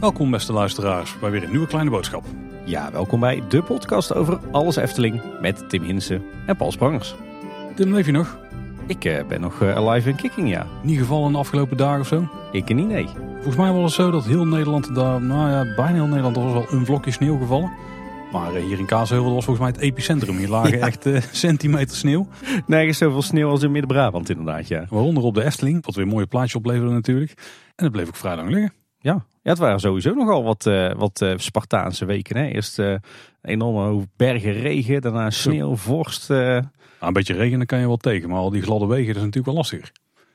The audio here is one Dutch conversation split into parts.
Welkom beste luisteraars bij weer een nieuwe kleine boodschap. Ja, welkom bij de podcast over alles Efteling met Tim Hinsen en Paul Sprangers. Tim, leef je nog? Ik eh, ben nog eh, alive en kicking, ja. Niet gevallen de afgelopen dagen of zo? Ik niet, nee. Volgens mij was het zo dat heel Nederland daar, nou ja, bijna heel Nederland, er was wel een vlokje sneeuw gevallen. Maar eh, hier in Kaatsheuvel was volgens mij het epicentrum. Hier lagen echt eh, centimeter sneeuw. Nergens zoveel sneeuw als in Midden-Brabant inderdaad, ja. Waaronder op de Efteling, wat weer een mooie plaatje opleverde natuurlijk. En dat bleef ook vrij lang liggen. Ja, ja het waren sowieso nogal wat, eh, wat Spartaanse weken. Hè? Eerst een enorme hoop bergen regen, daarna sneeuw, vorst. Nou, een beetje regen dan kan je wel tegen, maar al die gladde wegen dat is natuurlijk wel lastiger.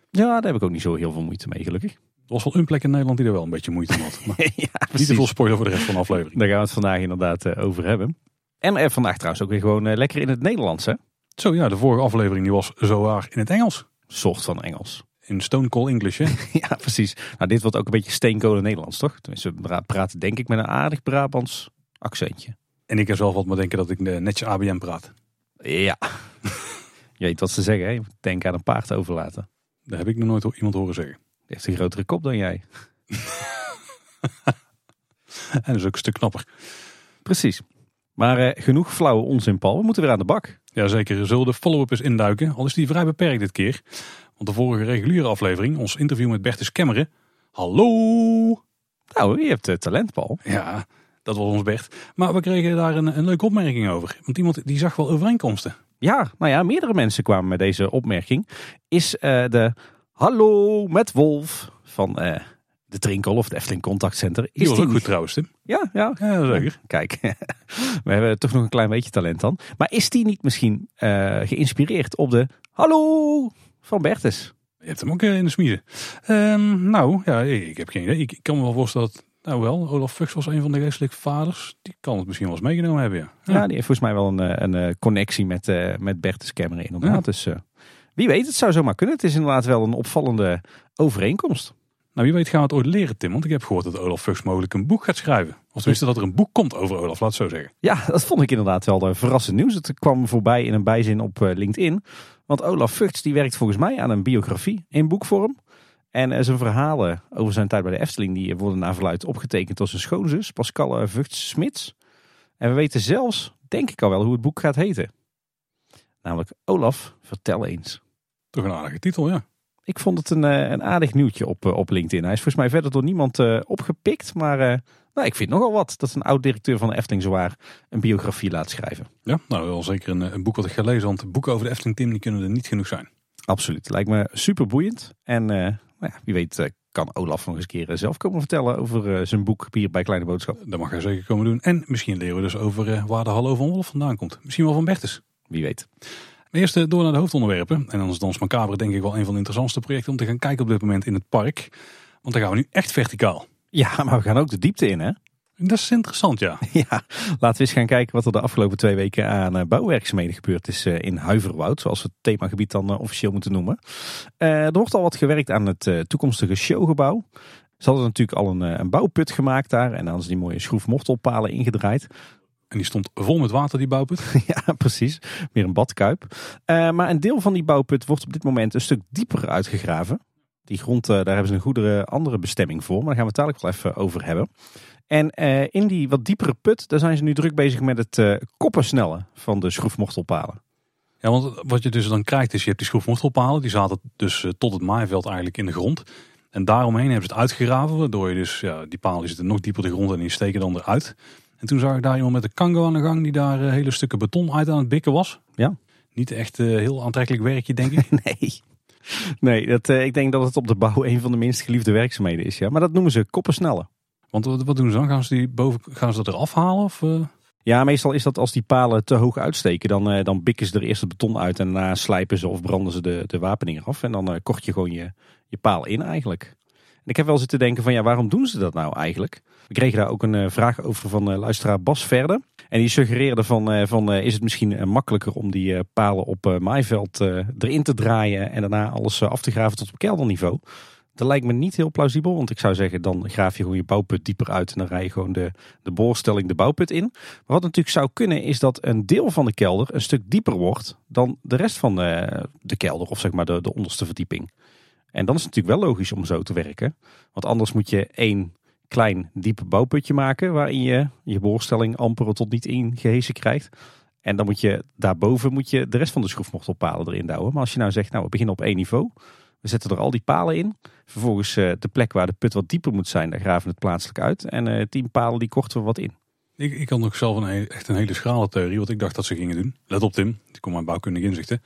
Ja, daar heb ik ook niet zo heel veel moeite mee, gelukkig. Er was wel een plek in Nederland die er wel een beetje moeite mee had. Maar ja, niet te veel spoiler voor de rest van de aflevering. Daar gaan we het vandaag inderdaad eh, over hebben. En eh, vandaag trouwens ook weer gewoon eh, lekker in het Nederlands, hè? Zo ja, de vorige aflevering die was zo waar in het Engels. Soort van Engels. In Stone Cold English, hè? Ja, precies. Nou, dit wordt ook een beetje steenkolen Nederlands, toch? Tenminste, we praten denk ik met een aardig Brabants accentje. En ik heb zelf wat maar denken dat ik netjes ABM praat. Ja. Je weet wat ze zeggen, hè? Denk aan een paard overlaten. Dat heb ik nog nooit iemand horen zeggen. Heeft een grotere kop dan jij. En is ook een stuk knapper. Precies. Maar eh, genoeg flauwe onzin, Paul. We moeten weer aan de bak. Jazeker, zullen we de follow-up eens induiken? Al is die vrij beperkt dit keer. Want de vorige reguliere aflevering, ons interview met Bertus Kemmeren. Hallo! Nou, je hebt eh, talent, Paul. Ja, dat was ons Bert. Maar we kregen daar een, een leuke opmerking over. Want iemand die zag wel overeenkomsten. Ja, nou ja, meerdere mensen kwamen met deze opmerking. Is eh, de Hallo met Wolf van eh, de Trinkel of de Efteling Contact Center. Die Is was ook goed trouwens, Tim. Ja, ja, Ja, zeker. Kijk, we hebben toch nog een klein beetje talent dan. Maar is die niet misschien eh, geïnspireerd op de Hallo van Bertus? Je hebt hem ook eh, in de smiezen. Ehm, nou, ja, ik heb geen idee. Ik, kan me wel voorstellen dat, nou wel, Olaf Fuchs was een van de geestelijke vaders. Die kan het misschien wel eens meegenomen hebben, ja. Ja, die heeft volgens mij wel een, een connectie met, eh, met Bertus inderdaad. Ja. Dus wie weet, het zou zomaar kunnen. Het is inderdaad wel een opvallende overeenkomst. Nou, wie weet gaan we het ooit leren, Tim. Want ik heb gehoord dat Olaf Fuchs mogelijk een boek gaat schrijven. Of tenminste dat er een boek komt over Olaf, laat het zo zeggen. Ja, dat vond ik inderdaad wel eh, verrassend nieuws. Het kwam voorbij in een bijzin op eh, LinkedIn. Want Olaf Vugts die werkt volgens mij aan een biografie in boekvorm. En eh, zijn verhalen over zijn tijd bij de Efteling die worden naar verluid opgetekend door zijn schoonzus Pascal Vugts-Smits. En we weten zelfs, denk ik al wel, hoe het boek gaat heten. Namelijk Olaf, vertel eens. Toch een aardige titel, ja. Ik vond het een, eh, een aardig nieuwtje op, eh, op LinkedIn. Hij is volgens mij verder door niemand eh, opgepikt. Maar nou, ik vind nogal wat dat een oud-directeur van de Efteling zowaar een biografie laat schrijven. Ja, nou wel zeker een, een boek wat ik ga lezen. Want boeken over de Efteling, Tim, die kunnen er niet genoeg zijn. Absoluut. Lijkt me super boeiend. En nou ja, wie weet kan Olaf nog eens een keer zelf komen vertellen over zijn boek hier bij Kleine Boodschap. Dat mag hij zeker komen doen. En misschien leren we dus over waar de Hallo van Wolf vandaan komt. Misschien wel van Bertus. Wie weet. Maar Eerst door naar de hoofdonderwerpen. En dan is Dans Macabre denk ik wel een van de interessantste projecten om te gaan kijken op dit moment in het park. Want dan gaan we nu echt verticaal. Ja, maar we gaan ook de diepte in, hè? Dat is interessant, ja. Ja, laten we eens gaan kijken wat er de afgelopen twee weken aan eh, bouwwerkzaamheden gebeurd is eh, in Huiverwoud. Zoals we het themagebied dan eh, officieel moeten noemen. Er wordt al wat gewerkt aan het toekomstige showgebouw. Ze hadden natuurlijk al een, een bouwput gemaakt daar. En dan ze die mooie schroefmortelpalen ingedraaid. En die stond vol met water, die bouwput. ja, precies. Meer een badkuip. Eh, maar een deel van die bouwput wordt op dit moment een stuk dieper uitgegraven. Die grond, eh, daar hebben ze een goede andere bestemming voor. Maar daar gaan we het dadelijk wel even over hebben. En eh, in die wat diepere put, daar zijn ze nu druk bezig met het koppensnellen van de schroefmortelpalen. Ja, want wat je dus dan krijgt is, je hebt die schroefmortelpalen. Die zaten dus tot het maaiveld eigenlijk in de grond. En daaromheen hebben ze het uitgegraven. Waardoor je dus, ja, die palen zitten nog dieper de grond en die steken dan eruit. En toen zag ik daar iemand met een kango aan de gang die daar eh, hele stukken beton uit aan het bikken was. Ja. Niet echt eh, heel aantrekkelijk werkje, denk ik. Nee. Nee, dat, eh, ik denk dat het op de bouw een van de minst geliefde werkzaamheden is. Ja. Maar dat noemen ze koppensnellen. Want wat, doen ze dan? Gaan ze, die boven, gaan ze dat eraf halen? Of? Ja, meestal is dat als die palen te hoog uitsteken, dan, dan bikken ze er eerst het beton uit en daarna slijpen ze of branden ze de, de wapening eraf. En dan eh, kort je gewoon je, je paal in eigenlijk. Ik heb wel zitten denken van ja, waarom doen ze dat nou eigenlijk? We kregen daar ook een eh, vraag over van eh, luisteraar Bas Verde. En die suggereerde van, eh, van is het misschien makkelijker om die palen op maaiveld erin te draaien en daarna alles af te graven tot op kelderniveau. Dat lijkt me niet heel plausibel, want ik zou zeggen dan graaf je gewoon je bouwput dieper uit en dan rij je gewoon de, de boorstelling de bouwput in. Maar wat natuurlijk zou kunnen is dat een deel van de kelder een stuk dieper wordt dan de rest van de, de kelder of zeg maar de, de onderste verdieping. En dan is het natuurlijk wel logisch om zo te werken, want anders moet je één klein diep bouwputje maken waarin je je boorstelling amper tot niet ingehezen krijgt. En dan moet je daarboven moet je de rest van de schroefmortelpalen erin douwen. Maar als je nou zegt, nou we beginnen op één niveau. We zetten er al die palen in. Vervolgens uh, de plek waar de put wat dieper moet zijn, daar graven we het plaatselijk uit. En uh, tien palen die korten we wat in. Ik, ik had nog zelf een, echt een hele schrale theorie, wat ik dacht dat ze gingen doen. Let op Tim, die komt mijn bouwkundige inzichten.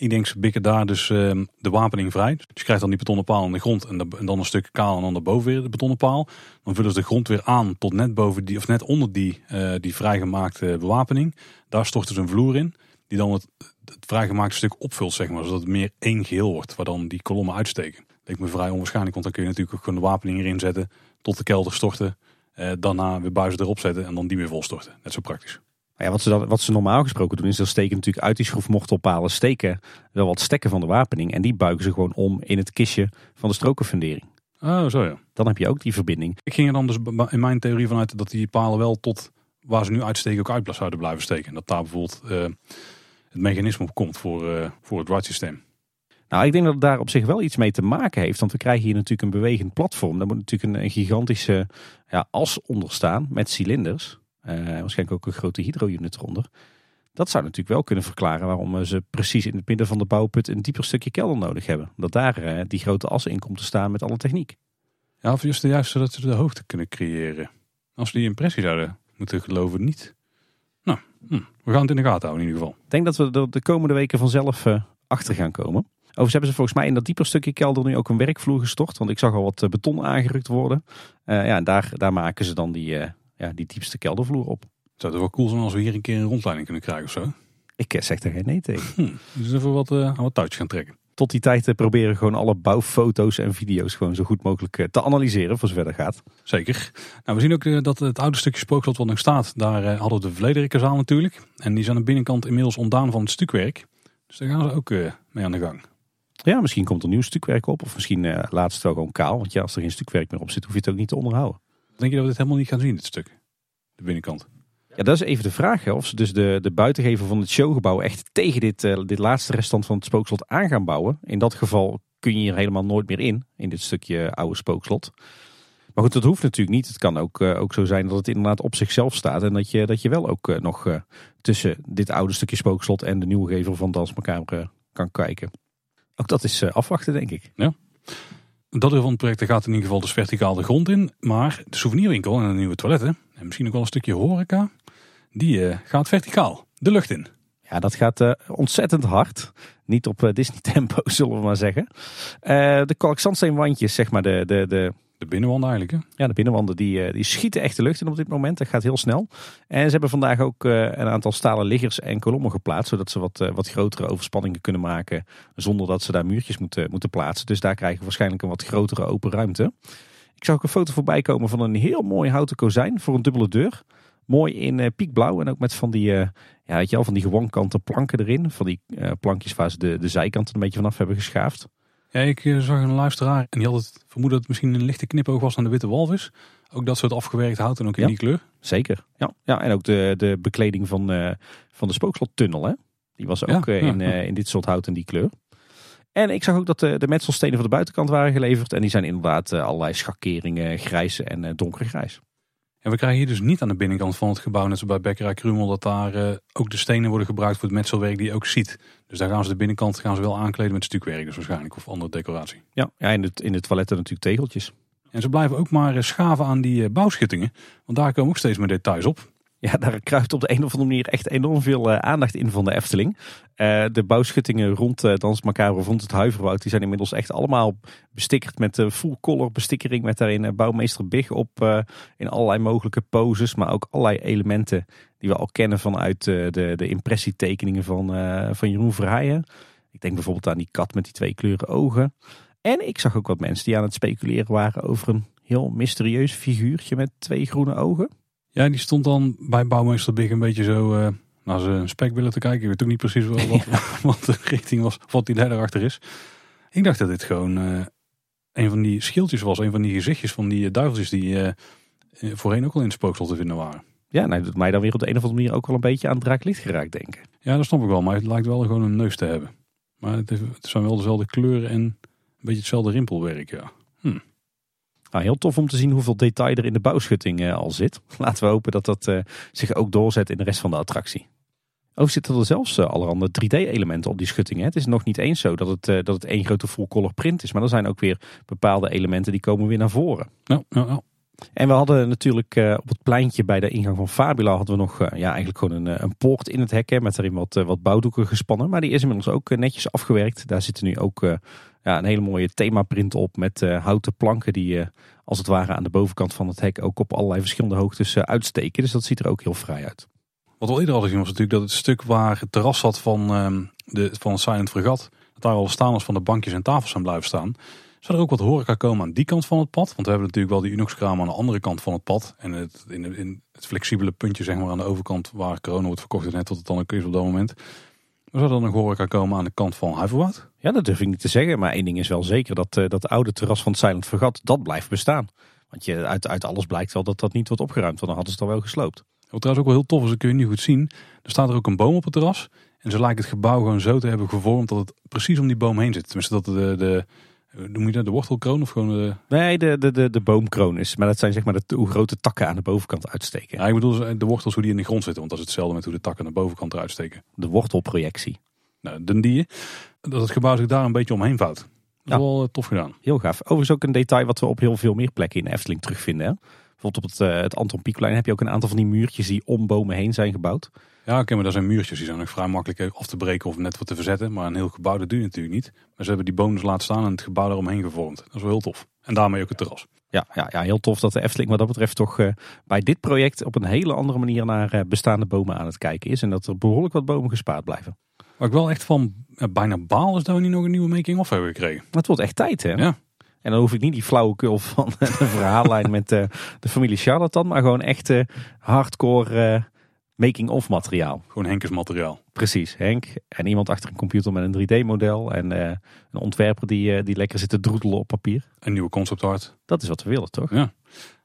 Ik denk ze bikken daar dus uh, de wapening vrij. Dus je krijgt dan die betonnen paal in de grond en, dan een stuk kaal en dan daarboven weer de betonnen paal. Dan vullen ze de grond weer aan tot net boven die, of net onder die, uh, die vrijgemaakte bewapening. Daar storten ze een vloer in, die dan het, vrijgemaakte stuk opvult, zeg maar, zodat het meer één geheel wordt, waar dan die kolommen uitsteken. Leek me vrij onwaarschijnlijk, want dan kun je natuurlijk ook gewoon de wapening erin zetten, tot de kelder storten, uh, daarna weer buizen erop zetten en dan die weer volstorten. Net zo praktisch. Ja, wat, ze dan, wat ze normaal gesproken doen is dat steken natuurlijk uit die schroefmortelpalen steken wel wat stekken van de wapening. En die buigen ze gewoon om in het kistje van de strokenfundering. Oh, zo ja. Dan heb je ook die verbinding. Ik ging er dan dus in mijn theorie vanuit dat die palen wel tot waar ze nu uitsteken ook uit zouden blijven steken. Dat daar bijvoorbeeld uh, het mechanisme op komt voor, uh, voor het ride systeem. Nou, ik denk dat het daar op zich wel iets mee te maken heeft. Want we krijgen hier natuurlijk een bewegend platform. Daar moet natuurlijk een, een gigantische ja, as onder staan met cilinders. Uh, waarschijnlijk ook een grote hydro-unit eronder. Dat zou natuurlijk wel kunnen verklaren waarom ze precies in het midden van de bouwput een dieper stukje kelder nodig hebben. Dat daar uh, die grote as in komt te staan met alle techniek. Ja, of juist, juist zodat ze de hoogte kunnen creëren. Als we die impressie zouden moeten geloven, niet. Nou, hm, we gaan het in de gaten houden in ieder geval. Ik denk dat we er de komende weken vanzelf uh, achter gaan komen. Overigens hebben ze volgens mij in dat dieper stukje kelder nu ook een werkvloer gestort. Want ik zag al wat beton aangerukt worden. ja, en daar, daar maken ze dan die, ja, die diepste keldervloer op. Zou het wel cool zijn als we hier een keer een rondleiding kunnen krijgen of zo? Ik eh, zeg er geen nee tegen. Hm, dus even wat, uh, wat touwtjes gaan trekken. Tot die tijd uh, proberen gewoon alle bouwfoto's en video's gewoon zo goed mogelijk te analyseren voor zover dat gaat. Zeker. Nou, we zien ook dat het oude stukje spookslot wat nog staat, daar hadden we de Vlederikkerzaal natuurlijk. En die zijn aan de binnenkant inmiddels ontdaan van het stukwerk. Dus daar gaan ze ook mee aan de gang. Ja, misschien komt er nieuw stukwerk op. Of misschien laatst wel gewoon kaal. Want ja, als er geen stukwerk meer op zit, hoef je het ook niet te onderhouden. Denk je dat we dit helemaal niet gaan zien, dit stuk? De binnenkant. Ja, dat is even de vraag. Hè, of ze dus de, de buitengevel van het showgebouw echt tegen dit, uh, dit laatste restant van het spookslot aan gaan bouwen. In dat geval kun je hier helemaal nooit meer in, in dit stukje oude spookslot. Maar goed, dat hoeft natuurlijk niet. Het kan ook, uh, ook zo zijn dat het inderdaad op zichzelf staat. En dat je, dat je wel ook uh, nog tussen dit oude stukje spookslot en de nieuwe gevel van Dansmakamer kan kijken. Ook dat is afwachten, denk ik. Ja. Dat deel van het project gaat in ieder geval dus verticaal de grond in. Maar de souvenirwinkel en de nieuwe toiletten, en misschien ook wel een stukje horeca, die uh, gaat verticaal de lucht in. Ja, dat gaat uh, ontzettend hard. Niet op uh, Disney tempo, zullen we maar zeggen. de kalkzandsteenwandjes, zeg maar, de, de, de de binnenwanden eigenlijk, hè? Ja, de binnenwanden die, eh, die schieten echt de lucht in op dit moment. Dat gaat heel snel. En ze hebben vandaag ook eh, een aantal stalen liggers en kolommen geplaatst. Zodat ze wat, eh, wat grotere overspanningen kunnen maken. Zonder dat ze daar muurtjes moeten, moeten plaatsen. Dus daar krijgen we waarschijnlijk een wat grotere open ruimte. Ik zag ook een foto voorbij komen van een heel mooi houten kozijn voor een dubbele deur. Mooi in piekblauw en ook met van die, ja, weet je wel, van die gewonkanten planken erin. Van die plankjes waar ze de, de zijkanten een beetje vanaf hebben geschaafd. Ja, ik eh, zag een luisteraar en die had het vermoeden dat het misschien een lichte knipoog was aan de witte walvis. Ook dat soort afgewerkt hout en ook in die kleur. Zeker, ja. ja en ook de, de bekleding van, uh, van de spookslottunnel, hè. Die was ook ja, uh, in, uh, in dit soort hout en die kleur. En ik zag ook dat de, de metselstenen van de buitenkant waren geleverd. En die zijn inderdaad allerlei schakeringen, grijs en donkergrijs. En we krijgen hier dus niet aan de binnenkant van het gebouw, net zoals bij Bekkerij Krumel, dat daar ook de stenen worden gebruikt voor het metselwerk die je ook ziet. Dus daar gaan ze de binnenkant gaan ze wel aankleden met stukwerk dus waarschijnlijk, of andere decoratie. Ja, ja in, het, in de toiletten natuurlijk tegeltjes. En ze blijven ook maar schaven aan die uh, bouwschuttingen, want daar komen ook steeds meer details op. Ja, daar kruipt op de een of andere manier echt enorm veel uh, aandacht in van de Efteling. Uh, de bouwschuttingen rond uh, Dans Macabre, rond het Huiverwoud, die zijn inmiddels echt allemaal bestickerd met full color bestikkering. Met daarin bouwmeester Big op in allerlei mogelijke poses. Maar ook allerlei elementen die we al kennen vanuit de, de impressietekeningen van, van Jeroen Verheijen. Ik denk bijvoorbeeld aan die kat met die twee kleuren ogen. En ik zag ook wat mensen die aan het speculeren waren over een heel mysterieus figuurtje met twee groene ogen. Ja, die stond dan bij bouwmeester Big een beetje zo uh, naar zijn spek willen te kijken. Ik weet ook niet precies wat, wat de richting was, wat die daar achter is. Ik dacht dat dit gewoon uh, een van die schildjes was. Een van die gezichtjes van die duiveltjes die eh, voorheen ook al in het spooksel te vinden waren. Ja, nou, doet mij dan weer op de een of andere manier ook wel een beetje aan draaklicht geraakt denken. Ja, dat snap ik wel. Maar het lijkt wel gewoon een neus te hebben. Maar het, heeft, het zijn wel dezelfde kleuren en een beetje hetzelfde rimpelwerk, ja. Hm. Nou, heel tof om te zien hoeveel detail er in de bouwschutting uh, al zit. Laten we hopen dat dat uh, zich ook doorzet in de rest van de attractie. Ook zitten er zelfs uh, allerhande 3D-elementen op die schutting. Hè. Het is nog niet eens zo dat het, dat het één grote full-color print is. Maar er zijn ook weer bepaalde elementen die komen weer naar voren. Ja, ja, ja. En we hadden natuurlijk op het pleintje bij de ingang van Fabula hadden we nog ja, eigenlijk gewoon een, een poort in het hek. Hè, met erin wat, wat bouwdoeken gespannen. Maar die is inmiddels ook netjes afgewerkt. Daar zitten nu ook ja, een hele mooie themaprint op met houten planken die als het ware aan de bovenkant van het hek ook op allerlei verschillende hoogtes uitsteken. Dus dat ziet er ook heel vrij uit. Wat we eerder hadden gezien was natuurlijk dat het stuk waar het terras zat van, ehm, de, van Silent Fregat, dat daar al staan als van de bankjes en tafels zijn blijven staan. Zou er ook wat horeca komen aan die kant van het pad? Want we hebben natuurlijk wel die Unox kraam aan de andere kant van het pad. En het, in, in het flexibele puntje zeg maar aan de overkant waar corona wordt verkocht. Net tot het dan ook is op dat moment. Zou er nog horeca komen aan de kant van Huiverwoud? Ja, dat durf ik niet te zeggen. Maar één ding is wel zeker. Dat, uh, dat oude terras van het Silent Vergat, dat blijft bestaan. Want je, uit, uit alles blijkt wel dat dat niet wordt opgeruimd. Want dan hadden ze het al wel gesloopt. Wat trouwens ook wel heel tof is, dat kun je niet goed zien. Er staat er ook een boom op het terras. En ze lijken het gebouw gewoon zo te hebben gevormd dat het precies om die boom heen zit. Tenminste, dat de, de, Noem je dat de wortelkroon of gewoon de... Nee, de, de, de, de boomkroon is. Maar dat zijn zeg maar de, hoe grote takken aan de bovenkant uitsteken. Ja, ik bedoel de wortels hoe die in de grond zitten. Want dat is hetzelfde met hoe de takken aan de bovenkant eruit steken. De wortelprojectie. Nou, Dundee, dat het gebouw zich daar een beetje omheen vouwt. Dat is ja. wel eh, tof gedaan. Heel gaaf. Overigens ook een detail wat we op heel veel meer plekken in de Efteling terugvinden. Hè? Bijvoorbeeld op het, uh, het Anton Pieckplein heb je ook een aantal van die muurtjes die om bomen heen zijn gebouwd. Ja, oké, okay, maar dat zijn muurtjes. Die zijn nog vrij makkelijk af te breken of net wat te verzetten. Maar een heel gebouw, dat duurt natuurlijk niet. Maar ze hebben die bomen dus laten staan en het gebouw eromheen gevormd. Dat is wel heel tof. En daarmee ook het terras. Ja, ja, ja heel tof dat de Efteling wat dat betreft toch uh, bij dit project op een hele andere manier naar uh, bestaande bomen aan het kijken is. En dat er behoorlijk wat bomen gespaard blijven. Waar ik wel echt van bijna baal is dat we niet nog een nieuwe making-of hebben gekregen. Het wordt echt tijd hè? Ja. En dan hoef ik niet die flauwekul van de verhaallijn met de familie Charlatan. Maar gewoon echt hardcore making-of materiaal. Gewoon Henkes materiaal. Precies, Henk. En iemand achter een computer met een 3D-model. En uh, een ontwerper die, uh, die lekker zit te droedelen op papier. Een nieuwe concept art. Dat is wat we willen, toch? Ja.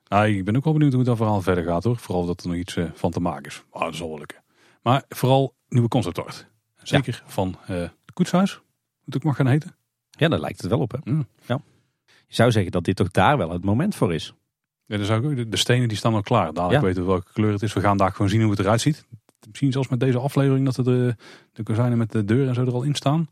Nou, ik ben ook wel benieuwd hoe dat verhaal verder gaat hoor. Vooral dat er nog iets uh, van te maken is. Dat zal wel lukken. Maar vooral nieuwe concept art. Zeker ja. van het koetshuis. Moet ook mag gaan heten. Ja, daar lijkt het wel op hè. Mm. Ja. Je zou zeggen dat dit toch daar wel het moment voor is. Ja, dus ook, de stenen die staan al klaar. Dadelijk ja. weten we welke kleur het is. We gaan daar gewoon zien hoe het eruit ziet. Misschien zelfs met deze aflevering dat er de, de kozijnen met de deur en zo er al in staan.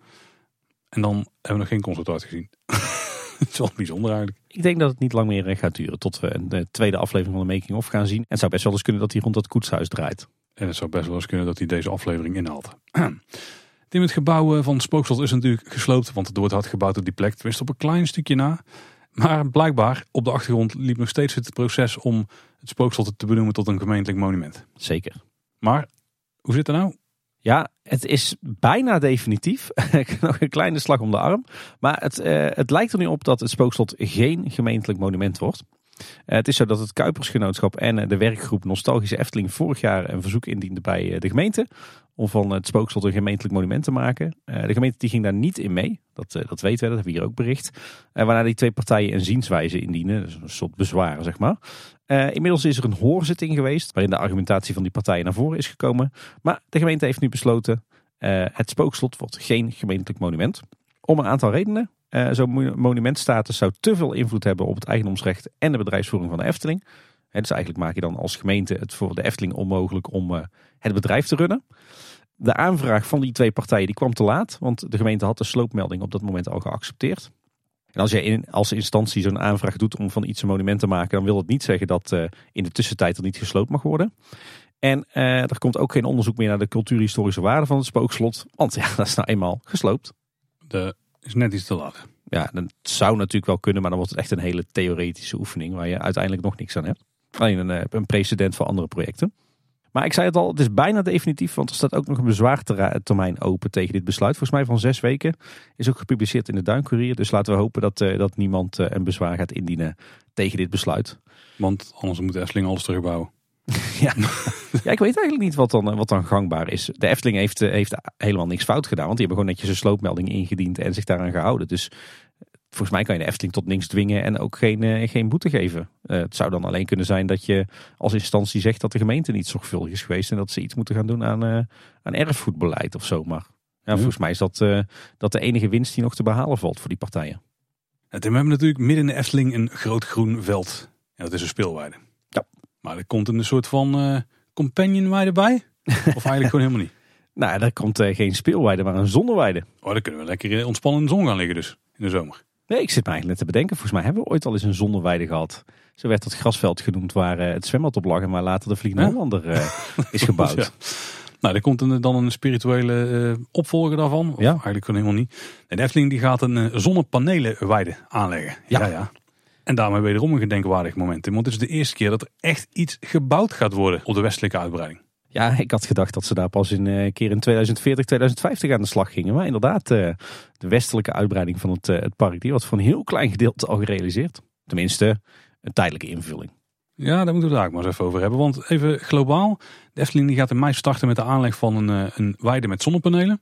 En dan hebben we nog geen concept art gezien. Het is wel bijzonder eigenlijk. Ik denk dat het niet lang meer gaat duren tot we een tweede aflevering van de Making of gaan zien. En het zou best wel eens kunnen dat hij rond dat koetshuis draait. En het zou best wel eens kunnen dat hij deze aflevering inhaalt. Tim, het gebouw van het spookslot is natuurlijk gesloopt, want het wordt hard gebouwd op die plek. Tenminste op een klein stukje na. Maar blijkbaar op de achtergrond liep nog steeds het proces om het spookslot te benoemen tot een gemeentelijk monument. Zeker. Maar hoe zit het nou? Ja, het is bijna definitief. nog een kleine slag om de arm. Maar het, uh, het lijkt er nu op dat het spookslot geen gemeentelijk monument wordt. Uh, het is zo dat het Kuipersgenootschap en uh, de werkgroep Nostalgische Efteling vorig jaar een verzoek indiende bij de gemeente om van het spookslot een gemeentelijk monument te maken. De gemeente die ging daar niet in mee. Dat, dat weten we, dat hebben we hier ook bericht. Waarna die twee partijen een zienswijze indienen. Dus een soort bezwaren, zeg maar. inmiddels is er een hoorzitting geweest. Waarin de argumentatie van die partijen naar voren is gekomen. Maar de gemeente heeft nu besloten. het spookslot wordt geen gemeentelijk monument. Om een aantal redenen. Zo'n monumentstatus zou te veel invloed hebben op het eigendomsrecht en de bedrijfsvoering van de Efteling. dus eigenlijk maak je dan als gemeente het voor de Efteling onmogelijk om het bedrijf te runnen. De aanvraag van die twee partijen die kwam te laat, want de gemeente had de sloopmelding op dat moment al geaccepteerd. En als je als instantie zo'n aanvraag doet om van iets een monument te maken, dan wil het niet zeggen dat uh, in de tussentijd er niet gesloopt mag worden. En uh, er komt ook geen onderzoek meer naar de cultuurhistorische waarde van het spookslot, want ja, dat is nou eenmaal gesloopt. Dat is net iets te laat. Ja, dat zou natuurlijk wel kunnen, maar dan wordt het echt een hele theoretische oefening waar je uiteindelijk nog niks aan hebt. Alleen een, eh, een precedent voor andere projecten. Maar ik zei het al, het is bijna definitief, want er staat ook nog een bezwaartermijn open tegen dit besluit. Volgens mij van zes weken is ook gepubliceerd in de Duincourier. Dus laten we hopen dat, uh, dat niemand uh, een bezwaar gaat indienen tegen dit besluit. Want anders moet Efteling alles terugbouwen. ja. ja, ik weet eigenlijk niet wat dan, wat dan gangbaar is. De Efteling heeft, heeft helemaal niks fout gedaan, want die hebben gewoon netjes een sloopmelding ingediend en zich daaraan gehouden. Dus volgens mij kan je de Efteling tot niks dwingen en ook geen, geen boete geven. Uh, het zou dan alleen kunnen zijn dat je als instantie zegt dat de gemeente niet zorgvuldig is geweest en dat ze iets moeten gaan doen aan, uh, aan erfgoedbeleid of zo. Maar ja, volgens mij is dat, dat de enige winst die nog te behalen valt voor die partijen. En we hebben natuurlijk midden in de Efteling een groot groen veld. En dat is een speelweide. Maar er komt een soort van companionweide bij? Of eigenlijk gewoon helemaal niet? Nou, daar komt geen speelweide, maar een zonneweide. Oh, dan kunnen we lekker ontspannen in de zon gaan liggen dus, in de zomer. Nee, ik zit me eigenlijk net te bedenken. Volgens mij hebben we ooit al eens een zonneweide gehad. Zo werd het grasveld genoemd waar uh, het zwembad op lag en waar later de Vliegende Hollander uh, is gebouwd. Ja. Nou, er komt een, dan een spirituele uh, opvolger daarvan. Of ja. Eigenlijk gewoon helemaal niet. de Efteling die gaat een zonnepanelenweide aanleggen. Ja. ja, ja. En daarmee wederom een gedenkwaardig moment. Want het is de eerste keer dat er echt iets gebouwd gaat worden op de westelijke uitbreiding. Ja, ik had gedacht dat ze daar pas in, een keer in 2040, 2050 aan de slag gingen. Maar inderdaad, de westelijke uitbreiding van het, het park, die wordt voor een heel klein gedeelte al gerealiseerd. Tenminste, een tijdelijke invulling. Ja, daar moeten we het daar maar eens even over hebben. Want even globaal, de Efteling die gaat in mei starten met de aanleg van een, een weide met zonnepanelen.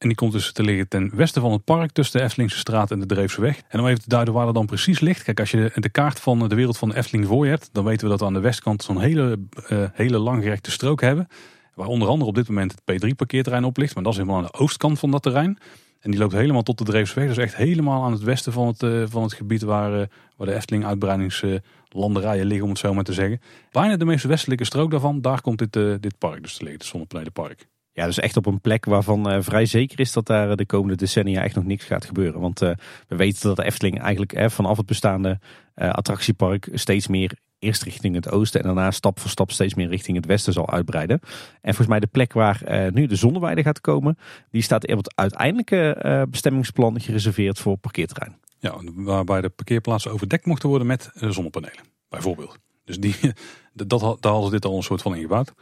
En die komt dus te liggen ten westen van het park, tussen de Eftelingse straat en de Dreefse weg. En om even te duiden waar dat dan precies ligt. Kijk, als je de kaart van de wereld van de Efteling voor je hebt, dan weten we dat we aan de westkant zo'n hele, uh, hele langgerekte strook hebben. Waar onder andere op dit moment het P3 parkeerterrein op ligt. Maar dat is helemaal aan de oostkant van dat terrein. En die loopt helemaal tot de Dreefsweg. Dus echt helemaal aan het westen van het, uh, van het gebied waar, uh, waar de Efteling uitbreidingslanderijen liggen, om het zo maar te zeggen. Bijna de meest westelijke strook daarvan, daar komt dit, dit park dus te liggen, het Zonnepanelenpark. Ja, dus echt op een plek waarvan uh, vrij zeker is dat daar de komende decennia echt nog niks gaat gebeuren. Want uh, we weten dat de Efteling eigenlijk vanaf het bestaande attractiepark steeds meer eerst richting het oosten en daarna stap voor stap steeds meer richting het westen zal uitbreiden. En volgens mij de plek waar nu de zonneweide gaat komen, die staat in het uiteindelijke bestemmingsplan gereserveerd voor parkeerterrein. Ja, waarbij de parkeerplaatsen overdekt mochten worden met zonnepanelen, bijvoorbeeld. Dus die, dat, daar hadden ze dit al een soort van ingebouwd.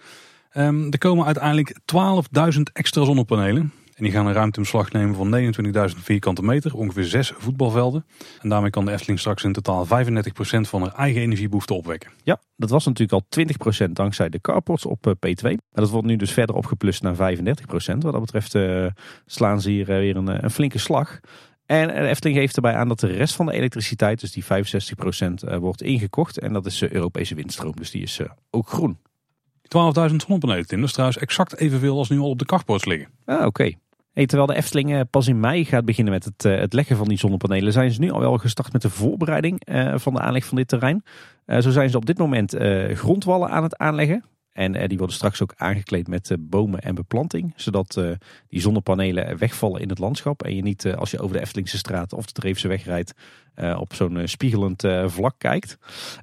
Um, er komen uiteindelijk 12.000 extra zonnepanelen. En die gaan een ruimteomslag nemen van 29.000 vierkante meter, ongeveer zes voetbalvelden. En daarmee kan de Efteling straks in totaal 35% van haar eigen energiebehoefte opwekken. Ja, dat was natuurlijk al 20% dankzij de carports op eh, P2. Maar dat wordt nu dus verder opgeplust naar 35%. Wat dat betreft uh, slaan ze hier uh, weer een, een, flinke slag. En de Efteling geeft erbij aan dat de rest van de elektriciteit, dus die 65%, wordt ingekocht. En dat is Europese windstroom, dus die is ook groen. 12.000 zonnepanelen, Tim. Dat trouwens exact evenveel als nu al op de kartpoorts liggen. Ah, oké. Terwijl de Efteling eh, pas in mei gaat beginnen met het, eh, het leggen van die zonnepanelen, zijn ze nu al wel gestart met de voorbereiding eh, van de aanleg van dit terrein. zo zijn ze op dit moment grondwallen aan het aanleggen. En die worden straks ook aangekleed met bomen en beplanting. Zodat die zonnepanelen wegvallen in het landschap. En je niet als je over de Eftelingse straat of de Dreefse weg rijdt op zo'n spiegelend vlak kijkt.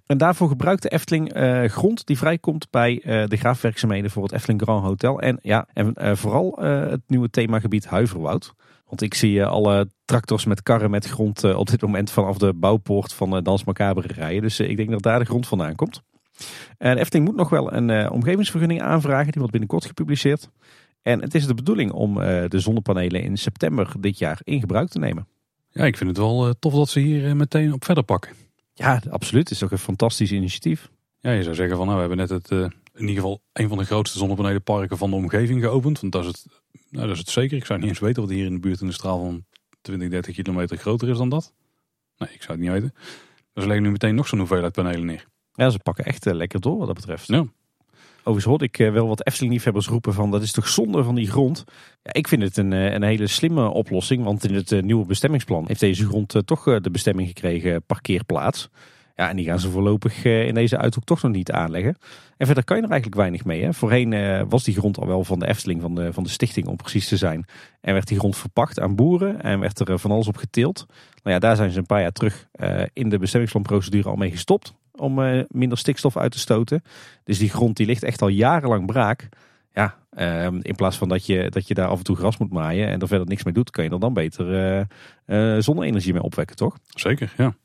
En daarvoor gebruikt de Efteling grond die vrijkomt bij de graafwerkzaamheden voor het Efteling Grand Hotel. En, ja, en vooral het nieuwe themagebied Huiverwoud. Want ik zie alle tractors met karren met grond op dit moment vanaf de bouwpoort van Dans Macabre rijden. Dus ik denk dat daar de grond vandaan komt. En Efteling moet nog wel een uh, omgevingsvergunning aanvragen. Die wordt binnenkort gepubliceerd. En het is de bedoeling om uh, de zonnepanelen in september dit jaar in gebruik te nemen. Ja, ik vind het wel uh, tof dat ze hier meteen op verder pakken. Ja, absoluut. Het is ook een fantastisch initiatief. Ja, je zou zeggen van nou, we hebben net het, in ieder geval een van de grootste zonnepanelenparken van de omgeving geopend. Want dat is het, nou, dat is het zeker. Ik zou niet eens weten wat hier in de buurt in de straal van 20, 30 kilometer groter is dan dat. Nee, ik zou het niet weten. Dus leggen nu meteen nog zo'n hoeveelheid panelen neer. Ja, ze pakken echt uh, lekker door wat dat betreft. Ja. Overigens hoorde ik uh, wel wat Efteling-liefhebbers roepen van dat is toch zonde van die grond. Ja, ik vind het een, uh, een hele slimme oplossing, want in het nieuwe bestemmingsplan heeft deze grond toch de bestemming gekregen parkeerplaats. Ja, en die gaan ze voorlopig in deze uithoek toch nog niet aanleggen. En verder kan je er eigenlijk weinig mee. Hè. Voorheen was die grond al wel van de Efteling, van de, van de stichting om precies te zijn. En werd die grond verpacht aan boeren en werd er van alles op geteeld. Nou ja, daar zijn ze een paar jaar terug in de bestemmingsplanprocedure al mee gestopt om uh, minder stikstof uit te stoten. Dus die grond die ligt echt al jarenlang braak. Ja, uh, in plaats van dat je, dat je daar af en toe gras moet maaien en er verder niks mee doet, kan je er dan beter uh, zonne-energie mee opwekken, toch? Zeker, ja.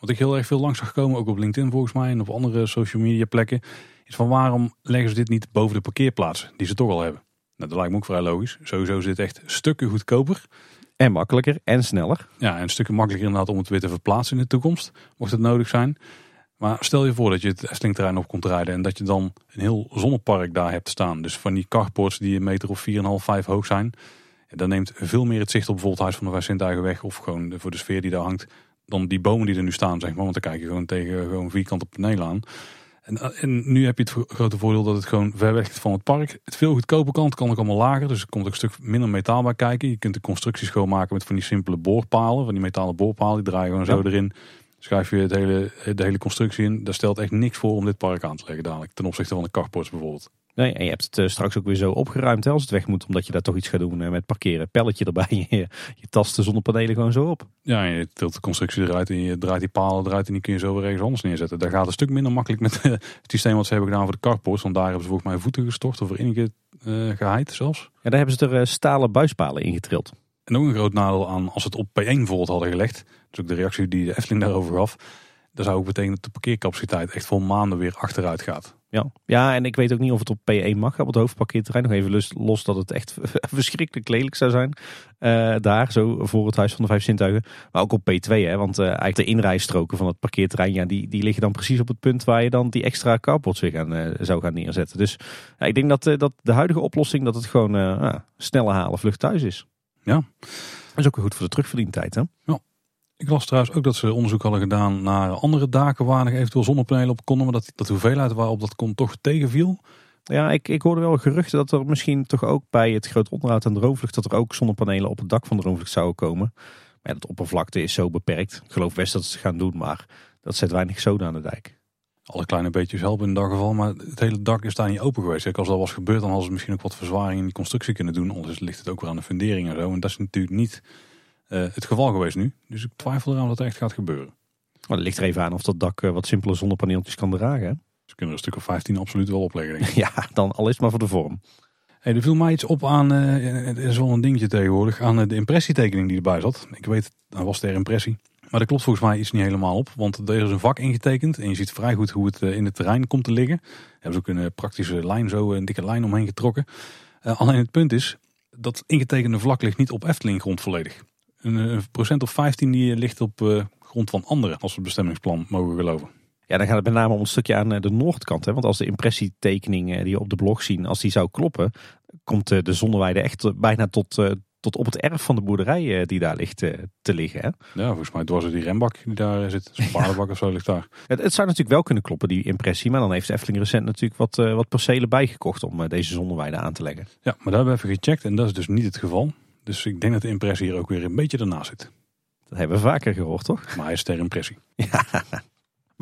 Wat ik heel erg veel langs zag komen, ook op LinkedIn volgens mij en op andere social media plekken, is van waarom leggen ze dit niet boven de parkeerplaatsen die ze toch al hebben? Nou, dat lijkt me ook vrij logisch. Sowieso is dit echt stukken goedkoper. En makkelijker en sneller. Ja, en stukken makkelijker inderdaad om het weer te verplaatsen in de toekomst, mocht het nodig zijn. Maar stel je voor dat je het Efteling-terrein op komt rijden en dat je dan een heel zonnepark daar hebt staan. Dus van die carports die een meter of 4,5, 5 hoog zijn. En dan neemt veel meer het zicht op bijvoorbeeld Huis van de Vijf Sintuigen weg. Of gewoon voor de sfeer die daar hangt. Dan die bomen die er nu staan, zeg maar. Want dan kijk je gewoon tegen gewoon vierkante panelen aan. En, eh, en nu heb je het grote voordeel dat het gewoon ver weg is van het park. Het veel goedkope kant kan ook allemaal lager. Dus er komt ook een stuk minder metaal bij kijken. Je kunt de constructies gewoon maken met van die simpele boorpalen. Van die metalen boorpalen. Die draaien gewoon zo erin. Schuif je het hele, de hele constructie in. Daar stelt echt niks voor om dit park aan te leggen dadelijk. Ten opzichte van de carports bijvoorbeeld. Nee, en je hebt het eh, straks ook weer zo opgeruimd hè, als het weg moet. Omdat je daar toch iets gaat doen eh, met parkeren. Pelletje erbij. Je, je tast de zonnepanelen gewoon zo op. Ja, en je tilt de constructie eruit en je draait die palen eruit. En die kun je zo weer ergens anders neerzetten. Daar gaat een stuk minder makkelijk met het systeem wat ze hebben gedaan voor de carports. Want daar hebben ze volgens mij voeten gestort of er enige uh, geheid zelfs. Ja, daar hebben ze er stalen buispalen in getrild. Ook een groot nadeel aan als het op P1 bijvoorbeeld hadden gelegd. Dus ook de reactie die de Efteling daarover gaf. Dat zou ook betekenen dat de parkeercapaciteit echt voor maanden weer achteruit gaat. Ja. ja, en ik weet ook niet of het op P1 mag op het hoofdparkeerterrein. Nog even los dat het echt verschrikkelijk lelijk zou zijn. Uh, daar, zo voor het Huis van de Vijf Zintuigen. Maar ook op P2, hè, want uh, eigenlijk de inrijstroken van het parkeerterrein... Ja, die, die liggen dan precies op het punt waar je dan die extra carports weer gaan, uh, zou gaan neerzetten. Dus ik denk dat, dat de huidige oplossing, dat het gewoon sneller halen vlucht thuis is. Ja. Dat is ook weer goed voor de terugverdientijd, hè? Ja. Ik las trouwens ook dat ze onderzoek hadden gedaan naar andere daken waar nog eventueel zonnepanelen op konden. Maar dat, dat de hoeveelheid waarop dat kon toch tegenviel. Ja, ik, ik hoorde wel geruchten dat er misschien toch ook bij het groot onderhoud aan de Droomvlucht... dat er ook zonnepanelen op het dak van de Droomvlucht zouden komen. Maar ja, dat oppervlakte is zo beperkt. Ik geloof best dat ze het gaan doen, maar dat zet weinig zoden aan de dijk. Alle kleine beetjes helpen in dat geval, maar het hele dak is daar niet open geweest. Kijk, als dat was gebeurd, dan hadden ze misschien ook wat verzwaring in die constructie kunnen doen. Anders ligt het ook weer aan de fundering en zo. En dat is natuurlijk niet uh, het geval geweest nu. Dus ik twijfel eraan dat het echt gaat gebeuren. Maar het ligt er even aan of dat dak uh, wat simpele zonnepaneeltjes kan dragen. Hè? Ze kunnen er een stuk of 15 absoluut wel opleggen. Denk ik. ja, dan al is maar voor de vorm. Hey, er viel mij iets op aan, uh, het is wel een dingetje tegenwoordig, aan de impressietekening die erbij zat. Ik weet, dat was ter impressie. Maar dat klopt volgens mij iets niet helemaal op. Want er is een vak ingetekend en je ziet vrij goed hoe het in het terrein komt te liggen. Hebben ze ook een praktische lijn, zo een dikke lijn omheen getrokken. alleen het punt is, dat ingetekende vlak ligt niet op Efteling grond volledig een, procent of 15 die ligt op grond van anderen, als we het bestemmingsplan mogen geloven. Ja, dan gaat het met name om een stukje aan eh, de noordkant. Hè? Want als de impressietekening die je op de blog zien, als die zou kloppen, komt de zonneweide echt bijna tot, tot op het erf van de boerderij die daar ligt te liggen. Hè? Ja, volgens mij dwars die rembak die daar zit. Zo'n paardenbak of zo ligt daar. Het, het, zou natuurlijk wel kunnen kloppen, die impressie. Maar dan heeft Efteling recent natuurlijk wat, wat percelen bijgekocht om deze zonneweide aan te leggen. Ja, maar daar hebben we even gecheckt en dat is dus niet het geval. Dus ik denk dat de impressie hier ook weer een beetje ernaast zit. Dat hebben we vaker gehoord, toch? Maar hij is ter impressie. Ja.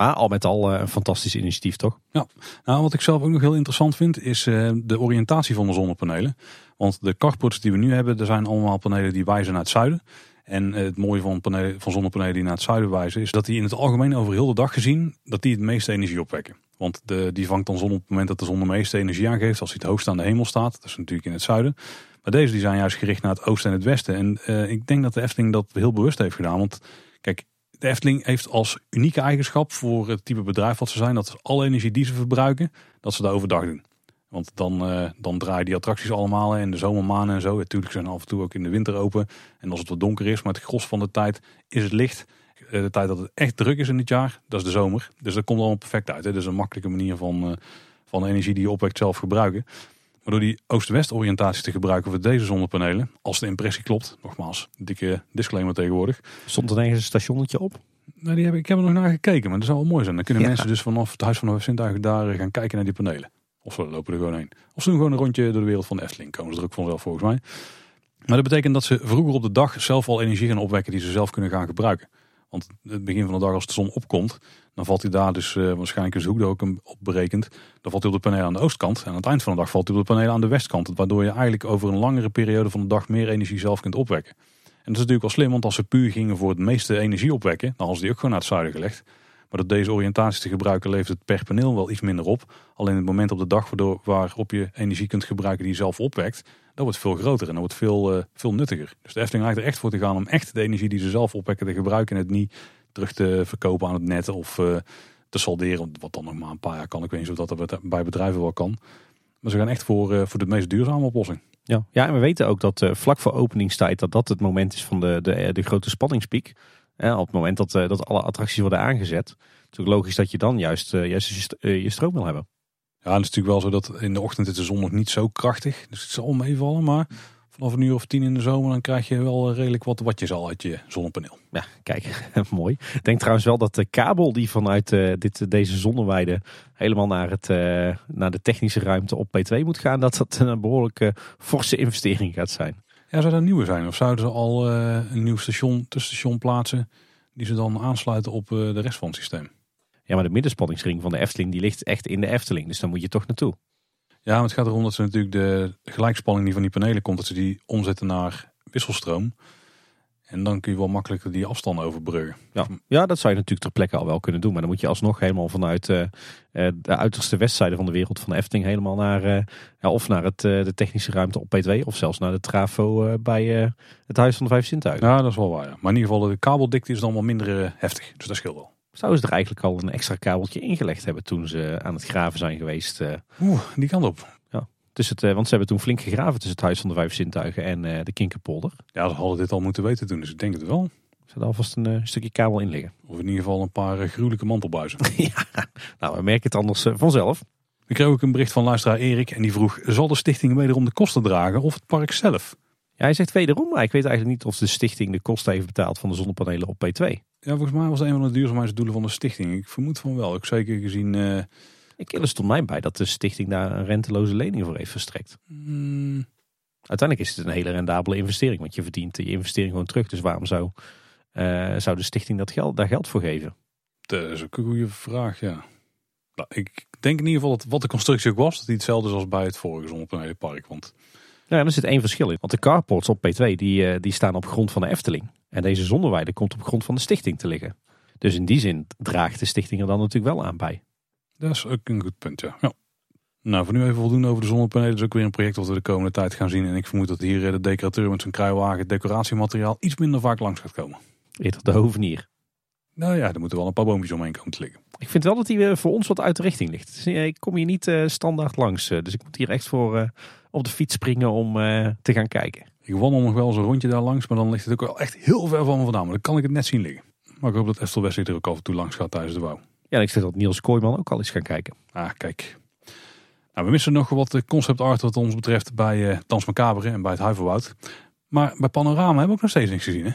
Maar al met al eh, een fantastisch initiatief, toch? Ja. Nou, wat ik zelf ook nog heel interessant vind, is uh, de oriëntatie van de zonnepanelen. Want de carports die we nu hebben, er zijn allemaal panelen die wijzen naar het zuiden. En het mooie van, panelen, van zonnepanelen die naar het zuiden wijzen, is dat die in het algemeen over heel de dag gezien, dat die het meeste energie opwekken. Want de, die vangt dan zon op het moment dat de zon de meeste energie aangeeft, als hij het hoogst aan de hemel staat. Dat is natuurlijk in het zuiden. Maar deze die zijn juist gericht naar het oosten en het westen. En ik denk dat de Efteling dat heel bewust heeft gedaan. Want kijk, de Efteling heeft als unieke eigenschap voor het type bedrijf wat ze zijn, dat ze alle energie die ze verbruiken, dat ze dat overdag doen. Want dan, uh, dan draaien die attracties allemaal in de zomermaanden en zo. Natuurlijk zijn af en toe ook in de winter open. En als het wat donker is, maar het gros van de tijd is het licht. Uh, de tijd dat het echt druk is in het jaar, dat is de zomer. Dus dat komt allemaal perfect uit. Hè. Dat is een makkelijke manier van, uh, van energie die je opwekt zelf gebruiken. Door die oost-west oriëntatie te gebruiken voor deze zonnepanelen, als de impressie klopt, nogmaals, dikke disclaimer tegenwoordig. Stond er ergens een stationnetje op? Nou, die heb, ik heb er nog naar gekeken, maar dat zou wel mooi zijn. Dan kunnen mensen dus vanaf het Huis van de Sintuigen daar gaan kijken naar die panelen. Of ze lopen er gewoon heen. Of ze doen gewoon een rondje door de wereld van de Efteling. Komen ze er ook vanzelf volgens mij. Maar dat betekent dat ze vroeger op de dag zelf al energie gaan opwekken die ze zelf kunnen gaan gebruiken. Want het begin van de dag als de zon opkomt, dan valt hij daar dus uh, waarschijnlijk een hoek ook op berekend. Dan valt hij op de panelen aan de oostkant. En aan het eind van de dag valt hij op de panelen aan de westkant. Waardoor je eigenlijk over een langere periode van de dag meer energie zelf kunt opwekken. En dat is natuurlijk wel slim, want als ze puur gingen voor het meeste energie opwekken, dan hadden ze die ook gewoon naar het zuiden gelegd. Maar door deze oriëntatie te gebruiken levert het per paneel wel iets minder op. Alleen het moment op de dag waardoor, waarop je energie kunt gebruiken die je zelf opwekt, dat wordt veel groter en dat wordt veel, uh, veel nuttiger. Dus de Efteling lijkt er echt voor te gaan om echt de energie die ze zelf opwekken te gebruiken en het niet terug te verkopen aan het net of uh, te salderen. Wat dan nog maar een paar jaar kan. Ik weet niet of dat bij bedrijven wel kan. Maar ze gaan echt voor, uh, voor de meest duurzame oplossing. Ja, ja en we weten ook dat uh, vlak voor openingstijd dat dat het moment is van de, de, de grote spanningspiek. Op het moment dat, dat alle attracties worden aangezet. Het is ook logisch dat je dan juist, juist je, je stroom wil hebben. Ja, het is natuurlijk wel zo dat in de ochtend is de zon nog niet zo krachtig. Dus het zal meevallen. Maar vanaf een uur of tien in de zomer, dan krijg je wel redelijk wat watjes al uit je zonnepaneel. Ja, kijk, mooi. Ik denk trouwens wel dat de kabel die vanuit uh, dit, deze zonneweide helemaal naar, het, uh, naar de technische ruimte op P2 moet gaan, dat dat een behoorlijke forse investering gaat zijn. Ja, zou dat nieuwe zijn? Of zouden ze al uh, een nieuw station, tussenstation plaatsen die ze dan aansluiten op de rest van het systeem? Ja, maar de middenspanningsring van de Efteling die ligt echt in de Efteling, dus dan moet je toch naartoe. Ja, maar het gaat erom dat ze natuurlijk de gelijkspanning die van die panelen komt, dat ze die omzetten naar wisselstroom. En dan kun je wel makkelijker die afstanden overbruggen. Ja, ja dat zou je natuurlijk ter plekke al wel kunnen doen. Maar dan moet je alsnog helemaal vanuit uh, de uiterste westzijde van de wereld van de Efteling helemaal naar, uh, ja, of naar het, de technische ruimte op P2 of zelfs naar de trafo bij het Huis van de Vijf Zintuigen. Ja, dat is wel waar. Ja. Maar in ieder geval de kabeldikte is dan wel minder heftig. Dus dat scheelt wel. Zouden ze er eigenlijk al een extra kabeltje ingelegd hebben toen ze aan het graven zijn geweest? Oeh, die kant op. Ja. Tussen het, want ze hebben toen flink gegraven tussen het Huis van de Vijf Zintuigen en uh, de Kinkerpolder. Ja, ze hadden dit al moeten weten toen, dus ik denk het wel. Zou er alvast een stukje kabel in liggen. Of in ieder geval een paar gruwelijke mantelbuizen. ja, nou we merken het anders vanzelf. Ik kreeg ook een bericht van luisteraar Erik en die vroeg, zal de stichting wederom de kosten dragen of het park zelf? Ja, hij zegt wederom, maar ik weet eigenlijk niet of de stichting de kosten heeft betaald van de zonnepanelen op P2. Ja, volgens mij was het een van de duurzaamheidsdoelen van de stichting. Ik vermoed van wel. Ik zeker gezien. Uh... Ik er stond mij bij dat de stichting daar een renteloze lening voor heeft verstrekt. Mm. Uiteindelijk is het een hele rendabele investering, want je verdient je investering gewoon terug. Dus waarom zou, uh, zou de stichting dat geld, daar geld voor geven? Dat is ook een goede vraag, ja. Nou, ik denk in ieder geval dat wat de constructie ook was, dat die hetzelfde is als bij het vorige zonnepanelenpark. Want ja, er zit één verschil in. Want de carports op P2 die, uh, die staan op grond van de Efteling. En deze zonneweide komt op grond van de stichting te liggen. Dus in die zin draagt de stichting er dan natuurlijk wel aan bij. Dat is ook een goed punt, ja. ja. Nou, voor nu even voldoende over de zonnepanelen. Dat is ook weer een project dat we de komende tijd gaan zien. En ik vermoed dat hier de decorateur met zijn kruiwagen decoratiemateriaal iets minder vaak langs gaat komen. Eerder de hovenier. Nou ja, er moeten wel een paar boompjes omheen komen te liggen. Ik vind wel dat hij voor ons wat uit de richting ligt. Dus, ik kom hier niet uh, standaard langs. dus ik moet hier echt voor uh, op de fiets springen om te gaan kijken. Ik wandel nog wel eens een rondje daar langs, maar dan ligt het ook wel echt heel ver van me vandaan. Maar dan kan ik het net zien liggen. Maar ik hoop dat Estel Wesley er ook af en toe langs gaat tijdens de bouw. Ja, en ik zeg dat Niels Kooijman ook al eens gaan kijken. Ah, kijk. Nou, we missen nog wat concept art wat ons betreft bij Dans Macabre en bij het Huiverwoud. Maar bij Panorama hebben we ook nog steeds niks gezien, hè?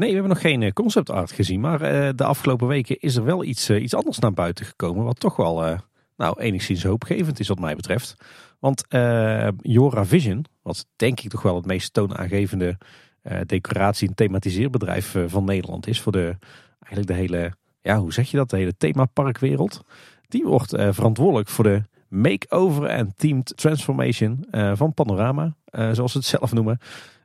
Nee, we hebben nog geen concept art gezien. Maar uh, de afgelopen weken is er wel iets, uh, iets anders naar buiten gekomen. Wat toch wel nou, enigszins hoopgevend is wat mij betreft. Want uh, Jora Vision, wat denk ik toch wel het meest toonaangevende uh, decoratie- en thematiseerbedrijf van Nederland is. Voor de, eigenlijk de hele, ja hoe zeg je dat, de hele themaparkwereld. Die wordt verantwoordelijk voor de make-over en themed transformation van Panorama, zoals ze het zelf noemen.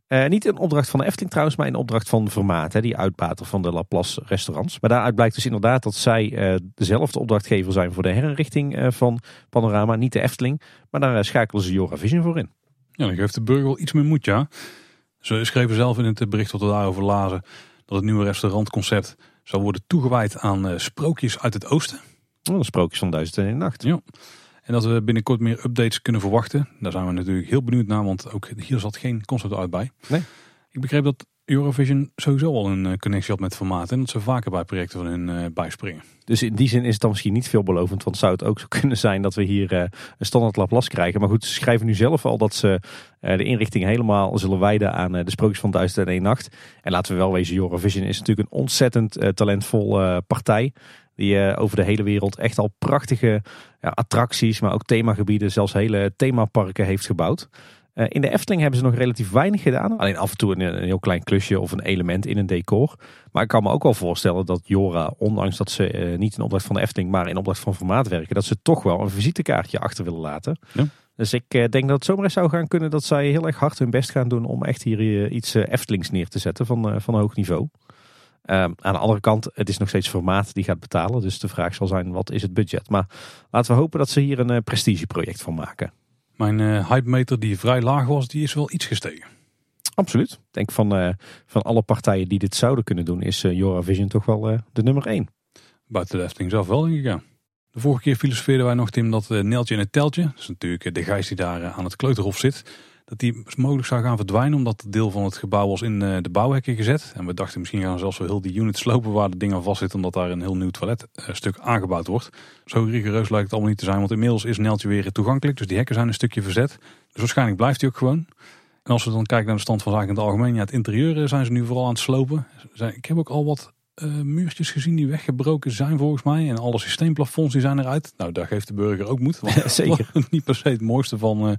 Uh, niet in opdracht van de Efteling trouwens, maar in opdracht van Vermaat, hè, die uitbater van de Laplace restaurants. Maar daaruit blijkt dus inderdaad dat zij uh, dezelfde opdrachtgever zijn voor de herinrichting uh, van Panorama. Niet de Efteling, maar daar schakelen ze Jora Vision voor in. Ja, dan geeft de burger wel iets meer moed, ja. Ze schreven zelf in het bericht dat we daarover lazen dat het nieuwe restaurantconcept zou worden toegewijd aan sprookjes uit het oosten. Oh, sprookjes van Duizend en Nacht. Ja. En dat we binnenkort meer updates kunnen verwachten. Daar zijn we natuurlijk heel benieuwd naar, want ook hier zat geen concept uit bij. Nee. Ik begreep dat Eurovision sowieso al een connectie had met formaat en dat ze vaker bij projecten van hun uh, bijspringen. Dus in die zin is het dan misschien niet veelbelovend, want zou het ook zo kunnen zijn dat we hier uh, een standaard Laplace krijgen. Maar goed, ze schrijven nu zelf al dat ze uh, de inrichting helemaal zullen wijden aan de sprookjes van Duizend en één Nacht. En laten we wel wezen, Eurovision is natuurlijk een ontzettend talentvol partij. Die uh, over de hele wereld echt al prachtige ja, attracties, maar ook themagebieden, zelfs hele themaparken heeft gebouwd. Uh, in de Efteling hebben ze nog relatief weinig gedaan. Alleen af en toe een, een, heel klein klusje of een element in een decor. Maar ik kan me ook wel voorstellen dat Jora, ondanks dat ze uh, niet in opdracht van de Efteling, maar in opdracht van formaat werken, dat ze toch wel een visitekaartje achter willen laten. Ja. Dus ik denk dat het zomaar eens zou gaan kunnen dat zij heel erg hard hun best gaan doen om echt hier iets Eftelings neer te zetten van, van hoog niveau. Um, aan de andere kant, het is nog steeds formaat die gaat betalen. Dus de vraag zal zijn, wat is het budget? Maar laten we hopen dat ze hier een uh, prestigeproject van maken. Mijn uh, hypemeter die vrij laag was, die is wel iets gestegen. Absoluut. Ik denk van, uh, van alle partijen die dit zouden kunnen doen, is Jora Vision toch wel de nummer één. Buiten de Efteling zelf wel, denk ik, ja. De vorige keer filosofeerden wij nog, Tim, dat Neltje en het Teltje, dat is natuurlijk de geest die daar aan het kleuterhof zit dat die mogelijk zou gaan verdwijnen omdat het deel van het gebouw was in eh, de bouwhekken gezet. En we dachten misschien gaan we zelfs wel heel die unit slopen waar de dingen vastzitten omdat daar een heel nieuw toiletstuk aangebouwd wordt. Zo rigoureus lijkt het allemaal niet te zijn, want inmiddels is Neltje weer toegankelijk, dus die hekken zijn een stukje verzet. Dus waarschijnlijk blijft hij ook gewoon. En als we dan kijken naar de stand van zaken in het algemeen, ja, het interieur eh, zijn ze nu vooral aan het slopen. Ik heb ook al wat eh, muurtjes gezien die weggebroken zijn volgens mij. En alle systeemplafonds die zijn eruit. Nou, daar geeft de burger ook moed. Want Zeker. niet per se het mooiste van, eh,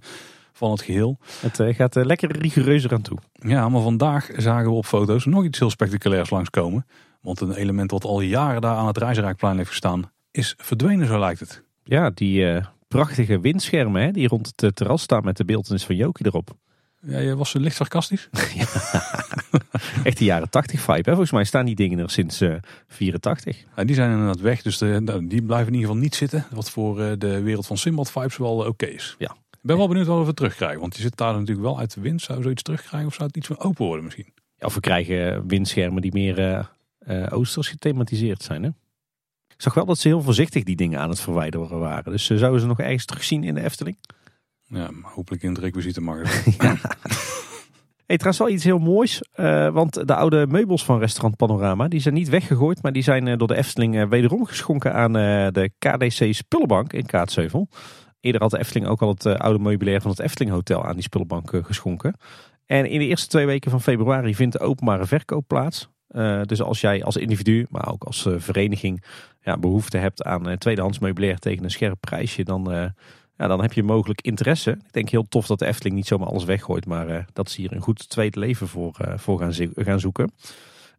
van het geheel. Het eh, gaat eh, lekker rigoureuzer aan toe. Ja, maar vandaag zagen we op foto's nog iets heel spectaculairs langskomen. Want een element wat al jaren daar aan het Reizenrijkplein heeft gestaan, is verdwenen, zo lijkt het. Ja, die eh, prachtige windschermen hè, die rond het terras staan met de beeldenis van Jokie erop. Ja, je was licht sarcastisch. Echt de jaren 80 vibe. Hè? Volgens mij staan die dingen er sinds eh 84. Ja, die zijn inderdaad weg, dus de, nou, die blijven in ieder geval niet zitten. Wat voor de wereld van Simbad vibes wel oké is. Ja. Ik ben wel benieuwd wat we terugkrijgen. Want je zit daar natuurlijk wel uit de wind. Zou zoiets terugkrijgen of zou het iets meer open worden misschien? Ja, of we krijgen windschermen die meer eh, oosters gethematiseerd zijn. Hè? Ik zag wel dat ze heel voorzichtig die dingen aan het verwijderen waren. Dus eh, zouden ze nog ergens terugzien in de Efteling? Ja, hopelijk in het requisiete mag. Hey, trouwens wel iets heel moois. want de oude meubels van restaurant Panorama die zijn niet weggegooid. Maar die zijn door de Efteling wederom geschonken aan de KDC Spullenbank in Kaatsheuvel. Eerder had de Efteling ook al het eh, oude meubilair van het Efteling Hotel aan die spullenbank eh, geschonken. En in de eerste twee weken van februari vindt de openbare verkoop plaats. Eh, dus als jij als individu, maar ook als vereniging ja, behoefte hebt aan eh, tweedehands meubilair tegen een scherp prijsje, dan, ja, dan heb je mogelijk interesse. Ik denk heel tof dat de Efteling niet zomaar alles weggooit, maar dat ze hier een goed tweede leven voor, voor gaan, zoeken.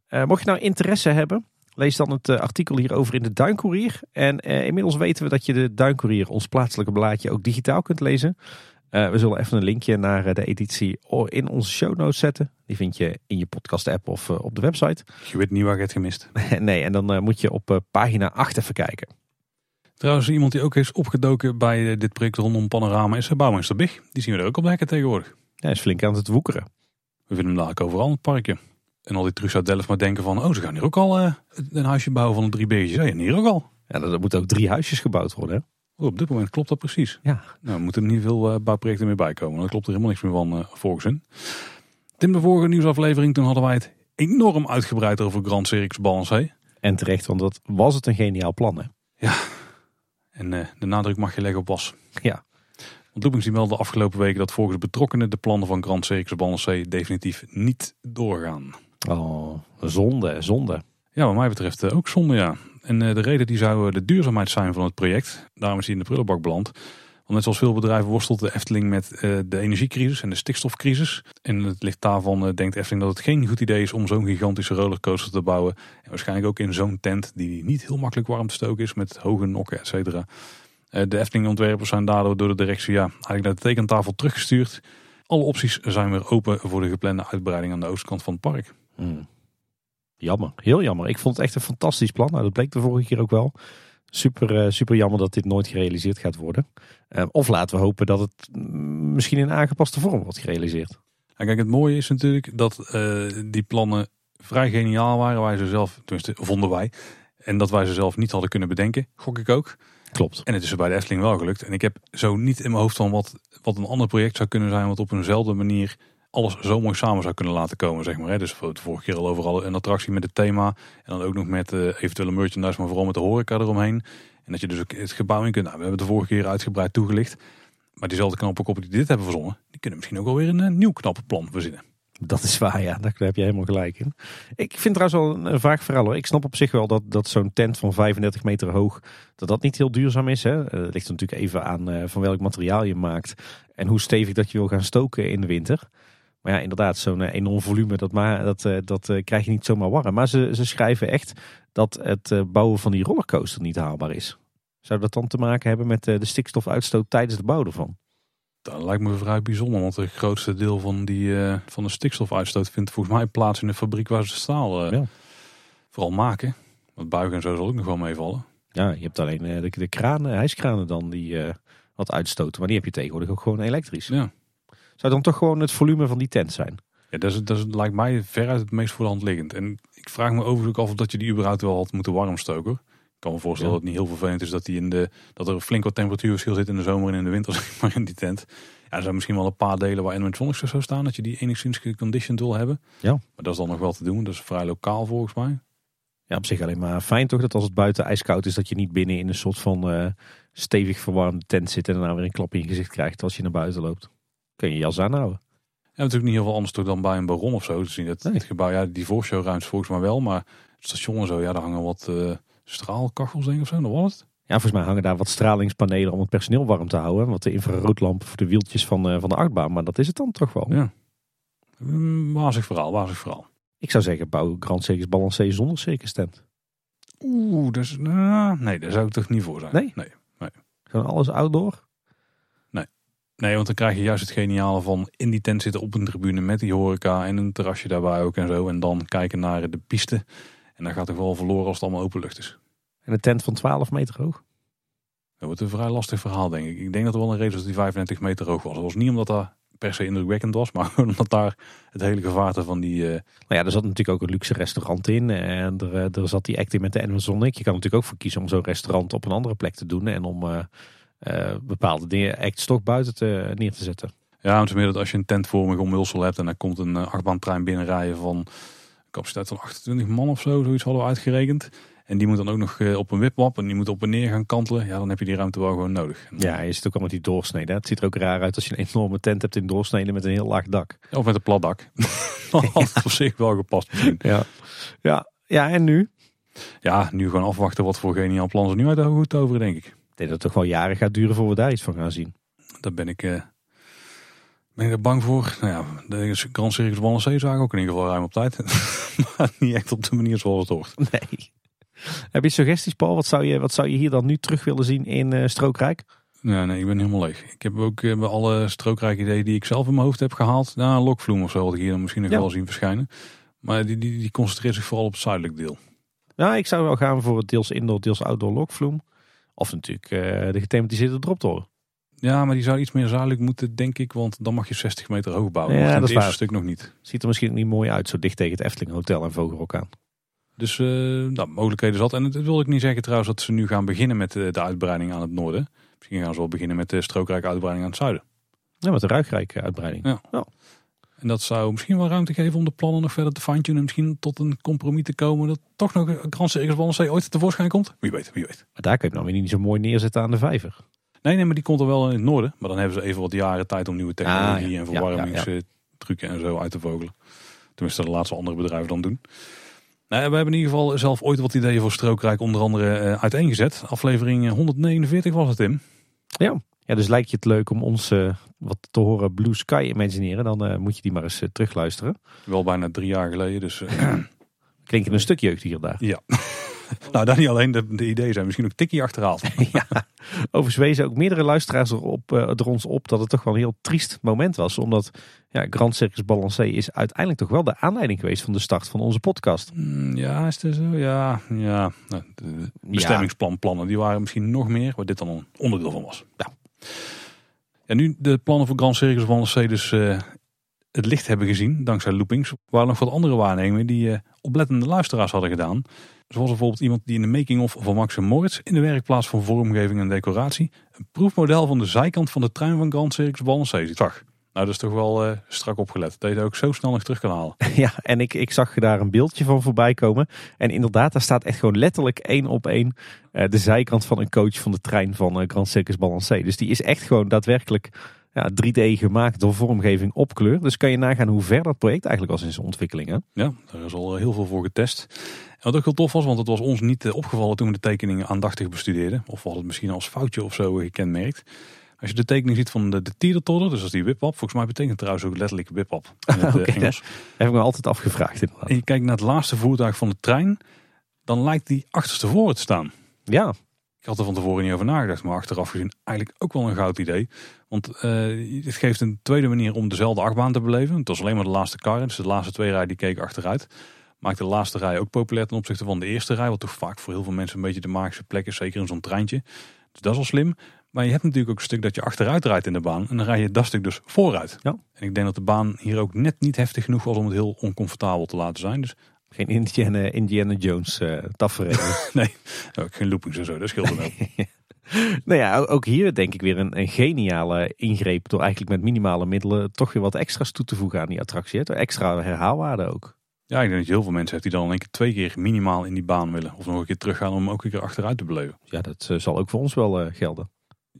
Mocht je nou interesse hebben, lees dan het eh, artikel hierover in de Duinkoerier. En eh, inmiddels weten we dat je de Duinkoerier, ons plaatselijke blaadje, ook digitaal kunt lezen. Eh, we zullen even een linkje naar de editie in onze show notes zetten. Die vind je in je podcast app of op de website. Je weet niet waar je het gemist. nee, en dan moet je op pagina 8 even kijken. Trouwens, iemand die ook is opgedoken bij dit project rondom Panorama is Bouwmeester Big. Die zien we er ook op de hekken tegenwoordig. Hij is flink aan het woekeren. We vinden hem dadelijk overal in het parkje. En al die trucs uit Delft maar denken van, oh ze gaan hier ook al eh, een huisje bouwen van een drie beetjes. en hier ook al. Ja, er moeten ook drie huisjes gebouwd worden. Hè? Oh, op dit moment klopt dat precies. Ja. Nou, er moeten er niet veel eh, bouwprojecten meer bij komen. Dan klopt er helemaal niks meer van eh, volgens hun. Tim, de vorige nieuwsaflevering, toen hadden wij het enorm uitgebreid over Grand Circus Balancé. En terecht, want dat was het een geniaal plan. Hè? En eh, de nadruk mag je leggen op was. Ja. Want Loopings die meldde de afgelopen weken dat volgens betrokkenen de plannen van Grand Circus Balancé definitief niet doorgaan. Oh, zonde, zonde. Ja, wat mij betreft eh, ook zonde, ja. En eh, de reden die zou eh, de duurzaamheid zijn van het project. Daarom is hij in de prullenbak beland. Want net zoals veel bedrijven worstelt de Efteling met de energiecrisis en de stikstofcrisis. En het ligt daarvan denkt Efteling dat het geen goed idee is om zo'n gigantische rollercoaster te bouwen. En waarschijnlijk ook in zo'n tent die niet heel makkelijk warm te stoken is met hoge nokken, et cetera. De Efteling-ontwerpers zijn daardoor door de directie ja, eigenlijk naar de tekentafel teruggestuurd. Alle opties zijn weer open voor de geplande uitbreiding aan de oostkant van het park. Hmm. Jammer, heel jammer. Ik vond het echt een fantastisch plan. Nou, dat bleek de vorige keer ook wel. Super, eh, super jammer dat dit nooit gerealiseerd gaat worden. Eh, of laten we hopen dat het mm, misschien in aangepaste vorm wordt gerealiseerd. Kijk, het mooie is natuurlijk dat eh, die plannen vrij geniaal waren. Wij ze zelf, tenminste vonden wij. En dat wij ze zelf niet hadden kunnen bedenken, gok ik ook. Klopt. En het is er bij de Efteling wel gelukt. En ik heb zo niet in mijn hoofd van wat, wat een ander project zou kunnen zijn... wat op eenzelfde manier alles zo mooi samen zou kunnen laten komen, zeg maar. hè. Dus de vorige keer al overal een attractie met het thema. En dan ook nog met eh, eventuele merchandise, maar vooral met de horeca eromheen. En dat je dus ook het gebouw in kunt. Nou, we hebben het de vorige keer uitgebreid toegelicht. Maar diezelfde knappenkoppen die dit hebben verzonnen... die kunnen misschien ook wel weer een eh, nieuw knappenplan verzinnen. Dat is waar, ja. Daar heb je helemaal gelijk in. Ik vind trouwens wel een, een vaag verhaal hoor. Ik snap op zich wel dat, dat zo'n tent van 35 meter hoog, dat dat niet heel duurzaam is. Hè. Eh, ligt er natuurlijk even aan van welk materiaal je maakt. En hoe stevig dat je wil gaan stoken in de winter. Maar ja, inderdaad, zo'n eh, enorm volume, dat, maar, dat, eh, dat eh, krijg je niet zomaar warm. Maar ze, ze schrijven echt dat het bouwen van die rollercoaster niet haalbaar is. Zou dat dan te maken hebben met de stikstofuitstoot tijdens de bouw ervan? Dat lijkt me vrij bijzonder, want het grootste deel van, die, van de stikstofuitstoot vindt volgens mij plaats in de fabriek waar ze staal Ja. vooral maken. Want buigen en zo zal ook nog wel meevallen. Ja, je hebt alleen de, de kranen, hijskranen dan die wat uitstoten. Maar die heb je tegenwoordig ook gewoon elektrisch. Ja, Zou dan toch gewoon het volume van die tent zijn? ja dat, is, dat is, lijkt mij veruit het meest voor de hand liggend. En ik vraag me overigens ook af of dat je die überhaupt wel had moeten warm stoken. Ik kan me voorstellen Ja. dat het niet heel vervelend is dat, die in de, dat er flink wat temperatuurverschil zit in de zomer en in de winter, zeg maar, in die tent. Ja, er zijn misschien wel een paar delen waarin het zonlicht zou staan, dat je die enigszins geconditioned wil hebben. Ja. Maar dat is dan nog wel te doen. Dat is vrij lokaal volgens mij. Ja, op zich alleen maar fijn toch dat als het buiten ijskoud is, dat je niet binnen in een soort van eh, stevig verwarmde tent zit en daarna weer een klap in je gezicht krijgt als je naar buiten loopt. Kun je jas aanhouden. Ja, natuurlijk niet heel veel anders toch dan bij een baron of zo te zien. Het, Nee. het gebouw, ja, die voorshowruimte volgens mij wel, maar het station en zo, ja, daar hangen wat eh, straalkachels denk ik of zo. Dat was het. Ja, volgens mij hangen daar wat stralingspanelen om het personeel warm te houden. Wat de infraroodlampen voor de wieltjes van, eh, van de achtbaan. Maar dat is het dan toch wel. Ja. Mm, Wazig verhaal, wazig verhaal. Ik zou zeggen, bouw Grand Circus Balancé zonder circus tent. Oeh, dus, nou, nee, daar zou ik toch niet voor zijn. Nee? nee. Gewoon alles outdoor. Nee, want dan krijg je juist het geniale van in die tent zitten op een tribune met die horeca en een terrasje daarbij ook en zo. En dan kijken naar de piste. En dan gaat toch wel verloren als het allemaal open lucht is. En een tent van 12 meter hoog. Dat wordt een vrij lastig verhaal, denk ik. Ik denk dat er wel een reden is dat die 35 meter hoog was. Dat was niet omdat dat per se indrukwekkend was, maar omdat daar het hele gevaarte van die... eh, Nou ja, er zat natuurlijk ook een luxe restaurant in. En er, eh, er zat die acting met de Amazonic. Je kan natuurlijk ook voor kiezen om zo'n restaurant op een andere plek te doen. En om eh, eh, bepaalde dingen acts toch buiten te, neer te zetten. Ja, is meer dat als je een tentvormig omhulsel hebt en dan komt een uh, achtbaantrein binnenrijden van capaciteit van 28 man of zo, zoiets hadden we uitgerekend. En die moet dan ook nog op een wipwap en die moet op en neer gaan kantelen. Ja, dan heb je die ruimte wel gewoon nodig. Ja, je zit ook al met die doorsneden. Het ziet er ook raar uit als je een enorme tent hebt in doorsneden met een heel laag dak. Of met een plat dak. Had het op zich wel gepast misschien. Ja. Ja. ja, en nu? Ja, nu gewoon afwachten wat voor geniaal plan ze nu uit de hoed toveren, denk ik. Ik denk dat het toch wel jaren gaat duren voor we daar iets van gaan zien. Daar ben ik, uh, ben ik er bang voor. Nou ja, de Grand Circus Balancé zagen ook in ieder geval ruim op tijd. maar niet echt op de manier zoals het hoort. Nee. Heb je suggesties, Paul? Wat zou je, wat zou je hier dan nu terug willen zien in uh, Strookrijk? Ja, nee, ik ben helemaal leeg. Ik heb ook uh, bij alle strookrijke ideeën die ik zelf in mijn hoofd heb gehaald. Nou, een lokvloem of zo had ik hier dan misschien nog ja. wel zien verschijnen. Maar die, die, die concentreert zich vooral op het zuidelijk deel. Ja, ik zou wel gaan voor het deels indoor, deels outdoor lokvloem. Of natuurlijk uh, de gethematiseerde droptoren. Ja, maar die zou iets meer zuidelijk moeten, denk ik. Want dan mag je 60 meter hoog bouwen. Ja, dat is waar. stuk nog niet. Ziet er misschien niet mooi uit, zo dicht tegen het Efteling Hotel en Vogelrok aan. Dus uh, nou, mogelijkheden zat. En dat wil ik niet zeggen trouwens dat ze nu gaan beginnen met de, de uitbreiding aan het noorden. Misschien gaan ze wel beginnen met de strookrijke uitbreiding aan het zuiden. Ja, met de ruigrijke uitbreiding. Ja. ja. En dat zou misschien wel ruimte geven om de plannen nog verder te fine-tunen. Misschien tot een compromis te komen dat toch nog een Grand Balancé ooit tevoorschijn komt. Wie weet, wie weet. Maar daar kun je dan weer niet zo mooi neerzetten aan de vijver. Nee, nee, maar die komt er wel in het noorden. Maar dan hebben ze even wat jaren tijd om nieuwe technologie ah, ja. en verwarmingstrucken ja, ja, en zo uit te vogelen. Tenminste, de laatste andere bedrijven dan doen. Nou, we hebben in ieder geval zelf ooit wat ideeën voor Strookrijk onder andere uh, uiteengezet. Aflevering 149 was het, Tim. Ja. Ja, dus lijkt je het leuk om ons uh, wat te horen Blue Sky imagineren, dan uh, moet je die maar eens terugluisteren. Wel bijna drie jaar geleden, dus... Klinkt een stuk jeugd hier daar. Ja. nou, dat niet alleen. De, de ideeën zijn misschien ook tikkie achterhaald. ja. Overigens wezen ook meerdere luisteraars erop, er ons op dat het toch wel een heel triest moment was. Omdat ja, Grand Circus Balancé is uiteindelijk toch wel de aanleiding geweest van de start van onze podcast. Mm, ja, is het zo? Ja, ja. Nou, de bestemmingsplanplannen die waren misschien nog meer, waar dit dan een onderdeel van was. Ja. En nu de plannen voor Grand Circus Balancé dus uh, het licht hebben gezien, dankzij loopings. waren nog wat andere waarnemingen die uh, oplettende luisteraars hadden gedaan. Zoals bijvoorbeeld iemand die in de making-of van Max Moritz in de werkplaats van vormgeving en decoratie een proefmodel van de zijkant van de trein van Grand Circus Balancé zag. Nou, dat is toch wel uh, strak opgelet. Dat je ook zo snel nog terug kan halen. Ja, en ik, ik zag daar een beeldje van voorbij komen. En inderdaad, daar staat echt gewoon letterlijk één op één uh, de zijkant van een coach van de trein van uh, Grand Circus Balancé. Dus die is echt gewoon daadwerkelijk ja, 3D gemaakt door vormgeving op kleur. Dus kan je nagaan hoe ver dat project eigenlijk was in zijn ontwikkeling. Hè? Ja, daar is al heel veel voor getest. En wat ook heel tof was, want het was ons niet opgevallen toen we de tekeningen aandachtig bestudeerden. Of we hadden het misschien als foutje of zo gekenmerkt. Als je de tekening ziet van de, de tiertodder, dus is die wipwap. Volgens mij betekent het trouwens ook letterlijk wipwap in het okay, Engels. heb ik me altijd afgevraagd inderdaad. En je kijkt naar het laatste voertuig van de trein, dan lijkt die achterstevoren te staan. Ja. Ik had er van tevoren niet over nagedacht, maar achteraf gezien eigenlijk ook wel een goud idee. Want uh, het geeft een tweede manier om dezelfde achtbaan te beleven. Het was alleen maar de laatste kar, dus de laatste twee rijen die keken achteruit. Maakt de laatste rij ook populair ten opzichte van de eerste rij. Wat toch vaak voor heel veel mensen een beetje de magische plek is, zeker in zo'n treintje. Dus dat is wel slim. Maar je hebt natuurlijk ook een stuk dat je achteruit rijdt in de baan. En dan rij je dat stuk dus vooruit. Ja. En ik denk dat de baan hier ook net niet heftig genoeg was om het heel oncomfortabel te laten zijn. Dus... Geen Indiana, Indiana Jones uh, tafereel. nee, ook geen loopings en zo. Dat scheelt ook. nou ja, ook hier denk ik weer een, een, geniale ingreep. Door eigenlijk met minimale middelen toch weer wat extra's toe te voegen aan die attractie. Hè? Extra herhaalwaarde ook. Ja, ik denk dat je heel veel mensen hebt die dan in één keer twee keer minimaal in die baan willen. Of nog een keer teruggaan om ook een keer achteruit te beleven. Ja, dat uh, zal ook voor ons wel uh, gelden.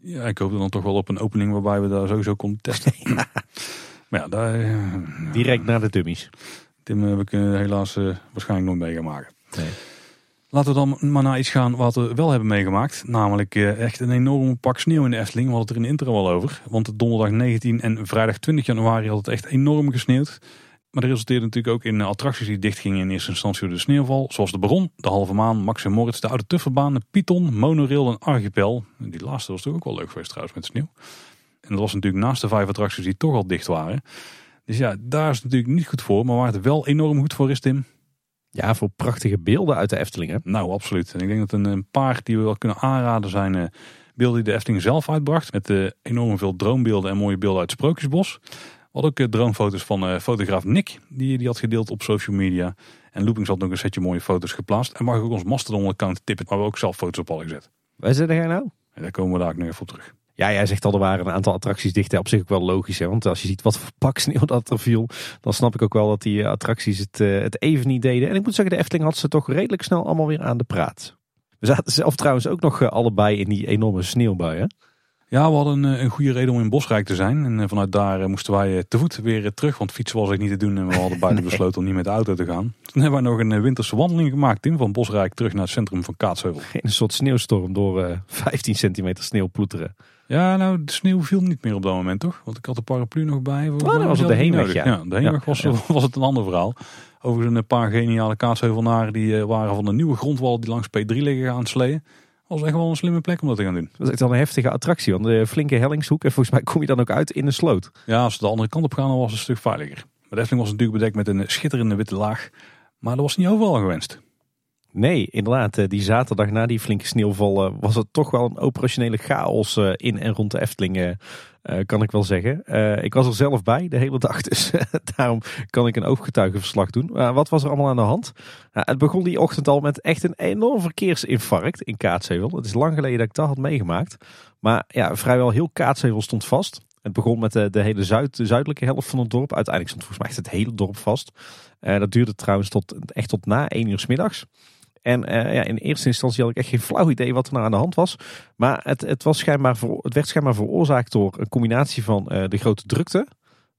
Ja, ik hoop dan toch wel op een opening waarbij we daar sowieso konden testen. ja. Maar ja, daar, eh, Direct naar de dummies. Tim, eh, we kunnen helaas eh, waarschijnlijk nooit mee gaan maken. Nee. Laten we dan maar naar iets gaan wat we wel hebben meegemaakt. Namelijk echt een enorm pak sneeuw in de Efteling. We hadden het er in de intro al over. Want donderdag 19 en vrijdag 20 januari had het echt enorm gesneeuwd. Maar dat resulteerde natuurlijk ook in attracties die dichtgingen in eerste instantie door de sneeuwval. Zoals de Baron, de Halve Maan, Max en Moritz, de Oude Tufferbaan, de Python, Monorail en Archipel. Die laatste was toch ook wel leuk geweest trouwens met sneeuw. En dat was natuurlijk naast de vijf attracties die toch al dicht waren. Dus ja, daar is het natuurlijk niet goed voor. Maar waar het wel enorm goed voor is, Tim. Ja, voor prachtige beelden uit de Efteling. Hè? Nou, absoluut. En ik denk dat een, een paar die we wel kunnen aanraden zijn eh, beelden die de Efteling zelf uitbracht. Met eh, enorm veel droombeelden en mooie beelden uit het Sprookjesbos. Hadden ook eh, droomfoto's van eh, fotograaf Nick. Die, die had gedeeld op social media. En Loopings had nog een setje mooie foto's geplaatst. En mag ook ons Mastodon-account tippen. Waar we ook zelf foto's op hadden gezet. Waar zit jij nou? En daar komen we daar ook nog even op terug. Ja, jij zegt al, er waren een aantal attracties dicht. Op zich ook wel logisch. Hè? Want als je ziet wat voor pak sneeuw dat er viel. Dan snap ik ook wel dat die eh, attracties het, het even niet deden. En ik moet zeggen, de Efteling had ze toch redelijk snel allemaal weer aan de praat. We zaten zelf trouwens ook nog allebei in die enorme sneeuwbui. Hè? Ja, we hadden een, een goede reden om in Bosrijk te zijn. En eh, vanuit daar eh, moesten wij eh, te voet weer eh, terug. Want fietsen was ik niet te doen. En we hadden beide besloten om niet met de auto te gaan. Toen hebben wij nog een eh, winterse wandeling gemaakt, Tim. Van Bosrijk terug naar het centrum van Kaatsheuvel. In een soort sneeuwstorm door eh, 15 centimeter sneeuw ploeteren. Ja, nou, de sneeuw viel niet meer op dat moment, toch? Want ik had de paraplu nog bij. Oh, was het de heenweg, ja. de heenweg Ja, was, het een ander verhaal. Overigens een paar geniale kaatsheuvelnaren die eh, waren van de nieuwe grondwal die langs P3 liggen gaan sleeën. Was echt wel een slimme plek om dat te gaan doen. Dat was echt wel een heftige attractie. Want de flinke hellingshoek. En volgens mij kom je dan ook uit in een sloot. Ja, als we de andere kant op gaan, dan was het een stuk veiliger. Maar de Efteling was natuurlijk bedekt met een schitterende witte laag. Maar dat was niet overal gewenst. Nee, inderdaad. eh, Die zaterdag na die flinke sneeuwval eh, was het toch wel een operationele chaos eh, in en rond de Efteling. kan ik wel zeggen. Ik was er zelf bij de hele dag, dus daarom kan ik een ooggetuigenverslag doen. Wat was er allemaal aan de hand? Het begon die ochtend al met echt een enorm verkeersinfarct in Kaatsheuvel. Het is lang geleden dat ik dat had meegemaakt. Maar ja, vrijwel heel Kaatsheuvel stond vast. Het begon met de, hele zuid, de zuidelijke helft van het dorp. Uiteindelijk stond volgens mij echt het hele dorp vast. Dat duurde trouwens tot, echt tot na één uur 's middags. En eh, ja, in eerste instantie had ik echt geen flauw idee wat er nou aan de hand was. Maar het, het, was schijnbaar voor, het werd schijnbaar veroorzaakt door een combinatie van eh, de grote drukte.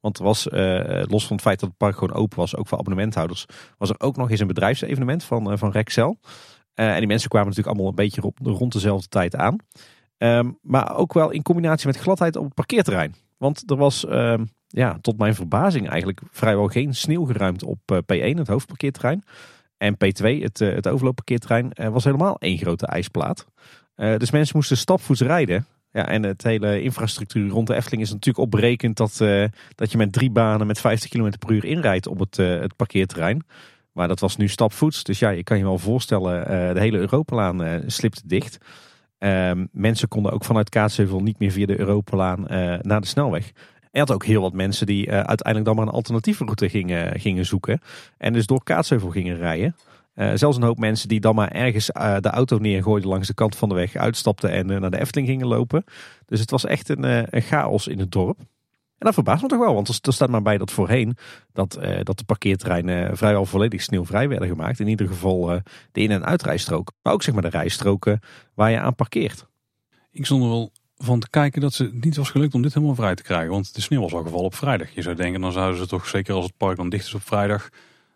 Want er was, eh, los van het feit dat het park gewoon open was, ook voor abonnementhouders, was er ook nog eens een bedrijfsevenement van, van Rexel. En die mensen kwamen natuurlijk allemaal een beetje rond, dezelfde tijd aan. Um, maar ook wel in combinatie met gladheid op het parkeerterrein. Want er was, um, ja, tot mijn verbazing eigenlijk vrijwel geen sneeuwgeruimte op uh, P1, het hoofdparkeerterrein. En P2, het, uh, het overloopparkeerterrein, uh, was helemaal één grote ijsplaat. Uh, dus mensen moesten stapvoets rijden. Ja, en het hele infrastructuur rond de Efteling is natuurlijk opberekend dat, dat je met drie banen met 50 km per uur inrijdt op het, het parkeerterrein. Maar dat was nu stapvoets. Dus ja, je kan je wel voorstellen, de hele Europalaan slipte dicht. Um, mensen konden ook vanuit Kaatsheuvel niet meer via de Europalaan naar de snelweg. En had ook heel wat mensen die uh, uiteindelijk dan maar een alternatieve route gingen, gingen zoeken. En dus door Kaatsheuvel gingen rijden. Uh, zelfs een hoop mensen die dan maar ergens uh, de auto neergooiden langs de kant van de weg, uitstapten en naar de Efteling gingen lopen. Dus het was echt een, een chaos in het dorp. En dat verbaast me toch wel, want er, staat maar bij dat voorheen dat, dat de parkeerterreinen vrijwel volledig sneeuwvrij werden gemaakt. In ieder geval de in- en uitrijstroken, maar ook zeg maar de rijstroken waar je aan parkeert. Ik stond er wel van te kijken dat ze niet was gelukt om dit helemaal vrij te krijgen. Want de sneeuw was al gevallen op vrijdag. Je zou denken, dan zouden ze toch zeker als het park dan dicht is op vrijdag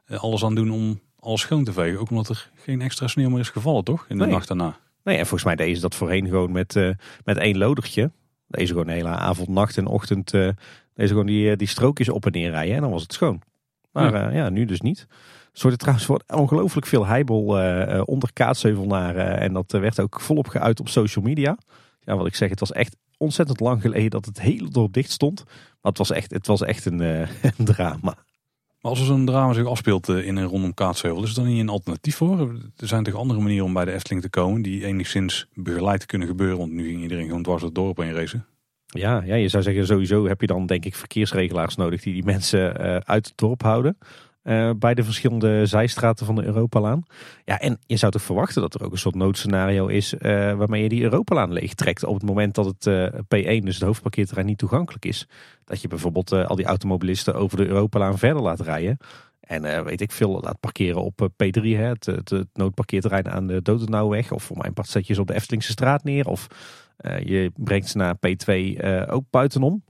alles aan doen om alles schoon te vegen. Ook omdat er geen extra sneeuw meer is gevallen, toch? In de nee. nacht daarna. Nee, en volgens mij deden ze dat voorheen gewoon met, uh, met één lodertje. Deze gewoon de hele avond, nacht en ochtend. Uh, deze gewoon die, die strookjes op en neer rijden. En dan was het schoon. Maar ja, uh, ja nu dus niet. Zorgde trouwens voor ongelooflijk veel heibel onder kaatsheuvelnaren. en dat werd ook volop geuit op social media. Ja, wat ik zeg, het was echt ontzettend lang geleden dat het hele dorp dicht stond. Maar het was echt, het was echt een, een drama. Maar als er zo'n drama zich afspeelt in en rondom Kaatsheuvel, is er dan niet een alternatief voor? Er zijn toch andere manieren om bij de Efteling te komen die enigszins begeleid kunnen gebeuren? Want nu ging iedereen gewoon dwars het dorp heen racen. Ja, ja, je zou zeggen sowieso heb je dan denk ik verkeersregelaars nodig die die mensen uh, uit het dorp houden. Uh, bij de verschillende zijstraten van de Europalaan. Ja, en je zou toch verwachten dat er ook een soort noodscenario is uh, waarmee je die Europalaan leegtrekt op het moment dat het uh, P1, dus het hoofdparkeerterrein, niet toegankelijk is. Dat je bijvoorbeeld al die automobilisten over de Europalaan verder laat rijden. En weet ik veel, laat parkeren op P3, hè, het, het, het, noodparkeerterrein aan de Dodenauweg. Of voor mijn part zet je ze op de Eftelingse straat neer. Of je brengt ze naar P2 ook buitenom.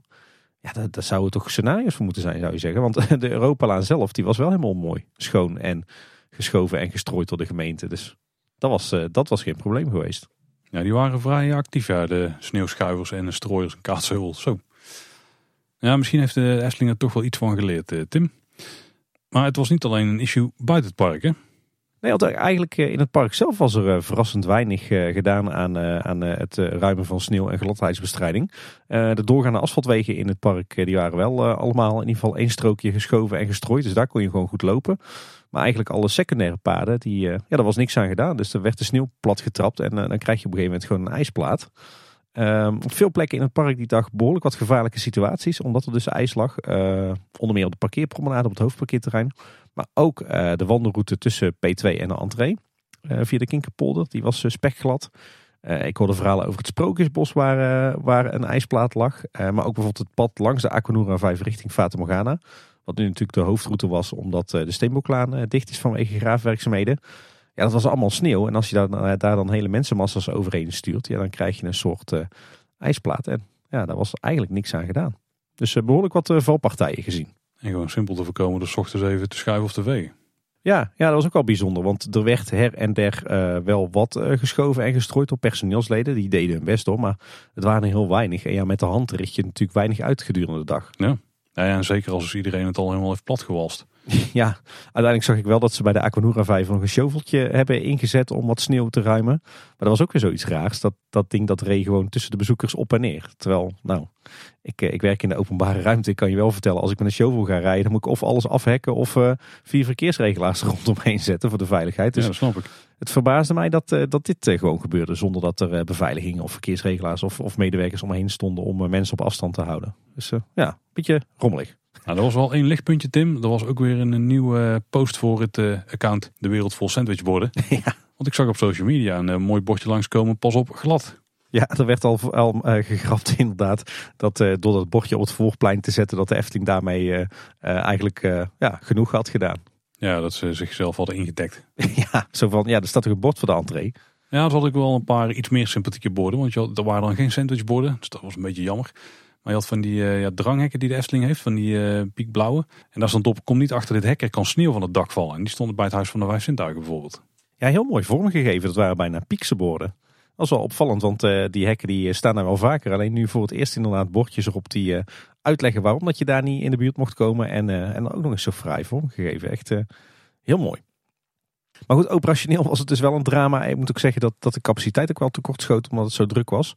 Ja, daar, daar zouden toch scenario's voor moeten zijn, zou je zeggen. Want de Europalaan zelf, die was wel helemaal mooi. Schoon en geschoven en gestrooid door de gemeente. Dus dat was, eh, dat was geen probleem geweest. Ja, die waren vrij actief, ja, de sneeuwschuivers en de strooiers en kaatsheuvel. Zo. Ja, misschien heeft de Efteling er toch wel iets van geleerd, eh, Tim. Maar het was niet alleen een issue buiten het park, hè? Nee, want eigenlijk eh, in het park zelf was er eh, verrassend weinig eh, gedaan aan, aan het ruimen van sneeuw en gladheidsbestrijding. De doorgaande asfaltwegen in het park die waren wel allemaal in ieder geval één strookje geschoven en gestrooid. Dus daar kon je gewoon goed lopen. Maar eigenlijk alle secundaire paden, die, ja, daar was niks aan gedaan. Dus er werd de sneeuw plat getrapt en dan krijg je op een gegeven moment gewoon een ijsplaat. Um, op veel plekken in het park die dag behoorlijk wat gevaarlijke situaties. Omdat er dus ijs lag. onder meer op de parkeerpromenade op het hoofdparkeerterrein. Maar ook uh, de wandelroute tussen P2 en de entree. Uh, via de Kinkerpolder. Die was uh, spekglad. ik hoorde verhalen over het Sprookjesbos waar, waar een ijsplaat lag. maar ook bijvoorbeeld het pad langs de Aquanura 5 richting Fata Morgana. Wat nu natuurlijk de hoofdroute was omdat de Steenboklaan dicht is vanwege graafwerkzaamheden. Ja, dat was allemaal sneeuw. En als je daar, daar dan hele mensenmassa's overheen stuurt, ja, dan krijg je een soort ijsplaat. En ja, daar was eigenlijk niks aan gedaan. Dus behoorlijk wat valpartijen gezien. En gewoon simpel te voorkomen door s ochtends even te schuiven of te vegen. Ja, ja, dat was ook wel bijzonder. Want er werd her en der uh, wel wat uh, geschoven en gestrooid op personeelsleden. Die deden hun best hoor, maar het waren er heel weinig. En ja, met de hand richt je natuurlijk weinig uit gedurende de dag. Ja, ja, ja en zeker als iedereen het al helemaal heeft platgewalst. Ja, uiteindelijk zag ik wel dat ze bij de Aquanura 5 nog een shoveltje hebben ingezet om wat sneeuw te ruimen. Maar dat was ook weer zoiets raars. Dat, dat ding dat reed gewoon tussen de bezoekers op en neer. Terwijl, nou, ik, eh, ik werk in de openbare ruimte. Ik kan je wel vertellen, als ik met een shovel ga rijden, dan moet ik of alles afhekken of uh, vier verkeersregelaars rondomheen zetten voor de veiligheid. Dus ja, dat snap ik. Het verbaasde mij dat, uh, dat dit uh, gewoon gebeurde zonder dat er beveiliging of verkeersregelaars of, of medewerkers omheen stonden om mensen op afstand te houden. Dus ja, een beetje rommelig. Nou, er was wel één lichtpuntje, Tim. Er was ook weer een, nieuwe post voor het account De Wereld Vol Sandwichborden. ja. Want ik zag op social media een mooi bordje langskomen. Pas op, glad. Ja, er werd al, al uh, gegrapt inderdaad. Dat uh, door dat bordje op het voorplein te zetten, dat de Efteling daarmee uh, eigenlijk ja, genoeg had gedaan. Ja, dat ze zichzelf hadden ingedekt. ja, zo van, ja, er staat toch een bord voor de entree. Ja, dat had ik wel een paar iets meer sympathieke borden. Want je had, er waren dan geen sandwichborden, dus dat was een beetje jammer. Maar je had van die ja, dranghekken die de Efteling heeft, van die piekblauwe. En daar stond op, kom niet achter dit hek, er kan sneeuw van het dak vallen. En die stonden bij het Huis van de Vijf Zintuigen bijvoorbeeld. Ja, heel mooi vormgegeven. Dat waren bijna borden. Dat is wel opvallend, want uh, die hekken die eh, staan daar wel vaker. Alleen nu voor het eerst inderdaad bordjes erop die uitleggen waarom dat je daar niet in de buurt mocht komen. En, en ook nog eens zo vrij vormgegeven. Echt heel mooi. Maar goed, operationeel was het dus wel een drama. Ik moet ook zeggen dat, dat de capaciteit ook wel tekort schoot omdat het zo druk was.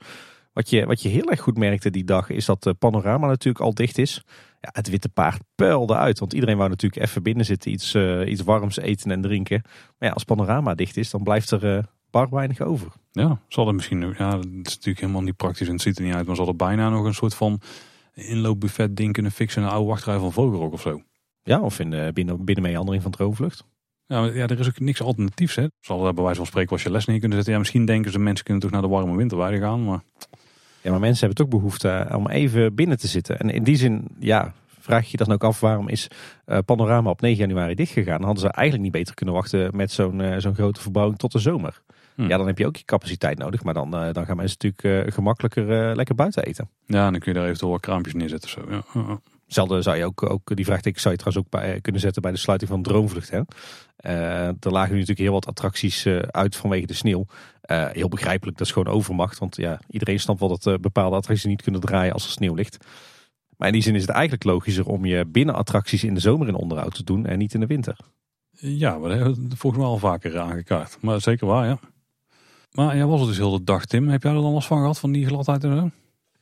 Wat je, wat je heel erg goed merkte die dag is dat de panorama natuurlijk al dicht is. Ja, het witte paard puilde uit. Want iedereen wou natuurlijk even binnen zitten, iets, iets warms eten en drinken. Maar ja, als panorama dicht is, dan blijft er bar weinig over. Ja, ze hadden misschien, ja, het is natuurlijk helemaal niet praktisch en het ziet er niet uit, maar ze hadden bijna nog een soort van inloopbuffet ding kunnen fixen in een oude wachtrij van Vogelrok of zo. Ja, of in, uh, binnen, binnen meandering van Droomvlucht. Ja, ja, er is ook niks alternatiefs. Hè. Zal er bij wijze van spreken was je les neer kunnen zetten. Ja, misschien denken ze mensen kunnen toch naar de warme winterweide gaan, maar... Ja, maar mensen hebben toch behoefte om even binnen te zitten. En in die zin, ja, vraag je dan ook af waarom is uh, Panorama op 9 januari dichtgegaan. Dan hadden ze eigenlijk niet beter kunnen wachten met zo'n uh, zo'n grote verbouwing tot de zomer. Hm. Ja, dan heb je ook je capaciteit nodig. Maar dan, dan gaan mensen natuurlijk gemakkelijker lekker buiten eten. Ja, dan kun je daar eventueel wat kraampjes neerzetten. Zo. Ja. Hetzelfde zou je ook, ook die vraagteken zou je trouwens ook bij, kunnen zetten bij de sluiting van Droomvlucht. Hè? er lagen nu natuurlijk heel wat attracties uit vanwege de sneeuw. heel begrijpelijk, dat is gewoon overmacht. Want ja, iedereen snapt wel dat bepaalde attracties niet kunnen draaien als er sneeuw ligt. Maar in die zin is het eigenlijk logischer om je binnenattracties in de zomer in onderhoud te doen en niet in de winter. Ja, dat hebben we volgens mij al vaker aangekaart. Maar zeker waar, ja. Maar jij was het dus heel de dag, Tim. Heb jij er dan last van gehad, van die gladheid en?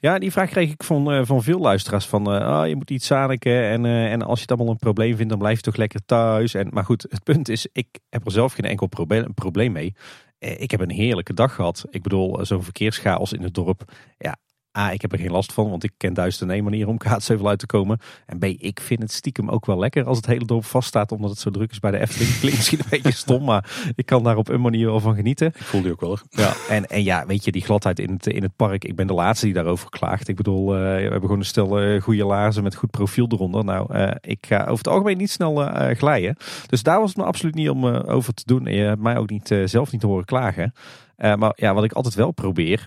Ja, die vraag kreeg ik van, uh, van veel luisteraars. Van, uh, je moet iets zaniken en, uh, en als je het allemaal een probleem vindt, dan blijf je toch lekker thuis. En, maar goed, het punt is, ik heb er zelf geen enkel probleem, probleem mee. Ik heb een heerlijke dag gehad. Ik bedoel, zo'n verkeerschaos in het dorp. Ja, A, ik heb er geen last van, want ik ken duizend en één manier om kaatsheuvel uit te komen. En B, ik vind het stiekem ook wel lekker als het hele dorp vaststaat, omdat het zo druk is bij de Efteling. Klinkt misschien een beetje stom, maar ik kan daar op een manier wel van genieten. Ik voel die ook wel. Ja, en, en ja, weet je, die gladheid in het, in het park. Ik ben de laatste die daarover klaagt. Ik bedoel, uh, we hebben gewoon een stel uh, goede laarzen met goed profiel eronder. Nou, uh, ik ga over het algemeen niet snel glijden. Dus daar was het me absoluut niet om over te doen. En je hebt mij ook niet, zelf niet te horen klagen. maar ja, wat ik altijd wel probeer,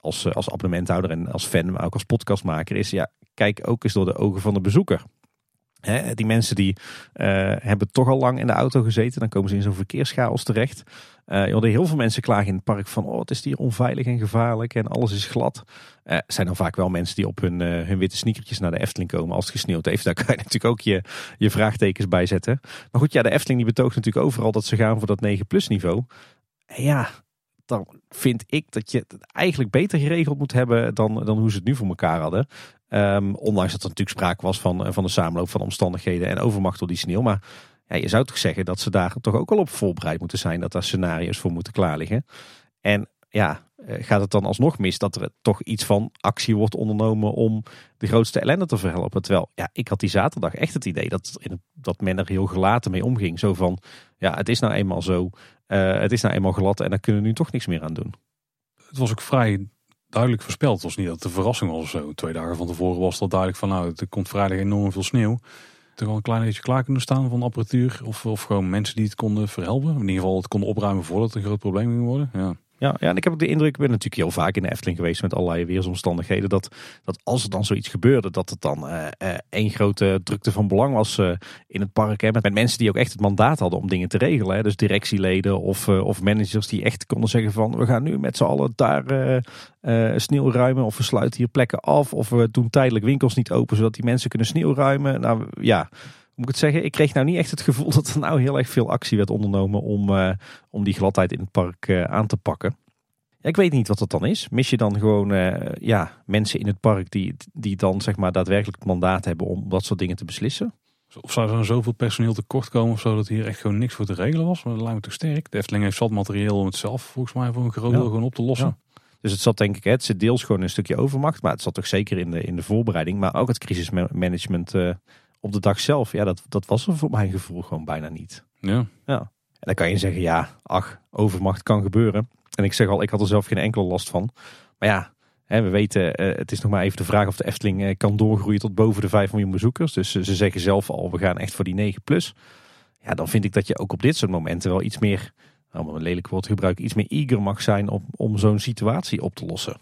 als, eh, als abonnementhouder en als fan, maar ook als podcastmaker, is ja, kijk ook eens door de ogen van de bezoeker. Die mensen die uh, hebben toch al lang in de auto gezeten. Dan komen ze in zo'n verkeerschaos terecht. Uh, heel veel mensen klagen in het park van... oh, het is hier onveilig en gevaarlijk en alles is glad. Uh, zijn dan vaak wel mensen die op hun, hun witte sneakertjes naar de Efteling komen... als het gesneeuwd heeft. Daar kan je natuurlijk ook je, je vraagtekens bij zetten. Maar goed, ja, de Efteling die betoogt natuurlijk overal... dat ze gaan voor dat 9 plus niveau. En ja, dan vind ik dat je het eigenlijk beter geregeld moet hebben... dan, dan hoe ze het nu voor elkaar hadden. Um, ondanks dat er natuurlijk sprake was van, eh, van de samenloop van omstandigheden en overmacht door die sneeuw. Maar ja, je zou toch zeggen dat ze daar toch ook al op voorbereid moeten zijn. Dat daar scenario's voor moeten klaarliggen. En ja, gaat het dan alsnog mis dat er toch iets van actie wordt ondernomen om de grootste ellende te verhelpen. Terwijl, ja, ik had die zaterdag echt het idee dat, dat men er heel gelaten mee omging. Zo van, ja, het is nou eenmaal zo. Uh, het is nou eenmaal glad en daar kunnen we nu toch niks meer aan doen. Het was ook vrij duidelijk voorspeld. Het was niet dat het verrassing was of zo. Twee dagen van tevoren was het duidelijk van nou, er komt vrijdag enorm veel sneeuw. Er wel een klein beetje klaar kunnen staan van apparatuur. Of, of gewoon mensen die het konden verhelpen. In ieder geval het konden opruimen voordat het een groot probleem ging worden. Ja. Ja, ja, en ik heb ook de indruk, ik ben natuurlijk heel vaak in de Efteling geweest met allerlei weersomstandigheden, dat, dat als er dan zoiets gebeurde, dat het dan uh, één grote drukte van belang was uh, in het park. Met, mensen die ook echt het mandaat hadden om dingen te regelen. Hè, dus directieleden of, of managers die echt konden zeggen van, we gaan nu met z'n allen daar sneeuw ruimen of we sluiten hier plekken af. Of we doen tijdelijk winkels niet open, zodat die mensen kunnen sneeuw ruimen. Nou ja, moet ik het zeggen, ik kreeg nou niet echt het gevoel dat er nou heel erg veel actie werd ondernomen om, uh, om die gladheid in het park uh, aan te pakken. Ja, ik weet niet wat dat dan is. Mis je dan gewoon uh, ja, mensen in het park die, die dan zeg maar daadwerkelijk het mandaat hebben om dat soort dingen te beslissen? Of zou er dan zoveel personeel tekort komen of zo dat hier echt gewoon niks voor te regelen was? Maar dat lijkt me toch sterk. De Efteling heeft zat materieel om het zelf volgens mij voor een groot deel gewoon op te lossen. Ja. Dus het zat denk ik, het zit deels gewoon een stukje overmacht. Maar het zat toch zeker in de, in de voorbereiding. Maar ook het crisismanagement op de dag zelf, ja, dat, dat was er voor mijn gevoel gewoon bijna niet. Ja. ja. En dan kan je zeggen, ja, ach, overmacht kan gebeuren. En ik zeg al, ik had er zelf geen enkele last van. Maar ja, hè, we weten, eh, het is nog maar even de vraag of de Efteling eh, kan doorgroeien tot boven de 5 miljoen bezoekers. Dus ze zeggen zelf al, we gaan echt voor die 9 plus. Ja, dan vind ik dat je ook op dit soort momenten wel iets meer, allemaal een lelijk woord gebruiken, iets meer eager mag zijn om, om zo'n situatie op te lossen.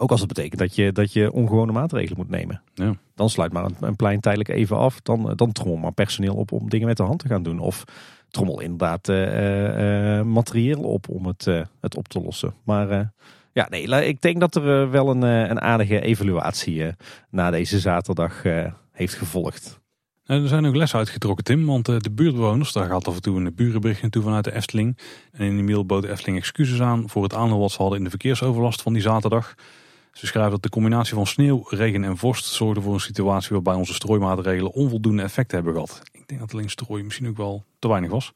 Ook als het betekent dat je, dat je ongewone maatregelen moet nemen. Ja. Dan sluit maar een, een, plein tijdelijk even af. Dan, dan trommel maar personeel op om dingen met de hand te gaan doen. Of trommel inderdaad uh, uh, materieel op om het, uh, het op te lossen. Maar ja, nee, ik denk dat er wel een, een aardige evaluatie na deze zaterdag heeft gevolgd. Er zijn ook lessen uitgetrokken, Tim. Want de buurtbewoners, daar gaat af en toe een burenbericht naartoe vanuit de Efteling. En in de mail bood de Efteling excuses aan voor het aandeel wat ze hadden in de verkeersoverlast van die zaterdag. Ze schrijven dat de combinatie van sneeuw, regen en vorst zorgde voor een situatie waarbij onze strooimaatregelen onvoldoende effect hebben gehad. Ik denk dat alleen strooi misschien ook wel te weinig was.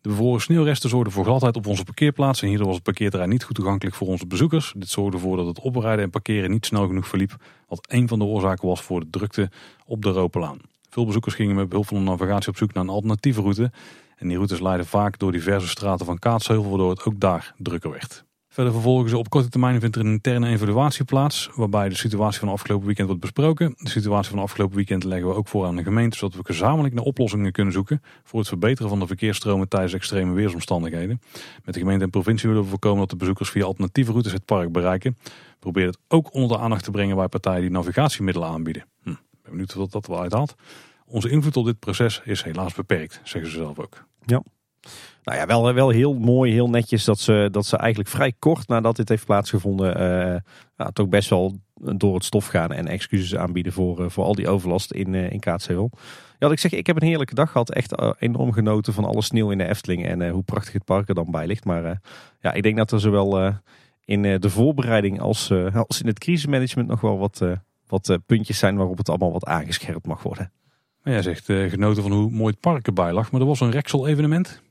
De bevroren sneeuwresten zorgden voor gladheid op onze parkeerplaats en hierdoor was het parkeerterrein niet goed toegankelijk voor onze bezoekers. Dit zorgde ervoor dat het oprijden en parkeren niet snel genoeg verliep, wat een van de oorzaken was voor de drukte op de Ropelaan. Veel bezoekers gingen met behulp van de navigatie op zoek naar een alternatieve route. En die routes leidden vaak door diverse straten van Kaatsheuvel, waardoor het ook daar drukker werd. Verder vervolgen ze op korte termijn vindt er een interne evaluatie plaats, waarbij de situatie van afgelopen weekend wordt besproken. De situatie van afgelopen weekend leggen we ook voor aan de gemeente, zodat we gezamenlijk naar oplossingen kunnen zoeken voor het verbeteren van de verkeersstromen tijdens extreme weersomstandigheden. Met de gemeente en provincie willen we voorkomen dat de bezoekers via alternatieve routes het park bereiken. Probeer het ook onder de aandacht te brengen bij partijen die navigatiemiddelen aanbieden. Hm, ben benieuwd wat dat wel uithaalt. Onze invloed op dit proces is helaas beperkt, zeggen ze zelf ook. Ja. Nou ja, wel, wel heel mooi, heel netjes dat ze, dat ze eigenlijk vrij kort nadat dit heeft plaatsgevonden, nou, toch best wel door het stof gaan en excuses aanbieden voor, uh, voor al die overlast in, uh, in Kaatsheuvel. Ja, ik zeg, ik heb een heerlijke dag gehad. Echt enorm genoten van alle sneeuw in de Efteling en hoe prachtig het park er dan bij ligt. Maar ja, ik denk dat er zowel in de voorbereiding als, als in het crisismanagement nog wel wat, wat puntjes zijn waarop het allemaal wat aangescherpt mag worden. jij zegt genoten van hoe mooi het park erbij lag, maar er was een Rexel evenement.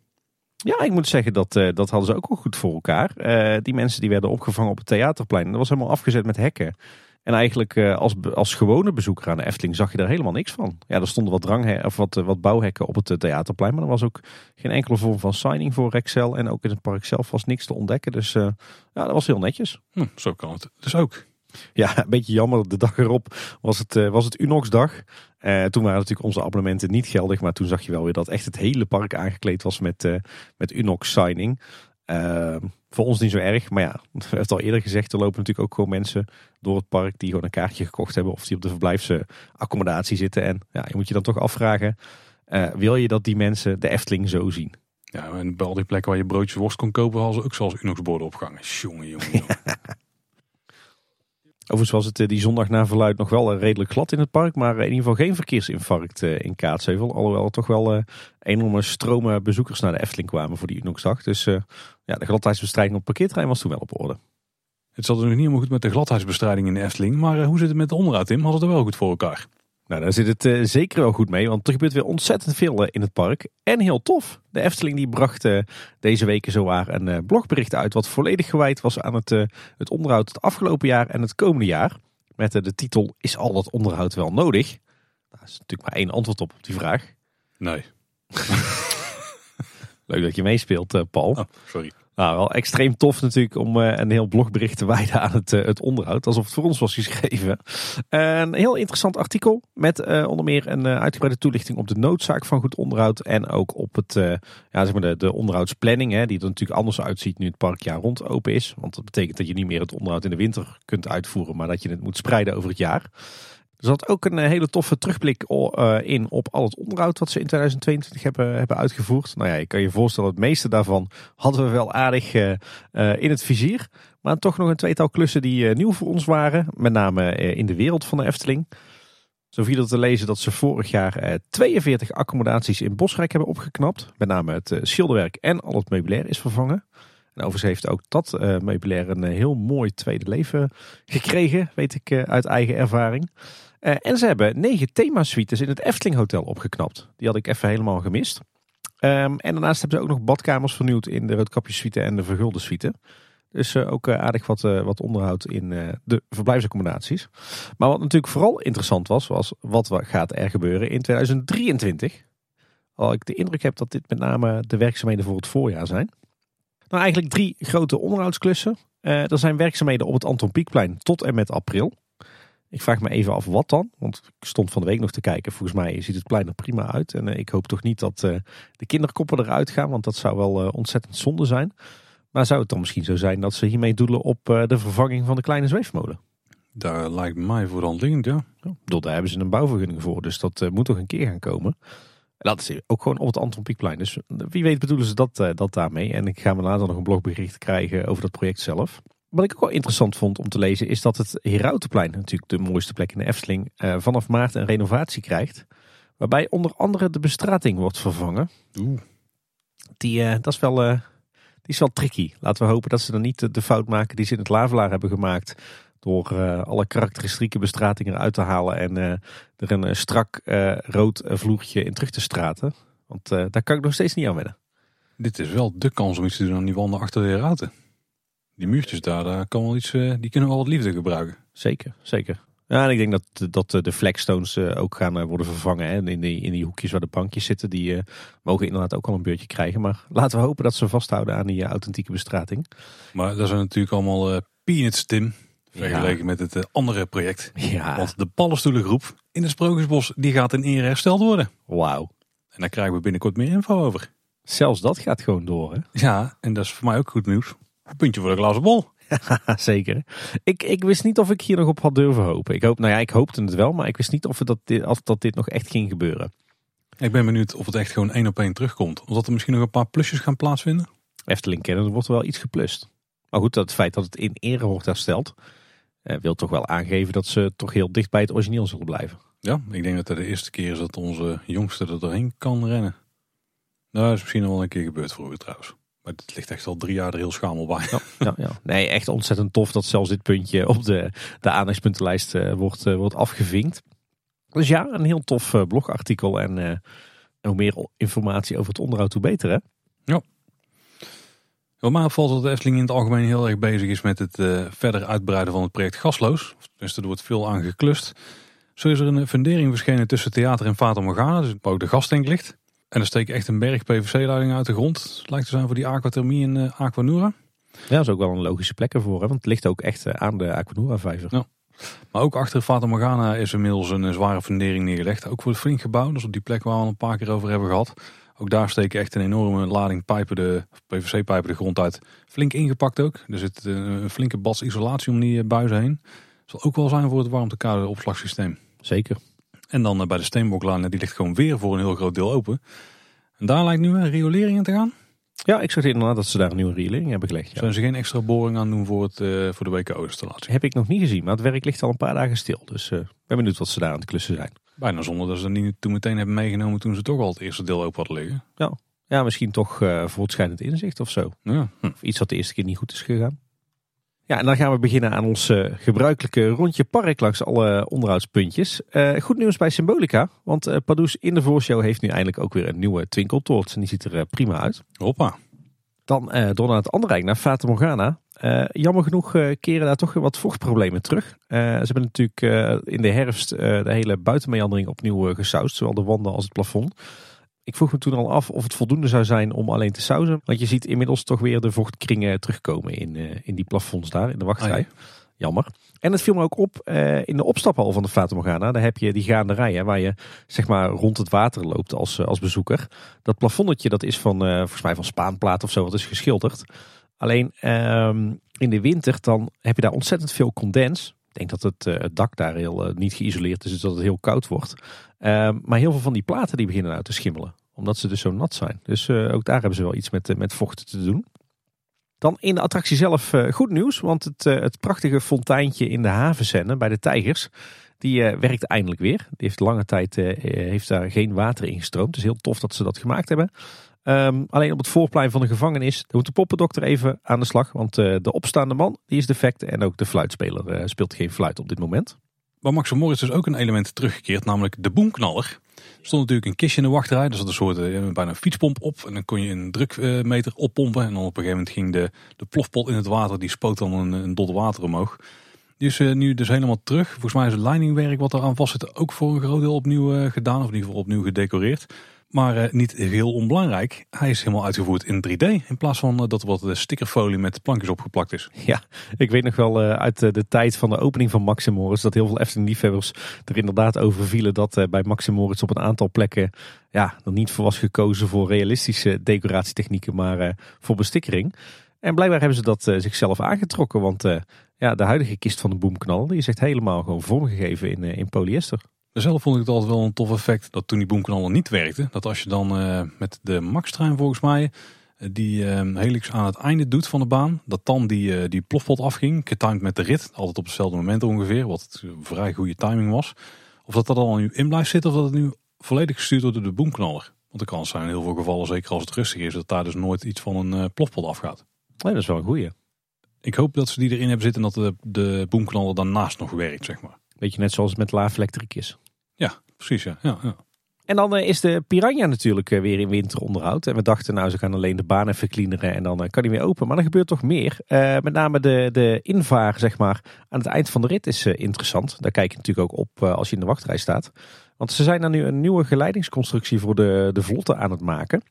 Ja, ik moet zeggen dat uh, dat hadden ze ook wel goed voor elkaar. Uh, die mensen die werden opgevangen op het theaterplein. Dat was helemaal afgezet met hekken. En eigenlijk uh, als, als gewone bezoeker aan de Efteling zag je daar helemaal niks van. Ja, er stonden wat, drang, of wat, wat bouwhekken op het theaterplein. Maar er was ook geen enkele vorm van signing voor Rexel. En ook in het park zelf was niks te ontdekken. Dus ja, dat was heel netjes. Hm, zo kan het dus ook. Ja, een beetje jammer. De dag erop was het, uh, was het Unox-dag. Uh, toen waren natuurlijk onze abonnementen niet geldig. Maar toen zag je wel weer dat echt het hele park aangekleed was met, uh, met Unox-signing. Ehm, voor ons niet zo erg, maar ja, we hebben het al eerder gezegd, er lopen natuurlijk ook gewoon mensen door het park die gewoon een kaartje gekocht hebben of die op de verblijfsaccommodatie zitten. En ja, je moet je dan toch afvragen, eh, wil je dat die mensen de Efteling zo zien? Ja, en bij al die plekken waar je broodjes worst kon kopen, hadden ze ook zoals Unox borden opgehangen. Jongen, jongen, jongen. Overigens was het eh, die zondag na verluid nog wel eh, redelijk glad in het park. Maar in ieder geval geen verkeersinfarct eh, in Kaatsheuvel. Alhoewel er toch wel enorme stromen bezoekers naar de Efteling kwamen voor die Unoxdag. Dus ja, de gladheidsbestrijding op parkeerterrein was toen wel op orde. Het zat er nog niet helemaal goed met de gladheidsbestrijding in de Efteling. Maar hoe zit het met de onderhoud, Tim? Hadden het er wel goed voor elkaar? Nou, daar zit het uh, zeker wel goed mee, want er gebeurt weer ontzettend veel uh, in het park. En heel tof. De Efteling die bracht uh, deze weken zowaar een blogbericht uit wat volledig gewijd was aan het, het onderhoud het afgelopen jaar en het komende jaar. Met de titel Is al dat onderhoud wel nodig? Daar is natuurlijk maar één antwoord op op die vraag. Nee. Leuk dat je meespeelt, Paul. Oh, sorry. Nou, wel extreem tof natuurlijk om eh, een heel blogbericht te wijden aan het, eh, het onderhoud. Alsof het voor ons was geschreven. Een heel interessant artikel met eh, onder meer een uitgebreide toelichting op de noodzaak van goed onderhoud. En ook op het, ja, zeg maar de, de onderhoudsplanning, hè, die er natuurlijk anders uitziet nu het park jaar rond open is. Want dat betekent dat je niet meer het onderhoud in de winter kunt uitvoeren, maar dat je het moet spreiden over het jaar. Er zat ook een hele toffe terugblik in op al het onderhoud wat ze in 2022 hebben, hebben uitgevoerd. Nou ja, je kan je voorstellen, het meeste daarvan hadden we wel aardig uh, in het vizier. Maar toch nog een tweetal klussen die nieuw voor ons waren. Met name in de wereld van de Efteling. Zo viel er te lezen dat ze vorig jaar 42 accommodaties in Bosrijk hebben opgeknapt. Met name het schilderwerk en al het meubilair is vervangen. En overigens heeft ook dat meubilair een heel mooi tweede leven gekregen, weet ik uit eigen ervaring. Uh, en ze hebben negen themasuites in het Efteling Hotel opgeknapt. Die had ik even helemaal gemist. Um, en daarnaast hebben ze ook nog badkamers vernieuwd in de Roodkapjessuite en de Vergulde suite. Dus uh, ook uh, aardig wat, wat onderhoud in de verblijfsaccommodaties. Maar wat natuurlijk vooral interessant was, was wat gaat er gebeuren in 2023. Al ik de indruk heb dat dit met name de werkzaamheden voor het voorjaar zijn. Nou, eigenlijk drie grote onderhoudsklussen. er zijn werkzaamheden op het Anton Pieckplein tot en met april. Ik vraag me even af wat dan. Want ik stond van de week nog te kijken. Volgens mij ziet het plein er prima uit. En eh, ik hoop toch niet dat uh, de kinderkoppen eruit gaan. Want dat zou wel uh, ontzettend zonde zijn. Maar zou het dan misschien zo zijn dat ze hiermee doelen op de vervanging van de kleine zweefmolen? Daar lijkt mij voor hand liggend, ja. ja. daar hebben ze een bouwvergunning voor. Dus dat moet toch een keer gaan komen. En dat is ook gewoon op het Anton Pieckplein. Dus wie weet bedoelen ze dat, dat daarmee. En ik ga me later nog een blogbericht krijgen over dat project zelf. Wat ik ook wel interessant vond om te lezen is dat het Herautenplein, natuurlijk de mooiste plek in de Efteling, eh, vanaf maart een renovatie krijgt. Waarbij onder andere de bestrating wordt vervangen. Oeh. Die, uh, dat is wel, uh, die is wel tricky. Laten we hopen dat ze dan niet de, fout maken die ze in het Lavelaar hebben gemaakt. Door alle karakteristieke bestratingen eruit te halen en er een strak rood vloertje in terug te straten. Want daar kan ik nog steeds niet aan wennen. Dit is wel de kans om iets te doen aan die wanden achter de Herauten die muurtjes daar, daar kan wel iets, eh, die kunnen wel wat liefde gebruiken. Zeker, zeker. Ja, en ik denk dat, dat de flagstones eh, ook gaan eh, worden vervangen. Hè. In, die, in die hoekjes waar de bankjes zitten, die mogen inderdaad ook al een beurtje krijgen. Maar laten we hopen dat ze vasthouden aan die authentieke bestrating. Maar dat zijn natuurlijk allemaal peanuts, Tim. Vergeleken met het andere project. Ja. Want de Pallenstoelengroep in het Sprookjesbos, die gaat in ere hersteld worden. Wauw. En daar krijgen we binnenkort meer info over. Zelfs dat gaat gewoon door, hè? Ja, en dat is voor mij ook goed nieuws. Puntje voor de glazen bol. Zeker. Ik, ik wist niet of ik hier nog op had durven hopen. Ik hoop, nou ja, ik hoopte het wel, maar ik wist niet of, het dat, dit, of dat dit nog echt ging gebeuren. Ik ben benieuwd of het echt gewoon één op één terugkomt. Of dat er misschien nog een paar plusjes gaan plaatsvinden. Efteling kennen, er wordt wel iets geplust. Maar goed, dat het feit dat het in ere wordt hersteld, eh, wil toch wel aangeven dat ze toch heel dicht bij het origineel zullen blijven. Ja, ik denk dat het de eerste keer is dat onze jongste er doorheen kan rennen. Nou, dat is misschien al een keer gebeurd vroeger trouwens. Maar het ligt echt al drie jaar er heel schamel bij. Ja, ja, ja, Nee, echt ontzettend tof dat zelfs dit puntje op de, de aandachtspuntenlijst uh, wordt, uh, wordt afgevinkt. Dus ja, een heel tof uh, blogartikel en hoe meer informatie over het onderhoud, hoe beter hè? Ja. Wat mij opvalt dat de Efteling in het algemeen heel erg bezig is met het verder uitbreiden van het project Gasloos. Dus er wordt veel aan geklust. Zo is er een fundering verschenen tussen theater en Fata Morgana, dus waar ook de gastenk ligt. En er steekt echt een berg PVC-leidingen uit de grond. Lijkt te zijn voor die aquathermie in uh, Aquanura. Ja, dat is ook wel een logische plek ervoor. Hè? Want het ligt ook echt eh, aan de Aquanura-vijver. Ja. Maar ook achter Fata Morgana is inmiddels een zware fundering neergelegd. Ook voor het Flink gebouw. Dus op die plek waar we al een paar keer over hebben gehad. Ook daar steken echt een enorme lading pijpen, de PVC-pijpen de grond uit. Flink ingepakt ook. Er zit een flinke bas isolatie om die buizen heen. Zal ook wel zijn voor het warmtekader opslagsysteem. Zeker. En dan bij de steenboklaan, die ligt gewoon weer voor een heel groot deel open. En daar lijkt nu een riolering in te gaan. Ja, ik zag inderdaad dat ze daar een nieuwe riolering hebben gelegd. Ja. Zijn ze geen extra boring aan doen voor, het, uh, voor de WKO-installatie? Heb ik nog niet gezien, maar het werk ligt al een paar dagen stil. Dus uh, ben benieuwd wat ze daar aan het klussen zijn. Bijna zonder dat ze dat niet toen meteen hebben meegenomen toen ze toch al het eerste deel open hadden liggen. Ja, ja misschien toch uh, voortschrijdend inzicht of zo. Ja. Hm. Of iets wat de eerste keer niet goed is gegaan. Ja, en dan gaan we beginnen aan ons uh, gebruikelijke rondje park langs alle onderhoudspuntjes. Uh, goed nieuws bij Symbolica, want uh, Pardoes in de voorshow heeft nu eindelijk ook weer een nieuwe twinkeltoort. En die ziet er prima uit. Hoppa. Dan door naar het andere rijk, naar Fata Morgana. jammer genoeg keren daar toch wat vochtproblemen terug. ze hebben natuurlijk in de herfst de hele buitenmeandering opnieuw gesausd, zowel de wanden als het plafond. Ik vroeg me toen al af of het voldoende zou zijn om alleen te sausen. Want je ziet inmiddels toch weer de vochtkringen terugkomen in, uh, in die plafonds daar, in de wachtrij. Oh Jammer. En het viel me ook op uh, in de opstaphal van de Fata Morgana. Daar heb je die gaande rijen waar je zeg maar rond het water loopt als, uh, als bezoeker. Dat plafondetje dat is van, volgens mij van spaanplaat of zo, wat is geschilderd. Alleen ehm, in de winter dan heb je daar ontzettend veel condens. Ik denk dat het, het dak daar heel niet geïsoleerd is, dus dat het heel koud wordt. Uh, maar heel veel van die platen die beginnen nou te schimmelen. Omdat ze dus zo nat zijn. Dus uh, ook daar hebben ze wel iets met, met vochten te doen. Dan in de attractie zelf goed nieuws. Want het, het prachtige fonteintje in de havenzenne bij de tijgers. Die werkt eindelijk weer. Die heeft lange tijd heeft daar geen water in gestroomd. Is heel tof dat ze dat gemaakt hebben. Um, alleen op het voorplein van de gevangenis moet de poppendokter even aan de slag. Want de opstaande man die is defect. En ook de fluitspeler speelt geen fluit op dit moment. Bij Max Morris is ook een element teruggekeerd, namelijk de boomknaller. Er stond natuurlijk een kistje in de wachtrij, dus dat een soort bijna een fietspomp op. En dan kon je een drukmeter oppompen. En dan op een gegeven moment ging de, de plofpot in het water, die spoot dan een, een dot water omhoog. Die is nu dus helemaal terug. Volgens mij is het leidingwerk wat eraan vast zit ook voor een groot deel opnieuw gedaan. Of in ieder geval opnieuw gedecoreerd. Maar uh, niet heel onbelangrijk, hij is helemaal uitgevoerd in 3D. In plaats van uh, dat er wat stickerfolie met plankjes opgeplakt is. Ja, ik weet nog wel uit de tijd van de opening van Max Moritz... dat heel veel Efteling liefhebbers er inderdaad over vielen... dat bij Max Moritz op een aantal plekken ja, er niet voor was gekozen voor realistische decoratietechnieken... maar voor bestikkering. En blijkbaar hebben ze dat zichzelf aangetrokken. Want ja, de huidige kist van de boomknal die is echt helemaal gewoon vormgegeven in, in polyester. Zelf vond ik het altijd wel een tof effect dat toen die boomknallen niet werkte. Dat als je dan uh, met de Max-trein volgens mij die uh, helix aan het einde doet van de baan. Dat dan die, uh, die plofpot afging, getimed met de rit. Altijd op hetzelfde moment ongeveer, wat vrij goede timing was. Of dat dat al nu in blijft zitten of dat het nu volledig gestuurd wordt door de boomknaller. Want de kans zijn in heel veel gevallen, zeker als het rustig is, dat daar dus nooit iets van een plofpot afgaat. Nee, dat is wel een goeie. Ik hoop dat ze die erin hebben zitten en dat de, de boomknaller daarnaast nog werkt, zeg maar. Beetje net zoals het met Laaf Electric is. Ja, precies. Ja. Ja, ja. En dan uh, is de Piranha natuurlijk uh, weer in winteronderhoud. En we dachten nou ze gaan alleen de baan even en dan uh, kan hij weer open. Maar er gebeurt toch meer. met name de, de invaar zeg maar aan het eind van de rit is interessant. Daar kijk je natuurlijk ook op als je in de wachtrij staat. Want ze zijn dan nu een nieuwe geleidingsconstructie voor de, de vlotten aan het maken.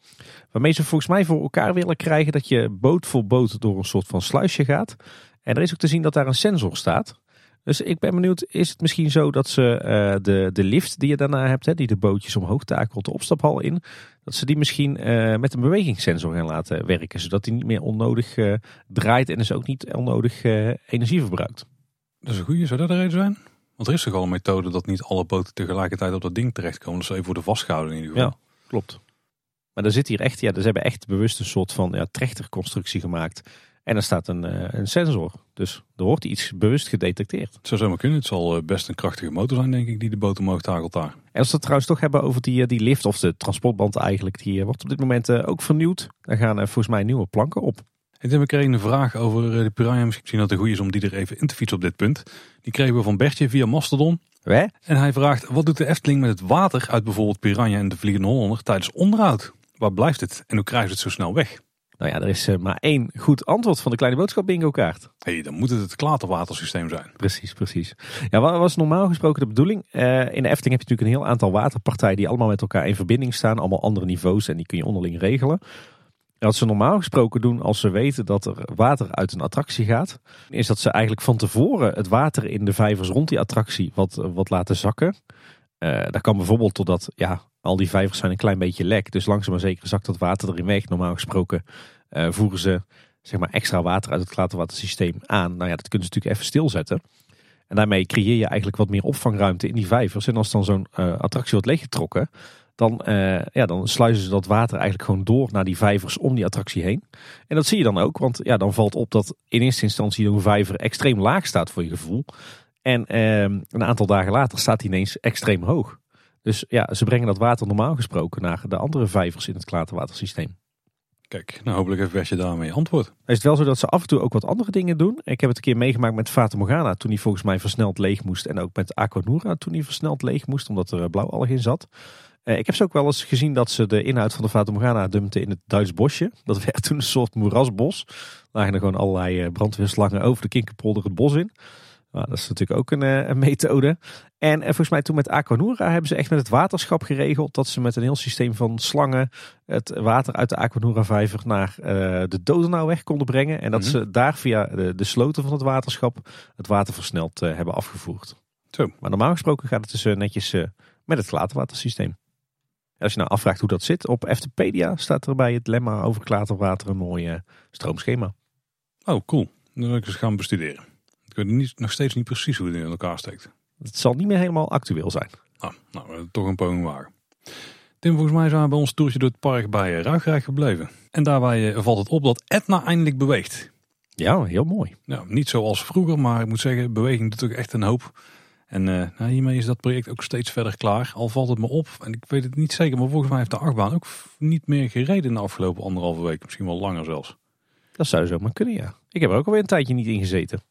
Waarmee ze volgens mij voor elkaar willen krijgen dat je boot voor boot door een soort van sluisje gaat. En er is ook te zien dat daar een sensor staat. Dus ik ben benieuwd, is het misschien zo dat ze uh, de, de lift die je daarna hebt, hè, die de bootjes omhoog takelt de opstaphal in, dat ze die misschien uh, met een bewegingssensor gaan laten werken, zodat die niet meer onnodig uh, draait en dus ook niet onnodig energie verbruikt. Dat is een goede, zou dat de reden zijn? Want er is toch al een methode dat niet alle boten tegelijkertijd op dat ding terechtkomen, dus even worden vastgehouden in ieder geval. Ja, klopt. Maar er zit hier echt, ja, dus ze hebben echt bewust een soort van ja, trechterconstructie gemaakt. En er staat een, een sensor. Dus er wordt iets bewust gedetecteerd. Het zou zomaar kunnen. Het zal best een krachtige motor zijn, denk ik, die de boot omhoog takelt daar. En als we het trouwens toch hebben over die, die lift of de transportband eigenlijk. Die wordt op dit moment ook vernieuwd. Daar gaan volgens mij nieuwe planken op. En we kregen een vraag over de Piranha. Misschien dat het goed is om die er even in te fietsen op dit punt. Die kregen we van Bertje via Mastodon. Hè? En hij vraagt, wat doet de Efteling met het water uit bijvoorbeeld Piranha en de Vliegende Hollander tijdens onderhoud? Waar blijft het en hoe krijgen ze het zo snel weg? Nou ja, er is maar één goed antwoord van de kleine boodschap bingo kaart. Hé, hey, dan moet het het klaterwatersysteem zijn. Precies, precies. Ja, wat was normaal gesproken de bedoeling? Uh, in de Efteling heb je natuurlijk een heel aantal waterpartijen die allemaal met elkaar in verbinding staan. Allemaal andere niveaus en die kun je onderling regelen. En wat ze normaal gesproken doen als ze weten dat er water uit een attractie gaat, is dat ze eigenlijk van tevoren het water in de vijvers rond die attractie wat, wat laten zakken. Uh, dat kan bijvoorbeeld totdat ja, al die vijvers zijn een klein beetje lek. Dus langzaam maar zeker zakt dat water erin weg. Normaal gesproken uh, voeren ze zeg maar, extra water uit het klaterwatersysteem aan. Nou ja, dat kunnen ze natuurlijk even stilzetten. En daarmee creëer je eigenlijk wat meer opvangruimte in die vijvers. En als dan zo'n uh, attractie wordt leeggetrokken, dan, uh, ja, dan sluizen ze dat water eigenlijk gewoon door naar die vijvers om die attractie heen. En dat zie je dan ook, want ja, dan valt op dat in eerste instantie een vijver extreem laag staat voor je gevoel. En uh, een aantal dagen later staat hij ineens extreem hoog. Dus ja, ze brengen dat water normaal gesproken naar de andere vijvers in het klaterwatersysteem. Kijk, nou hopelijk heeft Westje daarmee antwoord. Is het wel zo dat ze af en toe ook wat andere dingen doen? Ik heb het een keer meegemaakt met Fata Morgana toen hij volgens mij versneld leeg moest. En ook met Aquanura toen hij versneld leeg moest omdat er blauwalg in zat. Uh, ik heb ze ook wel eens gezien dat ze de inhoud van de Fata Morgana dumpten in het Duits bosje. Dat werd toen een soort moerasbos. Lagen er gewoon allerlei brandweerslangen over de Kinkerpolder het bos in. Nou, dat is natuurlijk ook een, een methode. En volgens mij toen met Aquanura hebben ze echt met het waterschap geregeld dat ze met een heel systeem van slangen het water uit de Aquanura vijver naar uh, de Dodenauweg konden brengen. En dat mm -hmm. ze daar via de, de, sloten van het waterschap het water versneld uh, hebben afgevoerd. Zo. Maar normaal gesproken gaat het dus uh, netjes met het klaterwatersysteem. En als je nou afvraagt hoe dat zit, op Eftepedia staat er bij het lemma over klaterwater een mooi stroomschema. Oh, cool. Dan wil ik eens gaan bestuderen. Weet niet, nog steeds niet precies hoe het in elkaar steekt. Het zal niet meer helemaal actueel zijn. Ah, nou, toch een poging wagen. Tim, volgens mij zijn we bij ons toertje door het park bij Ruigrijk gebleven. En daarbij valt het op dat Etna eindelijk beweegt. Ja, heel mooi. Ja, niet zoals vroeger, maar ik moet zeggen, beweging doet ook echt een hoop. En uh, nou, hiermee is dat project ook steeds verder klaar. Al valt het me op, en ik weet het niet zeker, maar volgens mij heeft de achtbaan ook niet meer gereden in de afgelopen anderhalve week. Misschien wel langer zelfs. Dat zou zomaar kunnen, ja. Ik heb er ook alweer een tijdje niet in gezeten.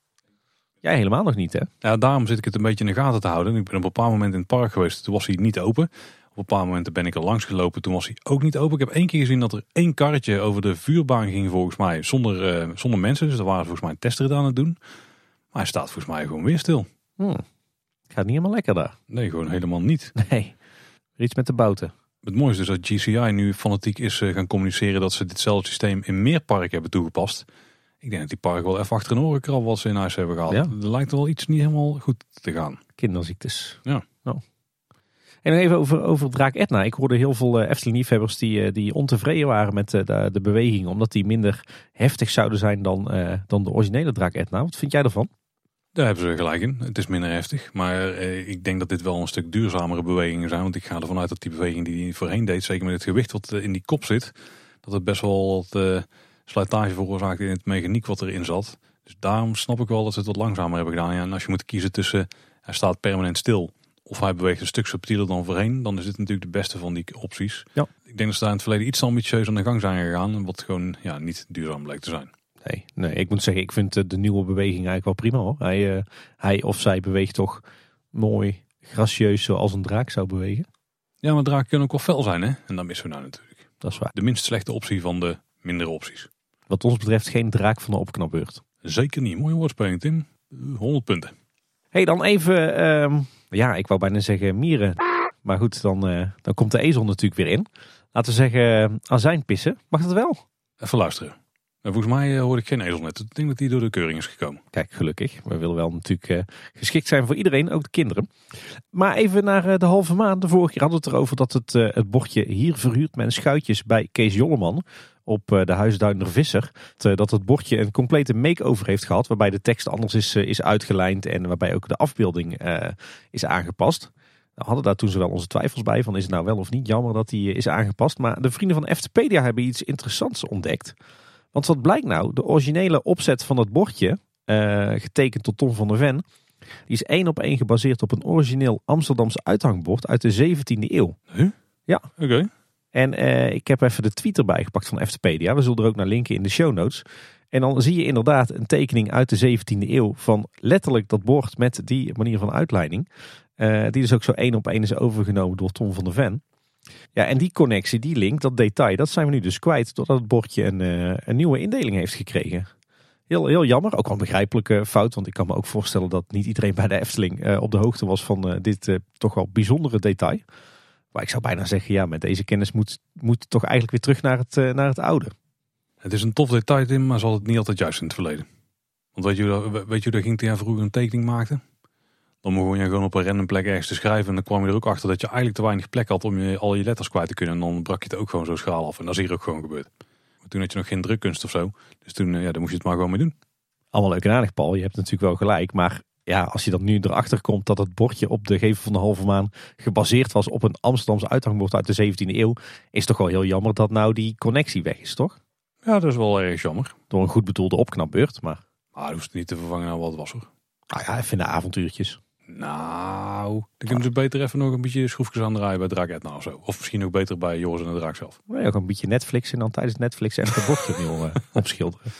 Jij helemaal nog niet, hè? Ja, daarom zit ik het een beetje in de gaten te houden. Ik ben op een bepaald moment in het park geweest, toen was hij niet open. Op een paar momenten ben ik er langs gelopen, toen was hij ook niet open. Ik heb één keer gezien dat er één karretje over de vuurbaan ging, volgens mij, zonder, uh, zonder mensen. Dus daar waren volgens mij testrit aan het doen. Maar hij staat volgens mij gewoon weer stil. Hmm. Gaat niet helemaal lekker daar. Nee, gewoon helemaal niet. Nee, iets met de bouten. Het mooiste is dat GCI nu fanatiek is gaan communiceren dat ze ditzelfde systeem in meer parken hebben toegepast. Ik denk dat die park wel even achter een orenkrab wat ze in huis hebben gehad. Ja. Er lijkt wel iets niet helemaal goed te gaan. Kinderziektes. Ja. Oh. En even over, over Draak Etna. Ik hoorde heel veel uh, Efteling-liefhebbers die, uh, die ontevreden waren met uh, de, de beweging. Omdat die minder heftig zouden zijn dan, dan de originele Draak Etna. Wat vind jij ervan? Daar hebben ze gelijk in. Het is minder heftig. Maar ik denk dat dit wel een stuk duurzamere bewegingen zijn. Want ik ga ervan uit dat die beweging die hij voorheen deed, zeker met het gewicht wat in die kop zit, dat het best wel wat slijtage veroorzaakt in het mechaniek wat erin zat. Dus daarom snap ik wel dat ze het wat langzamer hebben gedaan. Ja, en als je moet kiezen tussen hij staat permanent stil of hij beweegt een stuk subtieler dan voorheen, dan is dit natuurlijk de beste van die opties. Ja. Ik denk dat ze daar in het verleden iets ambitieus aan de gang zijn gegaan, wat gewoon ja, niet duurzaam bleek te zijn. Nee, nee, ik moet zeggen, ik vind de nieuwe beweging eigenlijk wel prima hoor. Hij, uh, hij of zij beweegt toch mooi, gracieus zoals een draak zou bewegen. Ja, maar draken kunnen ook wel fel zijn hè, en dat missen we nou natuurlijk. Dat is waar. De minst slechte optie van de mindere opties. Wat ons betreft geen draak van de opknapbeurt. Zeker niet. Mooie woordspeling Tim. 100 punten. hey, dan even, um, ja, ik wou bijna zeggen mieren. Maar goed, dan, uh, dan komt de ezel natuurlijk weer in. Laten we zeggen azijn pissen. Mag dat wel? Even luisteren. En volgens mij uh, hoorde ik geen ezel net. Ik denk dat die door de keuring is gekomen. Kijk, gelukkig. We willen wel natuurlijk geschikt zijn voor iedereen, ook de kinderen. Maar even naar de halve maand. De vorige keer hadden we het erover dat het, het bordje hier verhuurd met schuitjes bij Kees Jolleman op de Huisduiner Visser. Dat het bordje een complete make-over heeft gehad. Waarbij de tekst anders is, is uitgelijnd en waarbij ook de afbeelding is aangepast. We hadden daar toen zowel onze twijfels bij van is het nou wel of niet jammer dat die is aangepast. Maar de vrienden van Eftepedia hebben iets interessants ontdekt. Want wat blijkt nou? De originele opzet van het bordje, uh, getekend door Tom van der Ven, die is één op één gebaseerd op een origineel Amsterdamse uithangbord uit de 17e eeuw. Huh? Ja. Oké. Okay. En uh, ik heb even de tweet erbij gepakt van Eftepedia. We zullen er ook naar linken in de show notes. En dan zie je inderdaad een tekening uit de 17e eeuw van letterlijk dat bord met die manier van uitleiding. Uh, die dus ook zo één op één is overgenomen door Tom van der Ven. Ja, en die connectie, die link, dat detail, dat zijn we nu dus kwijt doordat het bordje een, uh, een nieuwe indeling heeft gekregen. Heel, heel jammer, ook wel een begrijpelijke fout, want ik kan me ook voorstellen dat niet iedereen bij de Efteling op de hoogte was van dit toch wel bijzondere detail. Maar ik zou bijna zeggen, ja, met deze kennis moet, moet toch eigenlijk weer terug naar het, naar het oude. Het is een tof detail, Tim, maar zal het niet altijd juist in het verleden. Want weet je, weet je hoe dat ging toen jij vroeger een tekening maakte? Dan begon je gewoon op een random plek ergens te schrijven. En dan kwam je er ook achter dat je eigenlijk te weinig plek had om je, al je letters kwijt te kunnen. En dan brak je het ook gewoon zo schaal af. En dat is hier ook gewoon gebeurd. Maar toen had je nog geen drukkunst of zo. Dus toen ja, dan moest je het maar gewoon mee doen. Allemaal leuk en aardig, Paul. Je hebt natuurlijk wel gelijk. Maar ja, als je dan nu erachter komt dat het bordje op de gevel van de halve maan gebaseerd was op een Amsterdamse uithangbord uit de 17e eeuw, is toch wel heel jammer dat nou die connectie weg is, toch? Ja, dat is wel erg jammer. Door een goed bedoelde opknapbeurt, maar... Maar dat hoeft niet te vervangen aan wat het was hoor. Nou ja, even de avontuurtjes. Nou, dan kunnen ze beter even nog een beetje schroefjes aan draaien bij Draak Etna of zo. Of misschien ook beter bij Joris en de Draak zelf. Nee, ook een beetje Netflix en dan tijdens Netflix echt het bordje opnieuw uh, opschilderen.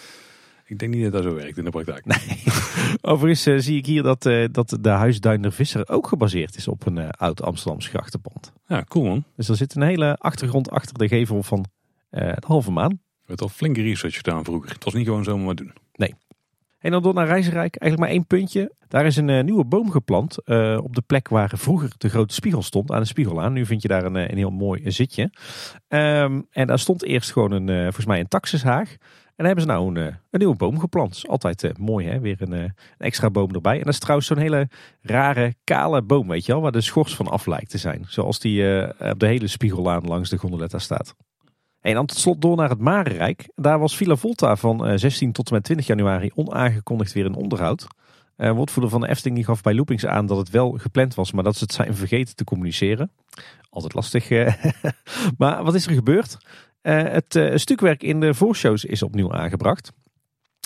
Ik denk niet dat dat zo werkt in de praktijk. Nee. Overigens uh, zie ik hier dat, uh, dat de Huisduiner Visser ook gebaseerd is op een uh, oud Amsterdams grachtenpand. Ja, cool man. Dus er zit een hele achtergrond achter de gevel van de halve maan. Je hebt al flinke research gedaan vroeger. Het was niet gewoon zomaar doen. Nee. En dan door naar Reizenrijk. Eigenlijk maar één puntje. Daar is een nieuwe boom geplant op de plek waar vroeger de grote spiegel stond. Aan de spiegelaan. Nu vind je daar een, een heel mooi zitje. Um, en daar stond eerst gewoon een, volgens mij een taxushaag. En hebben ze nou een, een nieuwe boom geplant. Altijd uh, mooi hè, weer een, een, extra boom erbij. En dat is trouwens zo'n hele rare kale boom, weet je wel. Waar de schors van af lijkt te zijn. Zoals die op de hele spiegellaan langs de gondoletta staat. En dan tot slot door naar het Marenrijk. Daar was Villa Volta van uh, 16 tot en met 20 januari onaangekondigd weer in onderhoud. Uh, woordvoerder van de Efteling gaf bij Loopings aan dat het wel gepland was, maar dat ze het zijn vergeten te communiceren. Altijd lastig. maar wat is er gebeurd? Uh, het uh, stukwerk in de voorshows is opnieuw aangebracht.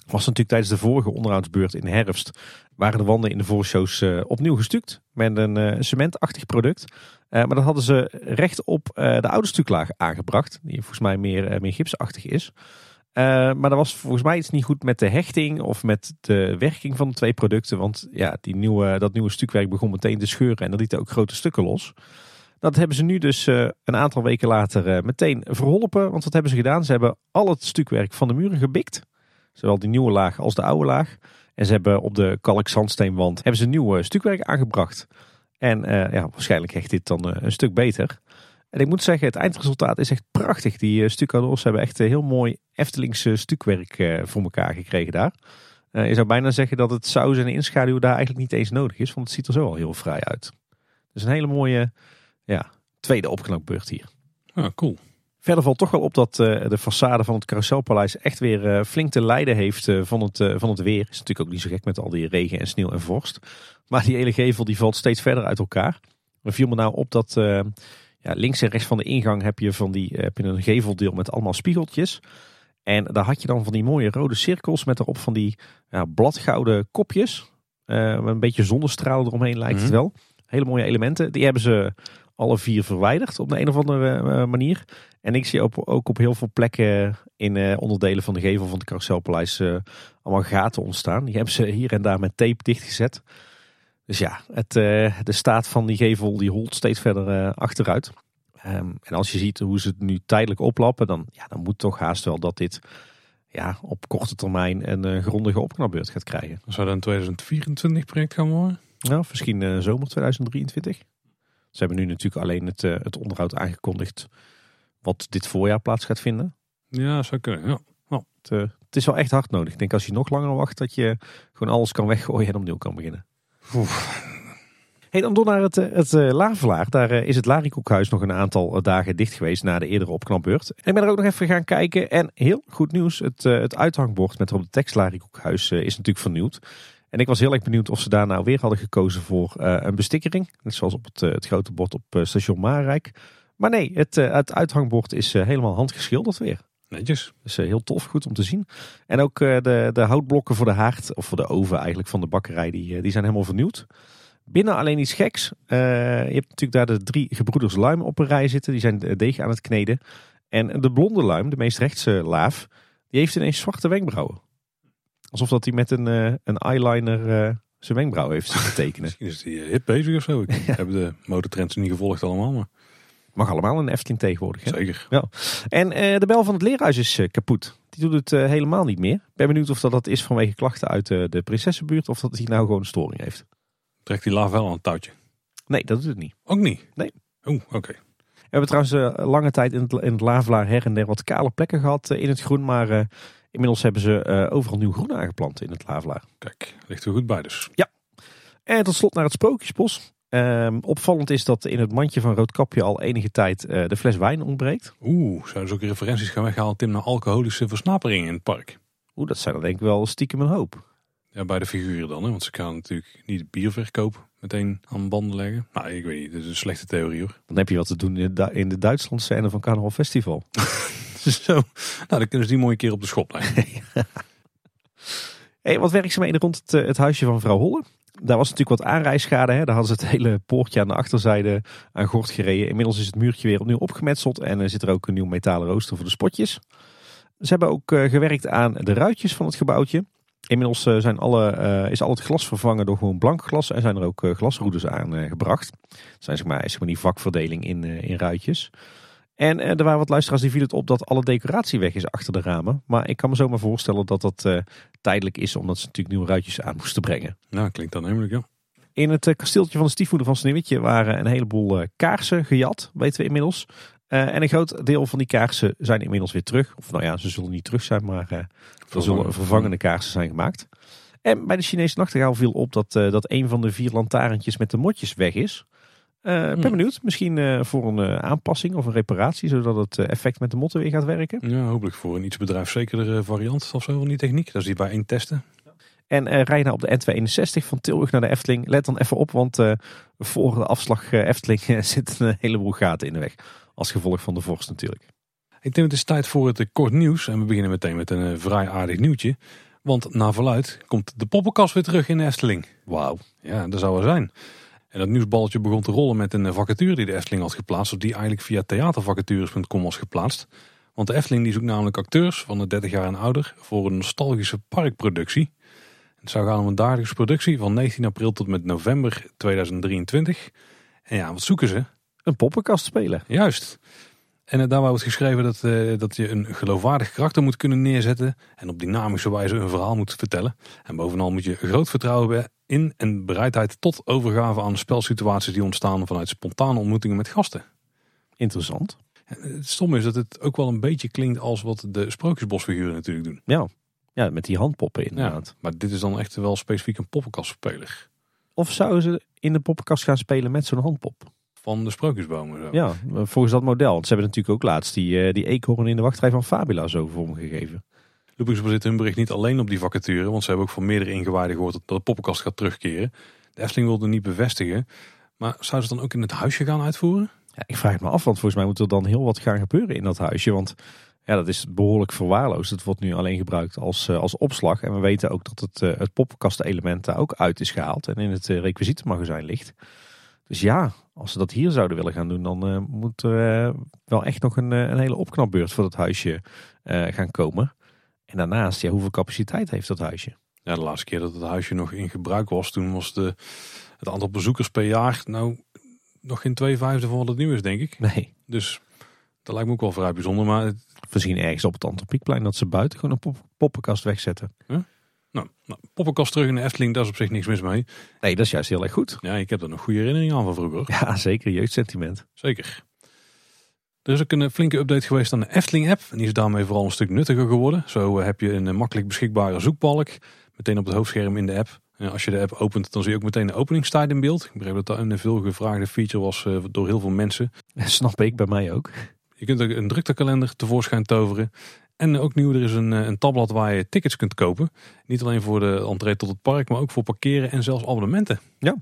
Was natuurlijk tijdens de vorige onderhoudsbeurt in herfst waren de wanden in de voorshows uh, opnieuw gestuukt met een cementachtig product. maar dat hadden ze recht op de oude stuklaag aangebracht, die volgens mij meer, meer gipsachtig is. maar dat was volgens mij iets niet goed met de hechting of met de werking van de twee producten. Want ja, die nieuwe, dat nieuwe stukwerk begon meteen te scheuren en dat liet ook grote stukken los. Dat hebben ze nu dus uh, een aantal weken later uh, meteen verholpen. Want wat hebben ze gedaan? Ze hebben al het stukwerk van de muren gebikt. Zowel die nieuwe laag als de oude laag. En ze hebben op de kalkzandsteenwand hebben ze nieuw uh, stukwerk aangebracht. En ja, waarschijnlijk hecht dit dan een stuk beter. En ik moet zeggen, het eindresultaat is echt prachtig. Die stucadoors hebben echt heel mooi Eftelingse stukwerk voor elkaar gekregen daar. je zou bijna zeggen dat het saus en inschaduw daar eigenlijk niet eens nodig is. Want het ziet er zo al heel vrij uit. Dus een hele mooie ja, tweede opknapbeurt hier. Ah, cool. Verder valt toch wel op dat uh, de façade van het Carouselpaleis echt weer uh, flink te lijden heeft uh, van, het, van het weer. Is natuurlijk ook niet zo gek met al die regen en sneeuw en vorst. Maar die hele gevel die valt steeds verder uit elkaar. Er viel me nou op dat ja, links en rechts van de ingang heb je, van die, heb je een geveldeel met allemaal spiegeltjes. En daar had je dan van die mooie rode cirkels met erop van die ja, bladgouden kopjes. met een beetje zonnestralen eromheen lijkt het wel. Hele mooie elementen. Die hebben ze alle vier verwijderd op de een of andere uh, manier. En ik zie ook, ook op heel veel plekken in uh, onderdelen van de gevel van het Carouselpaleis allemaal gaten ontstaan. Die hebben ze hier en daar met tape dichtgezet. Dus ja, het, de staat van die gevel die holt steeds verder achteruit. Um, en als je ziet hoe ze het nu tijdelijk oplappen, dan, ja, dan moet toch haast wel dat dit ja, op korte termijn een grondige opknapbeurt gaat krijgen. Zou dat een 2024 project gaan worden? Nou, misschien zomer 2023. Ze hebben nu natuurlijk alleen het, uh, het onderhoud aangekondigd wat dit voorjaar plaats gaat vinden. Ja, zou kunnen. Ja. Oh. Het, uh, het, is wel echt hard nodig. Ik denk als je nog langer wacht dat je gewoon alles kan weggooien en opnieuw kan beginnen. Oef. Hey, dan door naar het, eh, het uh, Lavelaar. Daar uh, is het Larikoekhuis nog een aantal dagen dicht geweest na de eerdere opknapbeurt. En ik ben er ook nog even gaan kijken. En heel goed nieuws, het, het uithangbord met erop de tekst Larikoekhuis is natuurlijk vernieuwd. En ik was heel erg benieuwd of ze daar nou weer hadden gekozen voor uh, een bestikkering. Net zoals op het, uh, het grote bord op uh, station Maarrijk. Maar nee, het, het uithangbord is helemaal handgeschilderd weer. Netjes. Dus heel tof, goed om te zien. En ook de, de houtblokken voor de haard, of voor de oven eigenlijk van de bakkerij, die, die zijn helemaal vernieuwd. Binnen alleen iets geks. je hebt natuurlijk daar de drie gebroeders Luim op een rij zitten. Die zijn deeg aan het kneden. En de blonde Luim, de meest rechtse laaf, die heeft ineens zwarte wenkbrauwen. Alsof dat hij met een, uh, een eyeliner uh, zijn wenkbrauw heeft zitten tekenen. Misschien is hij hip bezig of zo. Ik ja. heb de modetrends niet gevolgd allemaal. Maar... Mag allemaal een Efteling tegenwoordig. Hè? Zeker. Ja. En uh, de bel van het leerhuis is kapot. Die doet het helemaal niet meer. Ben benieuwd of dat, dat is vanwege klachten uit de Prinsessenbuurt. Of dat hij nou gewoon een storing heeft. Trekt die laaf wel aan het touwtje? Nee, dat doet het niet. Ook niet? Nee. Oh, oké. Okay. We hebben trouwens lange tijd in het, in het Lavelaar her en der wat kale plekken gehad in het groen. Maar Inmiddels hebben ze uh, overal nieuw groen aangeplant in het Lavelaar. Kijk, ligt er goed bij dus. Ja. En tot slot naar het Sprookjesbos. Ehm, opvallend is dat in het mandje van Roodkapje al enige tijd eh, de fles wijn ontbreekt. Oeh, zouden ze ook referenties gaan weghalen, Tim, naar alcoholische versnaperingen in het park? Oeh, dat zijn dan denk ik wel stiekem een hoop. Ja, bij de figuren dan, hè? want ze gaan natuurlijk niet bierverkoop meteen aan banden leggen. Nou, ik weet niet, dat is een slechte theorie hoor. Dan heb je wat te doen in de, in de Duitsland scène van Carnaval Festival. Zo, nou dan kunnen ze die mooie keer op de schop leggen. Hey, wat werkzaamheden rond het, eh, het huisje van mevrouw Holle. Daar was natuurlijk wat aanrijschade. Hè? Daar hadden ze het hele poortje aan de achterzijde aan gort gereden. Inmiddels is het muurtje weer opnieuw opgemetseld. En er zit er ook een nieuw metalen rooster voor de spotjes. Ze hebben ook uh, gewerkt aan de ruitjes van het gebouwtje. Inmiddels uh, zijn alle, uh, is al het glas vervangen door gewoon blank glas. En zijn er ook glasroeders aan gebracht. Zijn zeg maar, zeg maar die vakverdeling in, in ruitjes. En uh, er waren wat luisteraars die viel het op dat alle decoratie weg is achter de ramen. Maar ik kan me zomaar voorstellen dat dat uh, tijdelijk is, omdat ze natuurlijk nieuwe ruitjes aan moesten brengen. Nou, klinkt dan namelijk, ja. In het uh, kasteeltje van de stiefmoeder van Sneeuwwitje waren een heleboel kaarsen gejat, weten we inmiddels. en een groot deel van die kaarsen zijn inmiddels weer terug. Of nou ja, ze zullen niet terug zijn, maar er zullen vervangende kaarsen zijn gemaakt. En bij de Chinese nachtegaal viel op dat, dat een van de vier lantaarntjes met de motjes weg is. Uh, ben benieuwd. Misschien uh, voor een uh, aanpassing of een reparatie, zodat het effect met de motten weer gaat werken. Ja, hopelijk voor een iets bedrijfszekerder variant of zo van die techniek. Dat is die bij één testen. En rij je nou op de N261 van Tilburg naar de Efteling, let dan even op, want voor de afslag Efteling zit een heleboel gaten in de weg. Als gevolg van de vorst natuurlijk. Ik denk het is tijd voor het kort nieuws. En we beginnen meteen met een vrij aardig nieuwtje. Want na verluid komt de poppenkast weer terug in de Efteling. Wauw. Ja, dat zou wel zijn. En dat nieuwsballetje begon te rollen met een vacature die de Efteling had geplaatst. Of die eigenlijk via theatervacatures.com was geplaatst. Want de Efteling die zoekt namelijk acteurs van de 30 jaar en ouder voor een nostalgische parkproductie. Het zou gaan om een dagelijkse productie van 19 april tot met november 2023. En ja, wat zoeken ze? Een poppenkast spelen. Juist. En uh, daarbij wordt geschreven dat, uh, dat je een geloofwaardig karakter moet kunnen neerzetten. En op dynamische wijze een verhaal moet vertellen. En bovenal moet je groot vertrouwen hebben in en bereidheid tot overgave aan spelsituaties die ontstaan vanuit spontane ontmoetingen met gasten. Interessant. Het stomme is dat het ook wel een beetje klinkt als wat de sprookjesbosfiguren natuurlijk doen. Ja, ja met die handpoppen inderdaad. Ja, maar dit is dan echt wel specifiek een poppenkastspeler. Of zouden ze in de poppenkast gaan spelen met zo'n handpop? Van de sprookjesbomen. Zo. Ja, volgens dat model. Want ze hebben natuurlijk ook laatst die, uh, die eekhoorn in de wachtrij van Fabula zo vormgegeven. Loopings zit hun bericht niet alleen op die vacature, want ze hebben ook van meerdere ingewijden gehoord dat de poppenkast gaat terugkeren. De Efteling wilde niet bevestigen, maar zou ze dan ook in het huisje gaan uitvoeren? Ja, ik vraag het me af, want volgens mij moet er dan heel wat gaan gebeuren in dat huisje. Want ja, dat is behoorlijk verwaarloosd. Het wordt nu alleen gebruikt als, uh, als opslag. En we weten ook dat het, uh, het poppenkastelement daar ook uit is gehaald en in het uh, ligt. Dus ja, als ze dat hier zouden willen gaan doen, dan moet er wel echt nog een, een hele opknapbeurt voor dat huisje gaan komen. En daarnaast, ja, hoeveel capaciteit heeft dat huisje? Ja, de laatste keer dat het huisje nog in gebruik was, toen was de, het aantal bezoekers per jaar nou nog geen twee vijfde van wat het nu is, denk ik. Nee. Dus dat lijkt me ook wel vrij bijzonder. Maar het... Misschien ergens op het Antropiekplein dat ze buiten gewoon een pop poppenkast wegzetten. Huh? Nou, nou, poppenkast terug in de Efteling, daar is op zich niks mis mee. Nee, dat is juist heel erg goed. Ja, ik heb er nog goede herinneringen aan van vroeger. Ja, zeker. Jeugdsentiment. Zeker. Er is ook een flinke update geweest aan de Efteling-app. En die is daarmee vooral een stuk nuttiger geworden. Zo heb je een makkelijk beschikbare zoekbalk. Meteen op het hoofdscherm in de app. En als je de app opent, dan zie je ook meteen de openingstijd in beeld. Ik begreep dat dat een veel gevraagde feature was door heel veel mensen. Snap ik, bij mij ook. Je kunt ook een druktekalender tevoorschijn toveren. En ook nieuw, er is een, een tabblad waar je tickets kunt kopen. Niet alleen voor de entree tot het park, maar ook voor parkeren en zelfs abonnementen. Ja,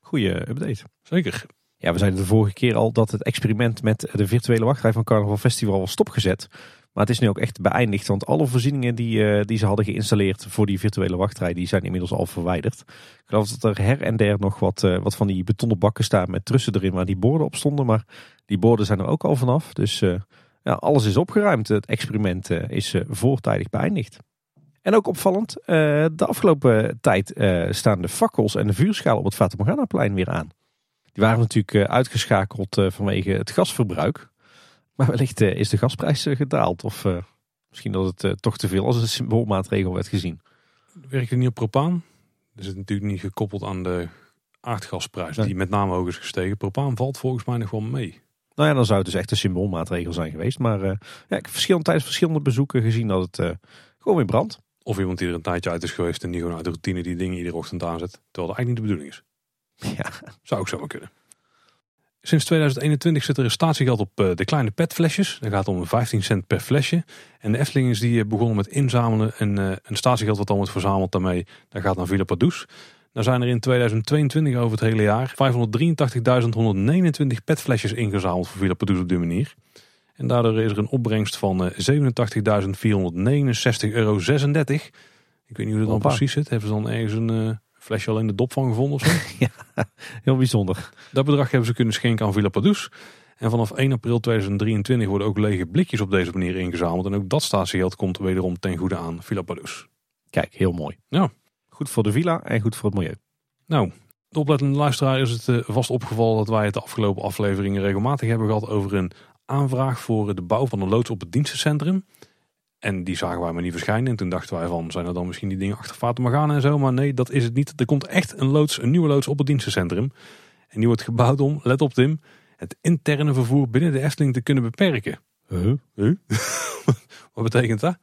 goede update. Zeker. Ja, we zeiden de vorige keer al dat het experiment met de virtuele wachtrij van Carnaval Festival was stopgezet. Maar het is nu ook echt beëindigd, want alle voorzieningen die, uh, die ze hadden geïnstalleerd voor die virtuele wachtrij, die zijn inmiddels al verwijderd. Ik geloof dat er her en der nog wat, uh, wat van die betonnen bakken staan met trussen erin waar die borden op stonden. Maar die borden zijn er ook al vanaf. Dus uh, ja, alles is opgeruimd. Het experiment is voortijdig beëindigd. En ook opvallend, de afgelopen tijd staan de fakkels en de vuurschalen op het Fata weer aan. Die waren natuurlijk uitgeschakeld vanwege het gasverbruik. Maar wellicht is de gasprijs gedaald. Of misschien dat het toch te veel als een symboolmaatregel werd gezien. Werkt het niet op propaan? Dus het is natuurlijk niet gekoppeld aan de aardgasprijs. Die met name hoog is gestegen. Propaan valt volgens mij nog wel mee. Nou ja, dan zou het dus echt een symboolmaatregel zijn geweest. Maar uh, ja, ik heb verschillende, tijdens verschillende bezoeken gezien dat het uh, gewoon weer brandt. Of iemand die er een tijdje uit is geweest en die gewoon uit de routine die dingen iedere ochtend aanzet. Terwijl dat eigenlijk niet de bedoeling is. Ja. Zou ook zomaar kunnen. Sinds 2021 zit er een statiegeld op eh, de kleine petflesjes. Dat gaat om 15 cent per flesje. En de Efteling is die eh, begonnen met inzamelen. En eh, een statiegeld wat dan wordt verzameld daarmee, dat gaat naar Villa Padus. Nou zijn er in 2022 over het hele jaar 583.129 petflesjes ingezameld voor Villa Padus op die manier. En daardoor is er een opbrengst van eh, 87.469,36 euro. Ik weet niet hoe dat dan precies zit. Hebben ze dan ergens een flesje al in de dop van gevonden of zo? Heel bijzonder. Dat bedrag hebben ze kunnen schenken aan Villa Padus. En vanaf 1 april 2023 worden ook lege blikjes op deze manier ingezameld. En ook dat statiegeld komt wederom ten goede aan Villa Padus. Kijk, heel mooi. Ja. Goed voor de villa en goed voor het milieu. Nou, de oplettende luisteraar is het eh, vast opgevallen dat wij het de afgelopen afleveringen regelmatig hebben gehad over een aanvraag voor de bouw van een loods op het dienstencentrum. En die zagen wij maar niet verschijnen. En toen dachten wij van, zijn er dan misschien die dingen achter gaan en zo? Maar nee, dat is het niet. Er komt echt een loods, een nieuwe loods op het dienstencentrum. En die wordt gebouwd om, let op Tim, het interne vervoer binnen de Efteling te kunnen beperken. Huh? Wat betekent dat?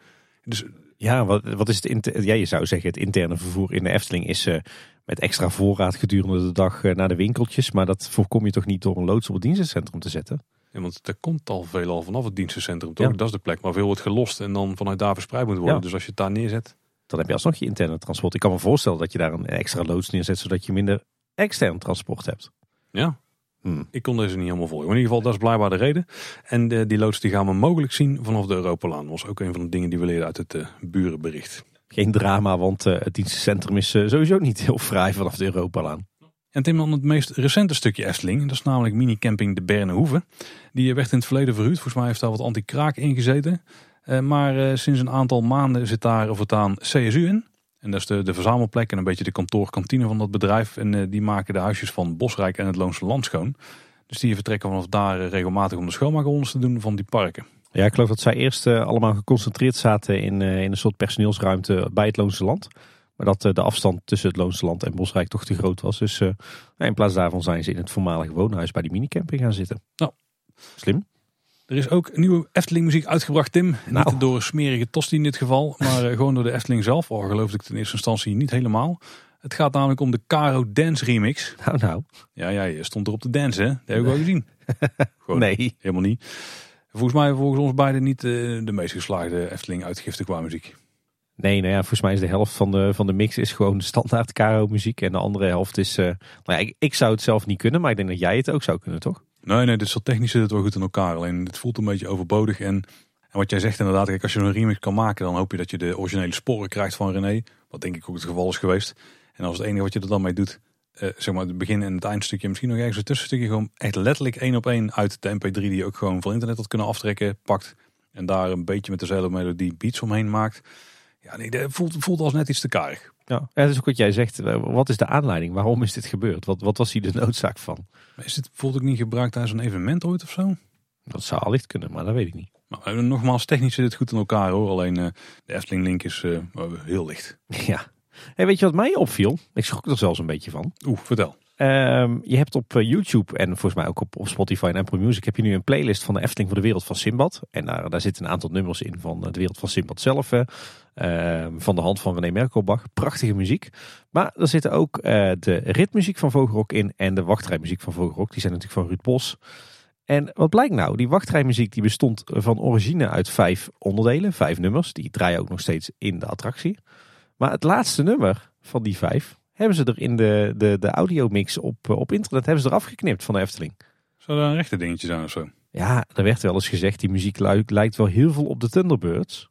Dus Ja, wat, wat is het inter- ja, je zou zeggen het interne vervoer in de Efteling is eh, met extra voorraad gedurende de dag eh, naar de winkeltjes. Maar dat voorkom je toch niet door een loods op het dienstencentrum te zetten? Ja, want er komt al veel al vanaf het dienstencentrum, toch? Ja. Dat is de plek waar veel wordt gelost en dan vanuit daar verspreid moet worden. Ja. Dus als je het daar neerzet, Dan heb je alsnog je interne transport. Ik kan me voorstellen dat je daar een extra loods neerzet, zodat je minder extern transport hebt. ja, Hmm. ik kon deze niet helemaal volgen. Maar in ieder geval, dat is blijkbaar de reden. En eh, die loods die gaan we mogelijk zien vanaf de Europalaan. Dat was ook een van de dingen die we leerden uit het eh, burenbericht. Geen drama, want eh, het dienstencentrum is sowieso niet heel fraai vanaf de Europalaan. En Tim, het meest recente stukje Efteling. Dat is namelijk minicamping de Bernenhoeve. Die werd in het verleden verhuurd. Volgens mij heeft daar wat anti-kraak in gezeten. Eh, maar eh, sinds een aantal maanden zit daar of het aan CSU in. En dat is de, de verzamelplek en een beetje de kantoorkantine van dat bedrijf. En eh, die maken de huisjes van Bosrijk en het Loonse Land schoon. Dus die vertrekken vanaf daar regelmatig om de schoonmaakrondes te doen van die parken. Ja, ik geloof dat zij eerst allemaal geconcentreerd zaten in, in een soort personeelsruimte bij het Loonse Land. Maar dat eh, de afstand tussen het Loonse Land en Bosrijk toch te groot was. Dus eh, in plaats daarvan zijn ze in het voormalige woonhuis bij die minicamping gaan zitten. Nou. Slim. Er is ook nieuwe Efteling muziek uitgebracht, Tim. Nou. Niet door een smerige tosti in dit geval, maar eh, gewoon door de Efteling zelf. Al geloofde ik het in eerste instantie niet helemaal. Het gaat namelijk om de Caro Dance remix. Nou, nou. Ja, ja, je stond erop te dansen, hè? Dat heb ik wel gezien. Gewoon Nee. helemaal niet. Volgens mij volgens ons beiden niet de meest geslaagde Efteling uitgifte qua muziek. Nee, nou ja, volgens mij is de helft van de, van de mix is gewoon standaard Caro muziek. En de andere helft is... eh, nou ja, ik, ik zou het zelf niet kunnen, maar ik denk dat jij het ook zou kunnen, toch? Nee, nee, dit soort technisch zit het wel goed in elkaar. Alleen het voelt een beetje overbodig. En, en wat jij zegt inderdaad, kijk, als je een remix kan maken, dan hoop je dat je de originele sporen krijgt van René. Wat denk ik ook het geval is geweest. En als het enige wat je er dan mee doet, eh, zeg maar het begin en het eindstukje, misschien nog ergens een tussenstukje, gewoon echt letterlijk één op één uit de MP3 die je ook gewoon van internet had kunnen aftrekken, pakt. En daar een beetje met dezelfde melodie beats omheen maakt. Ja, nee, dat voelt, voelt als net iets te karig. Ja, ja, dat is ook wat jij zegt. Eh, Wat is de aanleiding? Waarom is dit gebeurd? Wat, wat was hier de noodzaak van? Maar is dit bijvoorbeeld ook niet gebruikt tijdens een evenement ooit of zo? Dat zou allicht kunnen, maar dat weet ik niet. Nou, eh, nogmaals, technisch zit het goed in elkaar hoor. Alleen eh, de Efteling link is eh, heel licht. Ja. Hey, weet je wat mij opviel? Ik schrok er zelfs een beetje van. Oeh, vertel. Ehm, je hebt op eh, YouTube en volgens mij ook op, op Spotify en Apple Music heb je nu een playlist van de Efteling voor de wereld van Simbad. En daar, daar zitten een aantal nummers in van eh, de wereld van Simbad zelf. eh, ehm, van de hand van René Merkelbach. Prachtige muziek. Maar er zitten ook eh, de ritmuziek van Vogelrok in en de wachtrijmuziek van Vogelrok. Die zijn natuurlijk van Ruud Bos. En wat blijkt nou? Die wachtrijmuziek die bestond van origine uit vijf onderdelen, vijf nummers. Die draaien ook nog steeds in de attractie. Maar het laatste nummer van die vijf hebben ze er in de, de, de audiomix op, eh, op internet hebben ze eraf geknipt van de Efteling. Zou daar een rechte dingetje zijn of zo? Ja, er werd wel eens gezegd, die muziek lijkt wel heel veel op de Thunderbirds.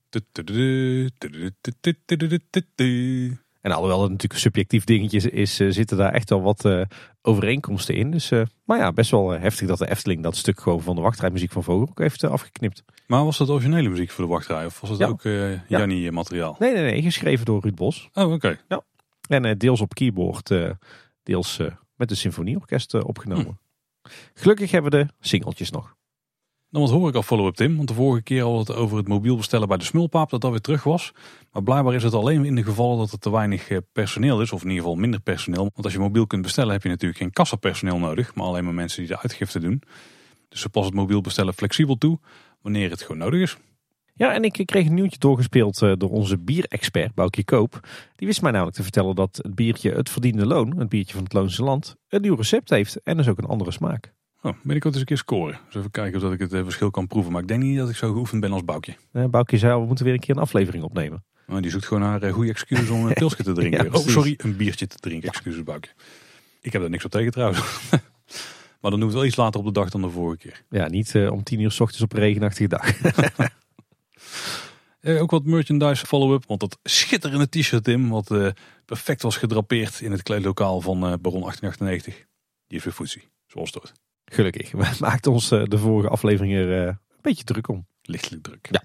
En alhoewel het natuurlijk een subjectief dingetje is, eh, zitten daar echt wel wat eh, overeenkomsten in. Dus, eh, maar ja, best wel eh, heftig dat de Efteling dat stuk gewoon van de wachtrijmuziek van Vogel ook heeft eh, afgeknipt. Maar was dat originele muziek voor de wachtrij? Of was het Ja. ook eh Jannie materiaal? Nee, nee, nee, geschreven door Ruud Bos. Oh, oké. En eh, deels op keyboard, eh, deels eh, met een symfonieorkest opgenomen. Gelukkig hebben we de singeltjes nog. Dan wat hoor ik al follow-up Tim. Want de vorige keer we het over het mobiel bestellen bij de smulpaap. Dat dat weer terug was. Maar blijkbaar is het alleen in de gevallen dat er te weinig personeel is. Of in ieder geval minder personeel. Want als je mobiel kunt bestellen heb je natuurlijk geen kassapersoneel nodig. Maar alleen maar mensen die de uitgifte doen. Dus ze passen het mobiel bestellen flexibel toe. Wanneer het gewoon nodig is. Ja, en ik kreeg een nieuwtje doorgespeeld eh, door onze bierexpert Boukje Koop. Die wist mij namelijk te vertellen dat het biertje Het Verdiende Loon, het biertje van het Loonse Land, een nieuw recept heeft en dus ook een andere smaak. Oh, ben ik ook eens een keer scoren. Dus even kijken of dat ik het eh, verschil kan proeven. Maar ik denk niet dat ik zo geoefend ben als Boukje. Uh, Boukje zei we moeten weer een keer een aflevering opnemen. Maar die zoekt gewoon naar uh, goede excuses om een pilsje te drinken. Ja, oh, sorry, een biertje te drinken. Excuses, Boukje. Ik heb daar niks op tegen trouwens. maar dan doen we het wel iets later op de dag dan de vorige keer. Ja, niet eh, om tien uur s ochtends op een regenachtige dag. Eh, ook wat merchandise follow-up. Want dat schitterende t-shirt, Tim, wat eh, perfect was gedrapeerd in het kleedlokaal van eh, Baron 1898. Die weer footsie, zoals het hoort. Gelukkig. We maakten ons eh, de vorige aflevering er eh, een beetje druk om. Lichtelijk druk. Ja.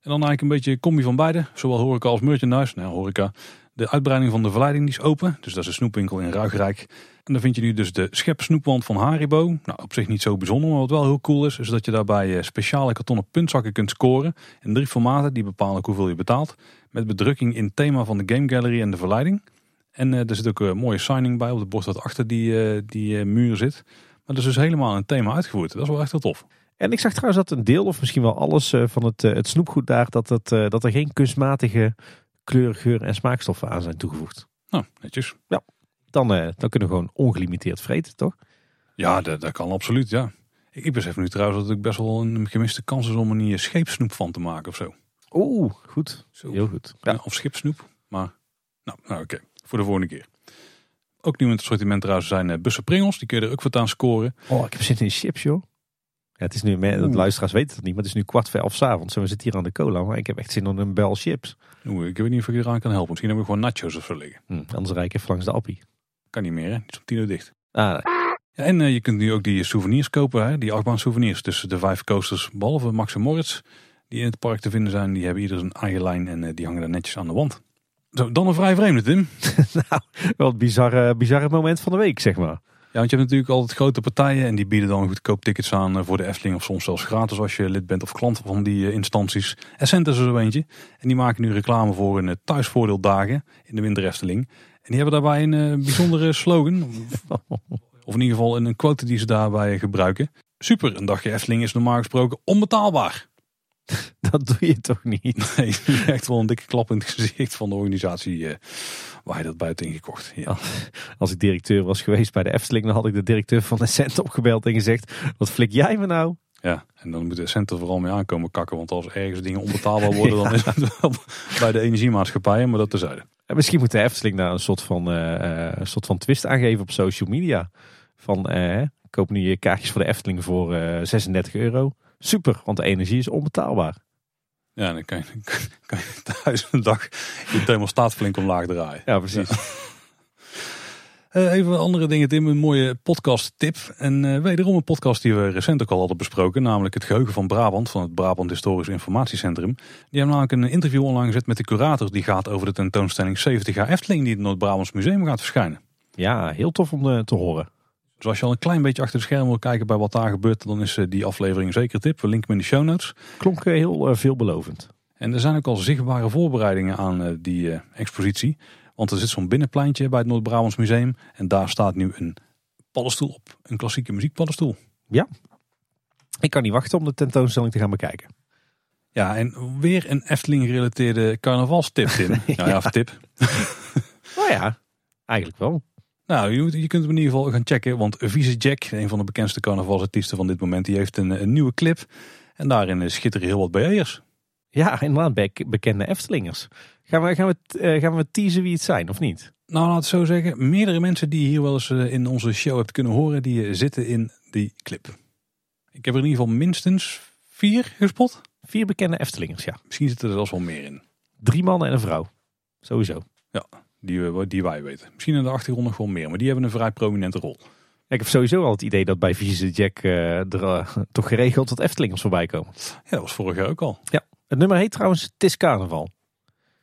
En dan eigenlijk een beetje combi van beide. Zowel horeca als merchandise. Nou, horeca. De uitbreiding van de verleiding is open. Dus dat is een snoepwinkel in Ruigrijk. En dan vind je nu dus de schep snoepwand van Haribo. Nou, op zich niet zo bijzonder, maar wat wel heel cool is, is dat je daarbij eh, speciale kartonnen puntzakken kunt scoren. In drie formaten die bepalen ook hoeveel je betaalt. Met bedrukking in het thema van de Game Gallery en de verleiding. En eh, er zit ook een mooie signing bij op het bord wat achter die, eh, die muur zit. Maar dat is dus helemaal het thema uitgevoerd. Dat is wel echt heel tof. En ik zag trouwens dat een deel, of misschien wel alles van het, het snoepgoed daar, dat, eh, dat er geen kunstmatige kleur, geur en smaakstoffen aan zijn toegevoegd. Nou, netjes. Dan, eh, dan kunnen we gewoon ongelimiteerd vreten, toch? Ja, dat, dat kan absoluut, ja. Ik, ik besef nu trouwens dat het best wel een gemiste kans is om er niet een scheepsnoep van te maken of zo. Oeh, goed. Zo. Heel goed. Ja, of schipsnoep. Maar, nou, nou oké. Voor de volgende keer. Ook nieuw in het assortiment trouwens zijn eh, bussen pringels. Die kun je er ook wat aan scoren. Oh, ik heb zin in chips, joh. Ja, het is nu, de luisteraars weten het niet, maar het is nu kwart voor elf 's avonds. En we zitten hier aan de cola, maar ik heb echt zin in een bel chips. Oeh, ik weet niet of ik eraan kan helpen. Misschien hebben we gewoon nachos of zo liggen. Hm, anders rijd ik even langs de appie. Kan niet meer, hè? Die is om tien uur dicht. Ah. Ja, en eh, je kunt nu ook die souvenirs kopen, hè? die achtbaan souvenirs. Dus de vijf coasters, behalve Max en Moritz, die in het park te vinden zijn, die hebben ieder zijn eigen lijn en eh, die hangen daar netjes aan de wand. Zo, dan een vrij vreemde, Tim. wel het bizarre, bizarre moment van de week, zeg maar. Ja, want je hebt natuurlijk altijd grote partijen en die bieden dan goedkoop tickets aan eh, voor de Efteling of soms zelfs gratis als je lid bent of klant van die eh, instanties. Essent is er zo eentje en die maken nu reclame voor een eh, thuisvoordeeldagen in de Winter Efteling. En die hebben daarbij een bijzondere slogan, of in ieder geval een quote die ze daarbij gebruiken. Super, een dagje Efteling is normaal gesproken onbetaalbaar. Dat doe je toch niet? Nee, echt wel een dikke klap in het gezicht van de organisatie eh, waar je dat buiten ingekocht. Ja. Als ik directeur was geweest bij de Efteling, dan had ik de directeur van de cent opgebeld en gezegd: Wat flik jij me nou? Ja, en dan moet de centen vooral mee aankomen kakken. Want als ergens dingen onbetaalbaar worden, dan is het wel bij de energiemaatschappijen. Maar dat terzijde. En misschien moet de Efteling daar een soort van, eh, een soort van twist aangeven op social media. Van koop nu je kaartjes voor de Efteling voor eh 36 euro. Super, want de energie is onbetaalbaar. Ja, dan kan je, kan je thuis een dag je thermostaat flink omlaag draaien. Ja, precies. Eh, even andere dingen, Tim. Een mooie podcast tip. En eh, wederom een podcast die we recent ook al hadden besproken. Namelijk het geheugen van Brabant van het Brabant Historisch Informatiecentrum. Die hebben namelijk een interview online gezet met de curator. Die gaat over de tentoonstelling 70 jaar Efteling die in het Noord-Brabants Museum gaat verschijnen. Ja, heel tof om eh, te horen. Dus als je al een klein beetje achter de schermen wil kijken bij wat daar gebeurt, dan is eh, die aflevering zeker een tip. We linken hem in de show notes. Klonk eh, heel eh, veelbelovend. En er zijn ook al zichtbare voorbereidingen aan die expositie. Want er zit zo'n binnenpleintje bij het Noord-Brabants Museum. En daar staat nu een paddenstoel op. Een klassieke muziekpaddenstoel. Ik kan niet wachten om de tentoonstelling te gaan bekijken. Ja, en weer een Efteling gerelateerde carnavalstip, Tim. Nou ja, tip. Nou ja, eigenlijk wel. Nou, je, kunt hem in ieder geval gaan checken. Want Vieze Jack, een van de bekendste carnavalsartiesten van dit moment, die heeft een, een nieuwe clip. En daarin eh, schitteren heel wat BA'ers. Ja, inderdaad, bek- bekende Eftelingers. Gaan we, gaan, we, eh, gaan we teasen wie het zijn, of niet? Nou, laat het zo zeggen. Meerdere mensen die je hier wel eens eh, in onze show hebt kunnen horen, die zitten in die clip. Ik heb er in ieder geval minstens vier gespot. Vier bekende Eftelingers, ja. Misschien zitten er zelfs wel meer in. Drie mannen en een vrouw. Sowieso. Die, we- die wij weten. Misschien in de achtergrond nog wel meer. Maar die hebben een vrij prominente rol. Ik heb sowieso al het idee dat bij Vieze Jack eh, er eh, toch geregeld wat Eftelingers voorbij komen. Ja, dat was vorig jaar ook al. Het nummer heet trouwens Het is Carnaval.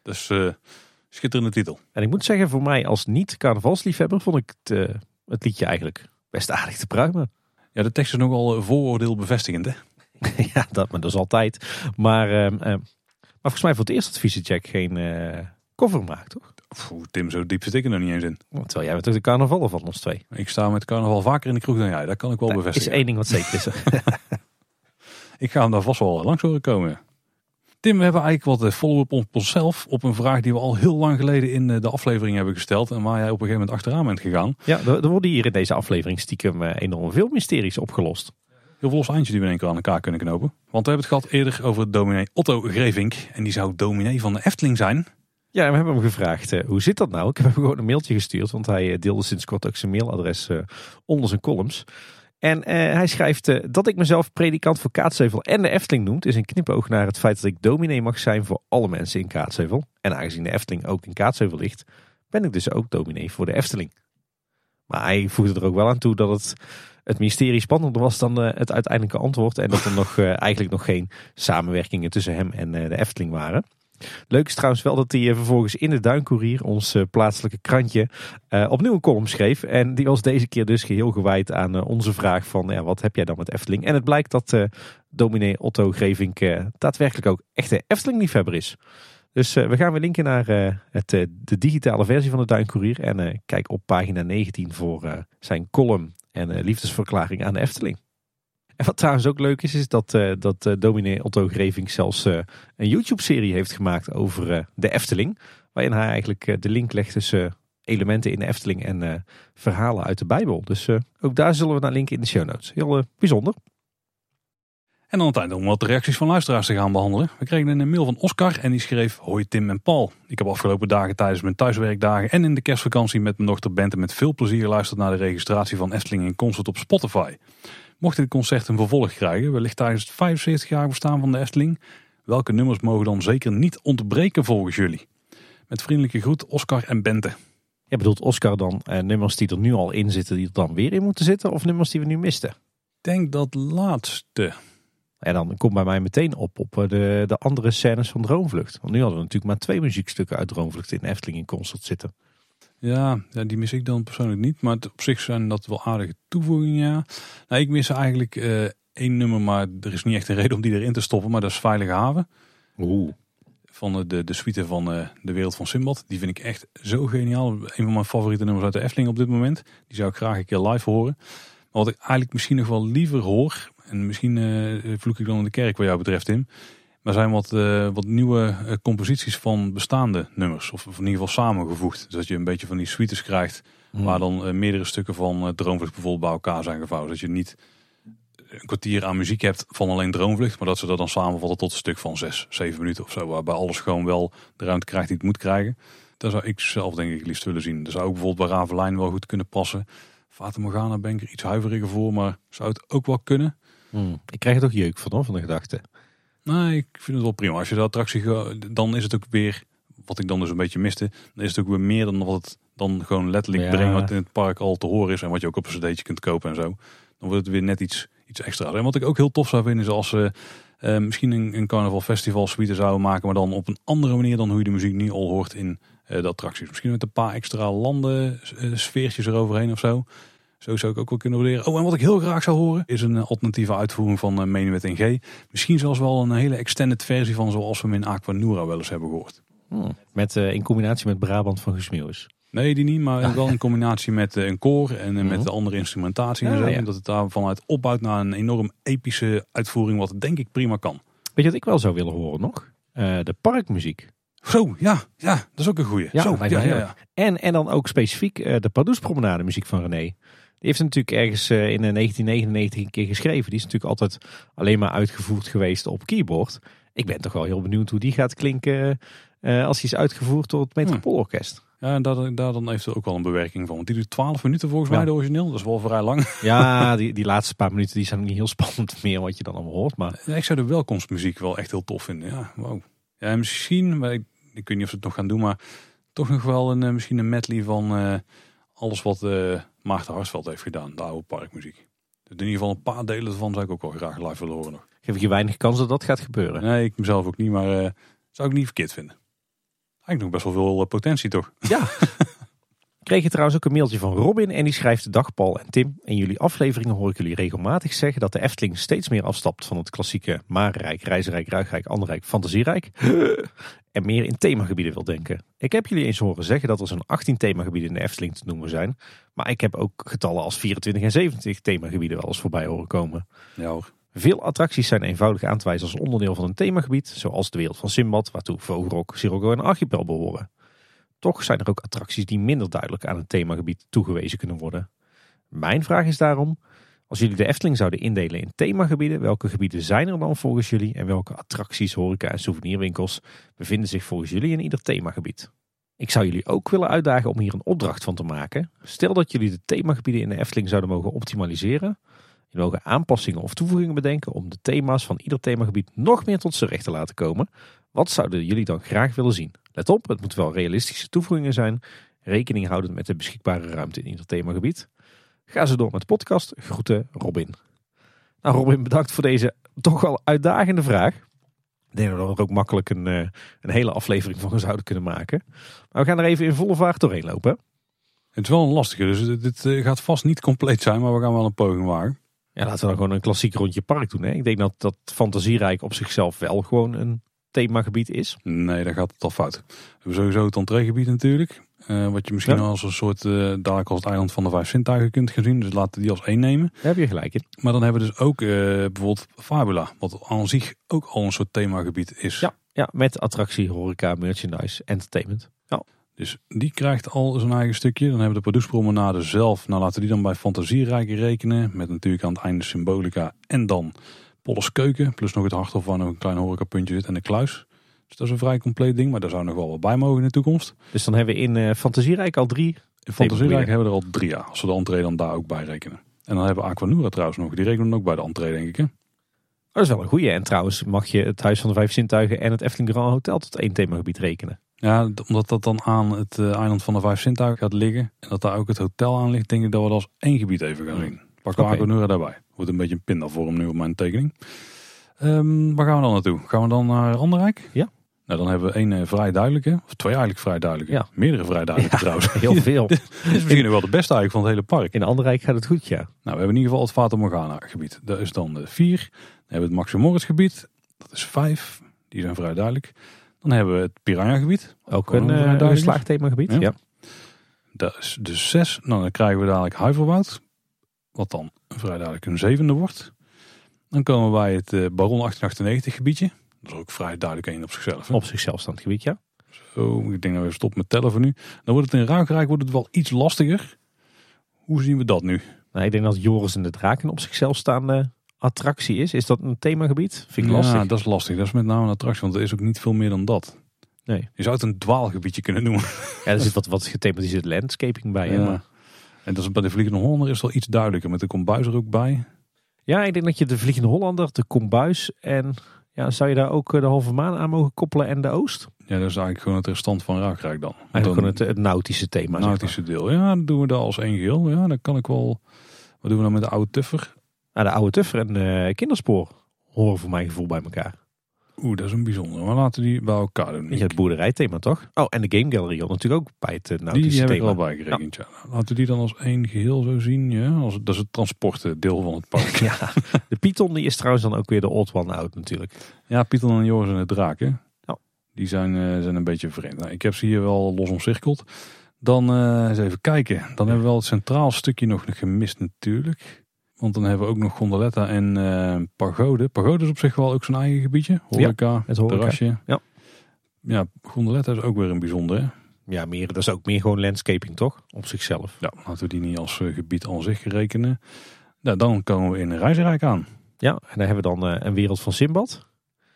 Dus eh, schitterende titel. En ik moet zeggen, voor mij als niet-carnavalsliefhebber vond ik het, eh, het liedje eigenlijk best aardig te pruimen. Ja, de tekst is nogal eh, vooroordeel bevestigend. Hè? ja, dat, maar dat is altijd. Maar, ehm, ehm, maar volgens mij voor het eerst dat Vieze Jack geen eh, cover maakt, toch? Tim, zo diep zit ik er nog niet eens in. Terwijl jij bent toch de carnavaller van ons twee. Ik sta met carnaval vaker in de kroeg dan jij. Dat kan ik wel Er is bevestigen. één ding wat zeker is. Ik ga hem daar vast wel langs horen komen. Tim, we hebben eigenlijk wat eh, follow-up op onszelf. Op een vraag die we al heel lang geleden in eh, de aflevering hebben gesteld. En waar jij op een gegeven moment achteraan bent gegaan. Ja, er, er worden hier in deze aflevering stiekem eh, enorm veel mysteries opgelost. Heel veel los eindjes die we in één keer aan elkaar kunnen knopen. Want we hebben het gehad eerder over dominee Otto Grevink. En die zou dominee van de Efteling zijn. Ja, we hebben hem gevraagd, eh, hoe zit dat nou? Ik heb hem gewoon een mailtje gestuurd, want hij eh, deelde sinds kort ook zijn mailadres eh, onder zijn columns. En hij schrijft dat ik mezelf predikant voor Kaatsheuvel en de Efteling noemt, is een knipoog naar het feit dat ik dominee mag zijn voor alle mensen in Kaatsheuvel. En aangezien de Efteling ook in Kaatsheuvel ligt, ben ik dus ook dominee voor de Efteling. Maar hij voegde er ook wel aan toe dat het, het mysterie spannender was dan het uiteindelijke antwoord. En dat er nog, eigenlijk nog geen samenwerkingen tussen hem en de Efteling waren. Leuk is trouwens wel dat hij eh, vervolgens in de Duinkoerier, ons eh, plaatselijke krantje, eh, opnieuw een column schreef. En die was deze keer dus geheel gewijd aan onze vraag van ja, wat heb jij dan met Efteling? En het blijkt dat dominee Otto Grevink daadwerkelijk ook echte Efteling-liefhebber is. Dus we gaan weer linken naar het, de digitale versie van de Duinkoerier. En kijk op pagina 19 voor zijn column en liefdesverklaring aan de Efteling. En wat trouwens ook leuk is, is dat, eh, dat eh, dominee Otto Grevink zelfs eh, een YouTube-serie heeft gemaakt over de Efteling. Waarin hij eigenlijk de link legt tussen elementen in de Efteling en verhalen uit de Bijbel. Dus ook daar zullen we naar linken in de show notes. Heel bijzonder. En dan het om wat reacties van luisteraars te gaan behandelen. We kregen een mail van Oscar en die schreef... Hoi Tim en Paul. Ik heb afgelopen dagen tijdens mijn thuiswerkdagen en in de kerstvakantie met mijn dochter Bente met veel plezier geluisterd naar de registratie van Efteling in concert op Spotify. Mocht dit concert een vervolg krijgen, wellicht tijdens het 75-jarig bestaan van de Efteling, welke nummers mogen dan zeker niet ontbreken volgens jullie? Met vriendelijke groet Oscar en Bente. Je bedoelt Oscar dan eh, nummers die er nu al in zitten, die er dan weer in moeten zitten? Of nummers die we nu misten? Ik denk dat laatste. En dan komt bij mij meteen op, op eh, de, de andere scènes van Droomvlucht. Want nu hadden we natuurlijk maar twee muziekstukken uit Droomvlucht in Efteling in concert zitten. Ja, ja, die mis ik dan persoonlijk niet. Maar op zich zijn dat wel aardige toevoegingen, ja. Nou, ik mis eigenlijk eh, één nummer, maar er is niet echt een reden om die erin te stoppen. Maar dat is Veilige Haven. Oeh. Van de, de, de suite van eh, De Wereld van Simbad. Die vind ik echt zo geniaal. Een van mijn favoriete nummers uit de Efteling op dit moment. Die zou ik graag een keer live horen. Maar wat ik eigenlijk misschien nog wel liever hoor. En misschien eh, vloek ik dan in de kerk wat jou betreft, Tim. Maar zijn wat, eh, wat nieuwe eh, composities van bestaande nummers. Of, of in ieder geval samengevoegd. Dus dat je een beetje van die suites krijgt. Waar dan eh, meerdere stukken van Droomvlucht bijvoorbeeld bij elkaar zijn gevouwen. Dat je niet een kwartier aan muziek hebt van alleen Droomvlucht. Maar dat ze dat dan samenvatten tot een stuk van zes, zeven minuten of zo. Waarbij alles gewoon wel de ruimte krijgt die het moet krijgen. Dat zou ik zelf denk ik liefst willen zien. Dat zou ook bijvoorbeeld bij Ravelijn wel goed kunnen passen. Fata Morgana ben ik er iets huiveriger voor. Maar zou het ook wel kunnen? Hmm. Ik krijg er toch jeuk van, hoor, van de gedachte. Nee, ik vind het wel prima. Als je de attractie, dan is het ook weer, wat ik dan dus een beetje miste, dan is het ook weer meer dan wat het dan gewoon letterlijk Ja. brengt wat in het park al te horen is en wat je ook op een cd'tje kunt kopen en zo. Dan wordt het weer net iets, iets extra. En wat ik ook heel tof zou vinden is als ze eh, misschien een, een carnaval festival suite zouden maken, maar dan op een andere manier dan hoe je de muziek nu al hoort in eh, de attracties. Misschien met een paar extra landen eh, sfeertjes eroverheen of zo. Zo zou ik ook wel kunnen waarderen. Oh, en wat ik heel graag zou horen is een eh, alternatieve uitvoering van eh, Menuet in G. Misschien zelfs wel een hele extended versie van zoals we hem in Aquanura wel eens hebben gehoord. Hmm. Met, eh, in combinatie met Brabant van Guus Meeuwis. Nee, die niet, maar wel in combinatie met een koor en met de andere instrumentatie en zo. ja. Dat het daar vanuit opbouwt naar een enorm epische uitvoering, wat denk ik prima kan. Weet je wat ik wel zou willen horen nog? De parkmuziek. Zo, ja, ja, dat is ook een goeie. Ja, Zo. En, en dan ook specifiek eh, de Pardoespromenade muziek van René. Die heeft natuurlijk ergens eh, in eh, 1999 een keer geschreven. Die is natuurlijk altijd alleen maar uitgevoerd geweest op keyboard. Ik ben toch wel heel benieuwd hoe die gaat klinken eh, als die is uitgevoerd door het Metropoolorkest. Ja, en daar, daar dan heeft er ook wel een bewerking van. Want die duurt 12 minuten volgens mij, de origineel. Dat is wel vrij lang. Ja, die, die laatste paar minuten die zijn niet heel spannend meer wat je dan allemaal hoort. Maar Ja, ik zou de welkomstmuziek wel echt heel tof vinden. Ja, wow. Ja, en misschien, maar ik, ik weet niet of ze het nog gaan doen, maar toch nog wel een, eh, misschien een medley van eh, alles wat eh Maarten Harsveld heeft gedaan, de oude parkmuziek. Dus in ieder geval een paar delen ervan zou ik ook wel graag live willen horen nog. geef ik je weinig kans dat dat gaat gebeuren. Nee, ik mezelf ook niet, maar eh, zou ik niet verkeerd vinden. Eigenlijk nog best wel veel eh, potentie toch? Ja. Kreeg trouwens ook een mailtje van Robin en die schrijft Dag Paul en Tim. In jullie afleveringen hoor ik jullie regelmatig zeggen dat de Efteling steeds meer afstapt van het klassieke Marenrijk, Reizenrijk, Ruigrijk, Anderrijk, Fantasierijk. En meer in themagebieden wil denken. Ik heb jullie eens horen zeggen dat er zo'n 18 themagebieden in de Efteling te noemen zijn. Maar ik heb ook getallen als 24 en 27 themagebieden wel eens voorbij horen komen. Ja hoor. Veel attracties zijn eenvoudig aan te wijzen als onderdeel van een themagebied, zoals de wereld van Simbad, waartoe Vogelrok, Sirocco en Archipel behoren. Toch zijn er ook attracties die minder duidelijk aan een themagebied toegewezen kunnen worden. Mijn vraag is daarom, als jullie de Efteling zouden indelen in themagebieden, welke gebieden zijn er dan volgens jullie en welke attracties, horeca en souvenirwinkels bevinden zich volgens jullie in ieder themagebied? Ik zou jullie ook willen uitdagen om hier een opdracht van te maken. Stel dat jullie de themagebieden in de Efteling zouden mogen optimaliseren. Jullie mogen aanpassingen of toevoegingen bedenken om de thema's van ieder themagebied nog meer tot z'n recht te laten komen. Wat zouden jullie dan graag willen zien? Let op, het moeten wel realistische toevoegingen zijn. Rekening houdend met de beschikbare ruimte in ieder themagebied. Ga ze door met de podcast. Groeten Robin. Nou Robin, bedankt voor deze toch wel uitdagende vraag. Ik denk dat we er ook makkelijk een, eh, een hele aflevering van zouden kunnen maken. Maar we gaan er even in volle vaart doorheen lopen. Het is wel een lastige, dus dit, dit eh, gaat vast niet compleet zijn, maar we gaan wel een poging wagen. Ja, laten we dan gewoon een klassiek rondje park doen. Hè? Ik denk dat dat Fantasierijk op zichzelf wel gewoon een themagebied is. Nee, dan gaat het al fout. We hebben sowieso het entreegebied natuurlijk. eh, wat je misschien Ja. als een soort, eh dadelijk als het eiland van de vijf zintuigen kunt gaan zien. Dus laten we die als één nemen. Daar heb je gelijk in. Maar dan hebben we dus ook eh, bijvoorbeeld Fabula. Wat aan zich ook al een soort themagebied is. Ja. Ja, met attractie, horeca, merchandise, entertainment. Ja, Dus die krijgt al zijn eigen stukje. Dan hebben we de Pardoespromenade zelf. Nou laten we die dan bij Fantasierijke rekenen. Met natuurlijk aan het einde Symbolica. En dan Polles Keuken. Plus nog het Harthof waar nog een klein horecapuntje zit. En de Kluis. Dus dat is een vrij compleet ding. Maar daar zou nog wel wat bij mogen in de toekomst. dus dan hebben we in eh Fantasierijk al drie. In Fantasierijke hebben we er al drie jaar. Als we de entree dan daar ook bij rekenen. En dan hebben we Aquanura trouwens nog. Die rekenen we ook bij de entree denk ik. Hè? Dat is wel een goeie. En trouwens mag je het Huis van de Vijf Zintuigen en het Efteling Grand Hotel tot één themagebied rekenen. Ja, omdat dat dan aan het eh, eiland van de Vijf Zintuigen gaat liggen. En dat daar ook het hotel aan ligt. Denk ik dat we dat als één gebied even gaan zien. We Oké. Aquanura daarbij. Wordt een beetje een pindavorm nu op mijn tekening. Ehm, waar gaan we dan naartoe? Gaan we dan naar Anderrijk? Ja. Nou, dan hebben we één eh, vrij duidelijke. Of twee eigenlijk vrij duidelijke. Ja. Meerdere vrij duidelijke trouwens. Heel veel. Dit is misschien nog wel de beste eigenlijk van het hele park. In Anderrijk gaat het goed, ja. Nou, we hebben in ieder geval het Fata Morgana gebied. Dat is dan de vier. Dan hebben we het Maximum Moritz gebied. Dat is vijf. Die zijn vrij duidelijk. Dan hebben we het Piranha gebied. Ook een, vrij eh, een duidelijk. slaagthemagebied. Ja. Ja. Dat is de zes. Nou, dan krijgen we dadelijk Huiverwoud. Wat dan vrij duidelijk een zevende wordt. Dan komen we bij het eh, Baron 1898 gebiedje. Dat is ook vrij duidelijk één op zichzelf. hè. Op zichzelf staand gebied, ja. Zo, ik denk dat we stoppen met tellen voor nu. Dan wordt het in Ruigrijk wordt het wel iets lastiger. Hoe zien we dat nu? Nou, ik denk dat Joris en de Draken op zichzelf staande attractie is. Is dat een themagebied? Vind ik Ja, lastig. dat is lastig. Dat is met name een attractie, want er is ook niet veel meer dan dat. Nee. Je zou het een dwaalgebiedje kunnen noemen. Ja, er zit wat, wat gethematiseerd landscaping bij. Ja. Maar... En dat is bij de Vliegende Hollander is het wel iets duidelijker. Met de kombuis er ook bij. Ja, ik denk dat je de Vliegende Hollander, de Kombuis en ja, zou je daar ook eh, de halve maan aan mogen koppelen en de Oost? Ja, dat is eigenlijk gewoon het restant van Ruigrijk dan. Eigenlijk Dan- gewoon het, het nautische thema. zeg maar. nautische deel. Ja, dan doen we dat als één geheel. Ja, dan kan ik wel. Wat doen we dan met de oude tuffer? Nou, de oude Tuffer en kinderspoor horen voor mijn gevoel bij elkaar. Oeh, dat is een bijzondere. Maar laten we die bij elkaar doen. Je, het boerderijthema toch? Oh, en de Game Gallery hoort natuurlijk ook bij het eh, die, nautische die heb ik thema. er al bij gerekend. Ja. Laten we die dan als één geheel zo zien. Ja, als, dat is het transportdeel van het park. Ja, de Python die is trouwens dan ook weer de old one out natuurlijk. ja, Pieter en Joris en de draken. Ja. Die zijn, eh, zijn een beetje vreemd. Nou, ik heb ze hier wel los omcirkeld. Dan eh, eens even kijken. Dan hebben we wel het centraal stukje nog gemist natuurlijk. Want dan hebben we ook nog Gondoletta en eh, Pagode. Pagode is op zich wel ook zijn eigen gebiedje. Horeca, met horeca. terrasje. Ja. Ja, Gondoletta is ook weer een bijzondere. Ja, meer, dat is ook meer gewoon landscaping toch? Op zichzelf. Ja, laten we die niet als eh, gebied aan zich rekenen. Nou, dan komen we in Reizenrijk aan. Ja, en dan hebben we dan eh, een wereld van Simbad.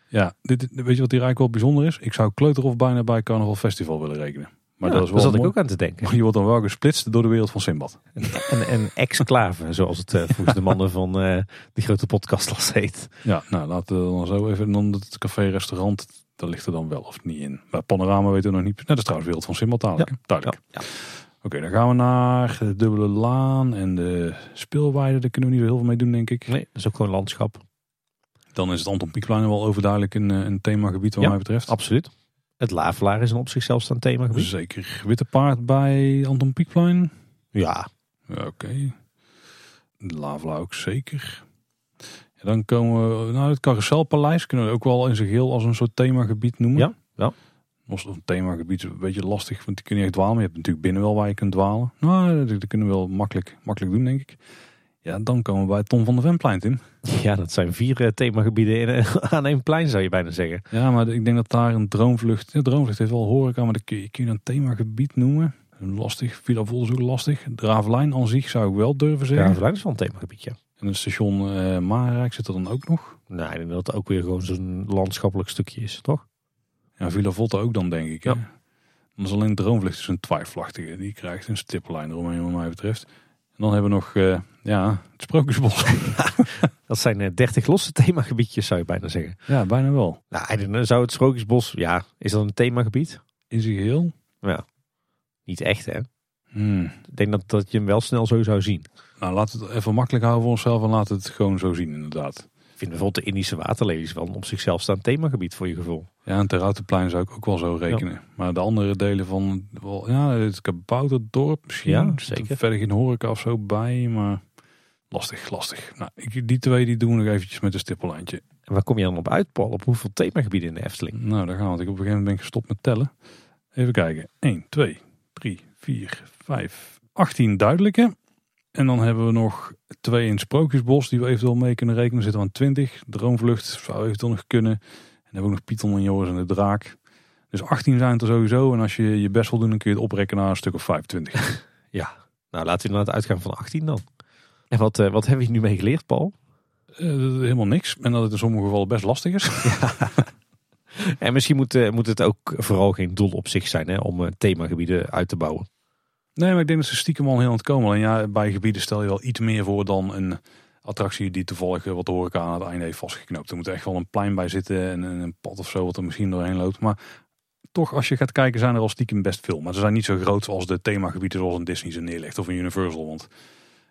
Ja, dit, dit- weet je wat hier eigenlijk wel bijzonder is? Ik zou Kleuterhof bijna bij Carnaval Festival willen rekenen. Maar Ja, dat is daar zat ik ook aan te denken. Maar je wordt dan wel gesplitst door de wereld van Simbad. Een, een exclave, zoals het volgens de mannen van eh die grote podcastlas heet. Ja, nou laten we dan zo even. En dan het café-restaurant, daar ligt er dan wel of niet in. Bij Panorama weten we nog niet. Net dat is trouwens wereld van Simbad dadelijk. Duidelijk. Ja. Oké, dan gaan we naar de dubbele laan en de speelweide. Daar kunnen we niet zo heel veel mee doen, denk ik. Nee, dat is ook gewoon landschap. Dan is het Anton Pieckplein wel overduidelijk een, eh, een themagebied wat mij betreft. Absoluut. Het Lavelaar is een op zichzelf staand themagebied. Zeker. Witte paard bij Anton Pieckplein. Ja, Oké. Lavela ook zeker. Ja, dan komen we naar het Carouselpaleis. Kunnen we ook wel in zijn geheel als een soort themagebied noemen. Ja, ja. Als een themagebied een beetje lastig, want die kun je echt dwalen. Maar je hebt natuurlijk binnen wel waar je kunt dwalen. Nou, dat, dat kunnen we wel makkelijk, makkelijk doen, denk ik. Ja, dan komen we bij Tom van der Venplein, Tim. Ja, dat zijn vier uh, themagebieden in, aan één plein zou je bijna zeggen. Ja, maar ik denk dat daar een droomvlucht... Ja, droomvlucht heeft wel horeca, maar dat kun je, kun je een themagebied noemen? Lastig, Villa Vol is ook lastig. Dravelijn aan zich zou ik wel durven zeggen. Dravelijn is wel een themagebied, ja. En het station uh, Maarrijk zit er dan ook nog? Nee, ik denk dat het ook weer gewoon zo'n landschappelijk stukje is, toch? Ja, Villa Volta ook dan, denk ik. Ja. Hè? Dan is alleen Droomvlucht is een twijfelachtige. Die krijgt een stippellijn eromheen, wat mij betreft. En dan hebben we nog uh, ja, het Sprookjesbos. dat zijn uh, 30 losse themagebiedjes, zou je bijna zeggen. Ja, bijna wel. Nou, zou het Sprookjesbos, ja, is dat een themagebied? In zijn geheel? Ja, niet echt, hè? Hmm. Ik denk dat, dat je hem wel snel zo zou zien. Nou, laten we het even makkelijk houden voor onszelf en laten het gewoon zo zien, inderdaad. Vind bijvoorbeeld de Indische waterlelies wel een op zichzelf staand themagebied voor je gevoel. Ja, en Teroutenplein zou ik ook wel zo rekenen. Ja. Maar de andere delen van, wel, ja, het dorp misschien. Ja, zeker. Verder geen horeca of zo bij, maar lastig, lastig. Nou, ik, die twee die doen we nog eventjes met een stippellijntje. En waar kom je dan op uit, Paul? Op hoeveel themagebieden in de Efteling? Nou, daar gaan we. Want ik op een gegeven moment ben gestopt met tellen. Even kijken. 1, 2, 3, 4, 5, 18 duidelijke. En dan hebben we nog twee in Sprookjesbos die we eventueel mee kunnen rekenen. Zitten we aan 20. Droomvlucht zou eventueel nog kunnen. En dan hebben we nog Python en Joris en de Draak. Dus 18 zijn er sowieso. En als je je best wil doen, dan kun je het oprekken naar een stuk of 25. ja, nou laten we inderdaad uitgaan van 18 dan. En wat, uh, wat hebben we nu mee geleerd, Paul? Uh, helemaal niks. En dat het in sommige gevallen best lastig is. Ja. en misschien moet, uh, moet het ook vooral geen doel op zich zijn hè, om themagebieden uit te bouwen. Nee, maar ik denk dat ze stiekem al heel aan het komen. En ja, bij gebieden stel je wel iets meer voor dan een attractie die toevallig wat de horeca aan het einde heeft vastgeknoopt. Er moet echt wel een plein bij zitten en een pad of zo wat er misschien doorheen loopt. Maar toch, als je gaat kijken, zijn er al stiekem best veel. Maar ze zijn niet zo groot als de themagebieden zoals een Disney ze neerlegt of een Universal. Want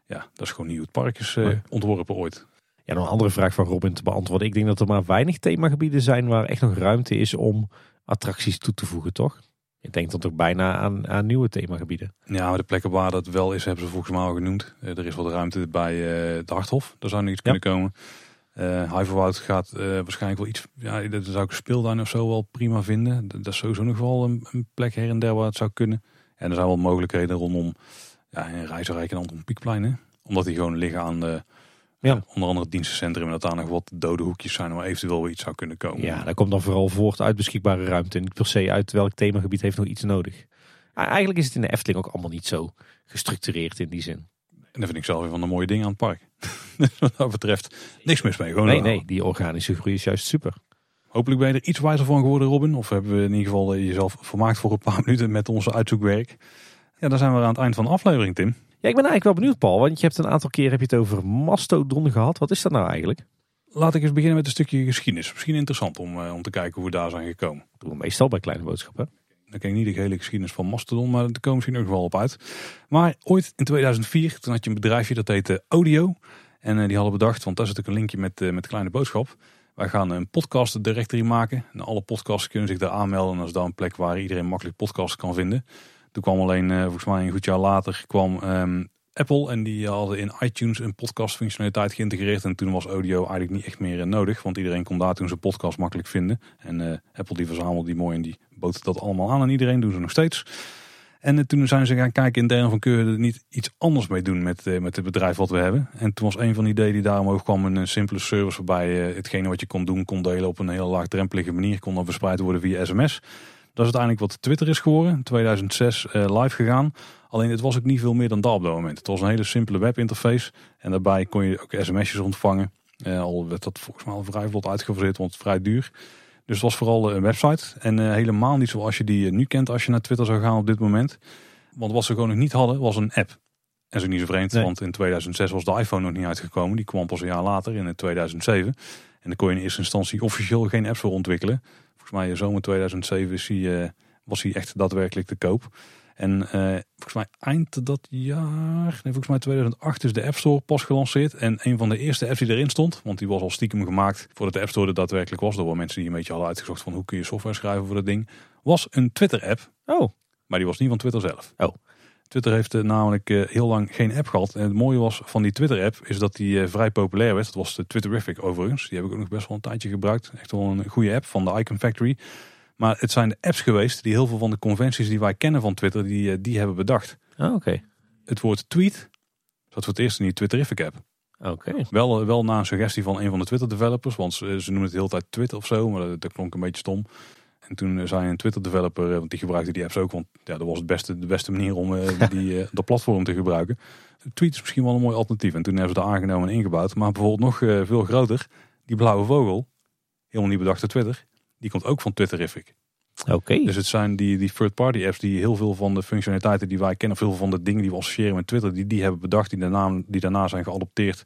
ja, dat is gewoon niet hoe het park is uh, ontworpen ooit. Ja, nog een andere vraag van Robin te beantwoorden. Ik denk dat er maar weinig themagebieden zijn waar echt nog ruimte is om attracties toe te voegen, toch? Ik denk dat ook bijna aan, aan nieuwe themagebieden. Ja, maar de plekken waar dat wel is, hebben ze volgens mij al genoemd. Uh, er is wat ruimte bij uh, het Harthof. Daar zou nog iets ja. kunnen komen. Uh, Huiverwoud gaat waarschijnlijk wel iets... Ja, dat zou ik een speeltuin of zo wel prima vinden. Dat, is sowieso nog wel een, een, plek her en der waar het zou kunnen. En er zijn wel mogelijkheden rondom ja, in Rijzenrijk en Anton Pieckplein. Hè? Omdat die gewoon liggen aan de... Ja. Onder andere het dienstencentrum en dat daar nog wat dode hoekjes zijn waar eventueel wel iets zou kunnen komen. Ja, daar komt dan vooral voort uit beschikbare ruimte. Niet per se uit welk themagebied heeft nog iets nodig. Eigenlijk is het in de Efteling ook allemaal niet zo gestructureerd in die zin. En dat vind ik zelf weer van de mooie dingen aan het park. Wat dat betreft niks mis mee. Gewoon nee, nee, die organische groei is juist super. Hopelijk ben je er iets wijzer van geworden, Robin. Of hebben we in ieder geval jezelf vermaakt voor een paar minuten met onze uitzoekwerk. Ja, dan zijn we aan het eind van de aflevering, Tim. Ja, ik ben eigenlijk wel benieuwd, Paul. Want je hebt een aantal keer heb je het over mastodon gehad. Wat is dat nou eigenlijk? Laat ik eens beginnen met een stukje geschiedenis. Misschien interessant om, uh, om te kijken hoe we daar zijn gekomen. Dat doen we meestal bij kleine boodschappen. Dan ken ik niet de hele geschiedenis van Mastodon, maar daar komen misschien ook wel op uit. Maar ooit in 2004, toen had je een bedrijfje dat heette Audio. En uh, die hadden bedacht, want daar zit ook een linkje met, uh, met kleine boodschap. Wij gaan een podcast directory maken. En alle podcasts kunnen zich daar aanmelden. En dat is daar een plek waar iedereen makkelijk podcasts kan vinden. Toen kwam alleen, uh, volgens mij een goed jaar later, kwam um, Apple. En die hadden in iTunes een podcast functionaliteit geïntegreerd. En toen was audio eigenlijk niet echt meer nodig. Want iedereen kon daar toen zijn podcast makkelijk vinden. En Apple die verzamelde die mooi en die bood dat allemaal aan aan iedereen. Doen ze nog steeds. En toen zijn ze gaan kijken in termen van kun je niet iets anders mee doen met, met het bedrijf wat we hebben. En toen was een van de ideeën die daar omhoog kwam een simpele service waarbij hetgene wat je kon doen kon delen op een heel laagdrempelige manier. Kon dan verspreid worden via sms. Dat is uiteindelijk wat Twitter is geworden. In 2006 uh, live gegaan. Alleen het was ook niet veel meer dan dat op dat moment. Het was een hele simpele webinterface. En daarbij kon je ook sms'jes ontvangen. Uh, al werd dat volgens mij al vrij vlot uitgefaseerd, want het vrij duur. Dus het was vooral een website. En helemaal niet zoals je die nu kent als je naar Twitter zou gaan op dit moment. Want wat ze gewoon nog niet hadden, was een app. En zo niet zo vreemd, nee. want in 2006 was de iPhone nog niet uitgekomen. Die kwam pas een jaar later, in 2007. En dan kon je in eerste instantie officieel geen apps voor ontwikkelen. Volgens mij zomer 2007 is hij, uh, was hij echt daadwerkelijk te koop. En uh, volgens mij eind dat jaar, nee, volgens mij 2008 is de App Store pas gelanceerd. En een van de eerste apps die erin stond, want die was al stiekem gemaakt voordat de App Store er daadwerkelijk was. Door mensen die een beetje hadden uitgezocht van hoe kun je software schrijven voor dat ding. Was een Twitter app. Oh. Maar die was niet van Twitter zelf. Oh. Twitter heeft uh, namelijk uh, heel lang geen app gehad. En het mooie was van die Twitter-app is dat die uh, vrij populair werd. Dat was de Twitterific overigens. Die heb ik ook nog best wel een tijdje gebruikt. Echt wel een goede app van de Icon Factory. Maar het zijn de apps geweest die heel veel van de conventies die wij kennen van Twitter, die, die hebben bedacht. Oh, oké. Okay. Het woord tweet zat voor het eerst in die Twitterific app. Oké. Wel, wel na een suggestie van een van de Twitter developers, want ze, ze noemen het de hele tijd Twitter of zo, maar dat, dat klonk een beetje stom. En toen zei een Twitter developer, want die gebruikte die apps ook, want ja, dat was het beste, de beste manier om uh, die, dat platform te gebruiken. Tweet is misschien wel een mooi alternatief. En toen hebben ze dat aangenomen en ingebouwd. Maar bijvoorbeeld nog veel groter, die blauwe vogel, helemaal niet bedacht door Twitter, die komt ook van Twitterific. Oké. Dus het zijn die, die third-party apps die heel veel van de functionaliteiten die wij kennen, of heel veel van de dingen die we associëren met Twitter, die die hebben bedacht, die daarna, die daarna zijn geadopteerd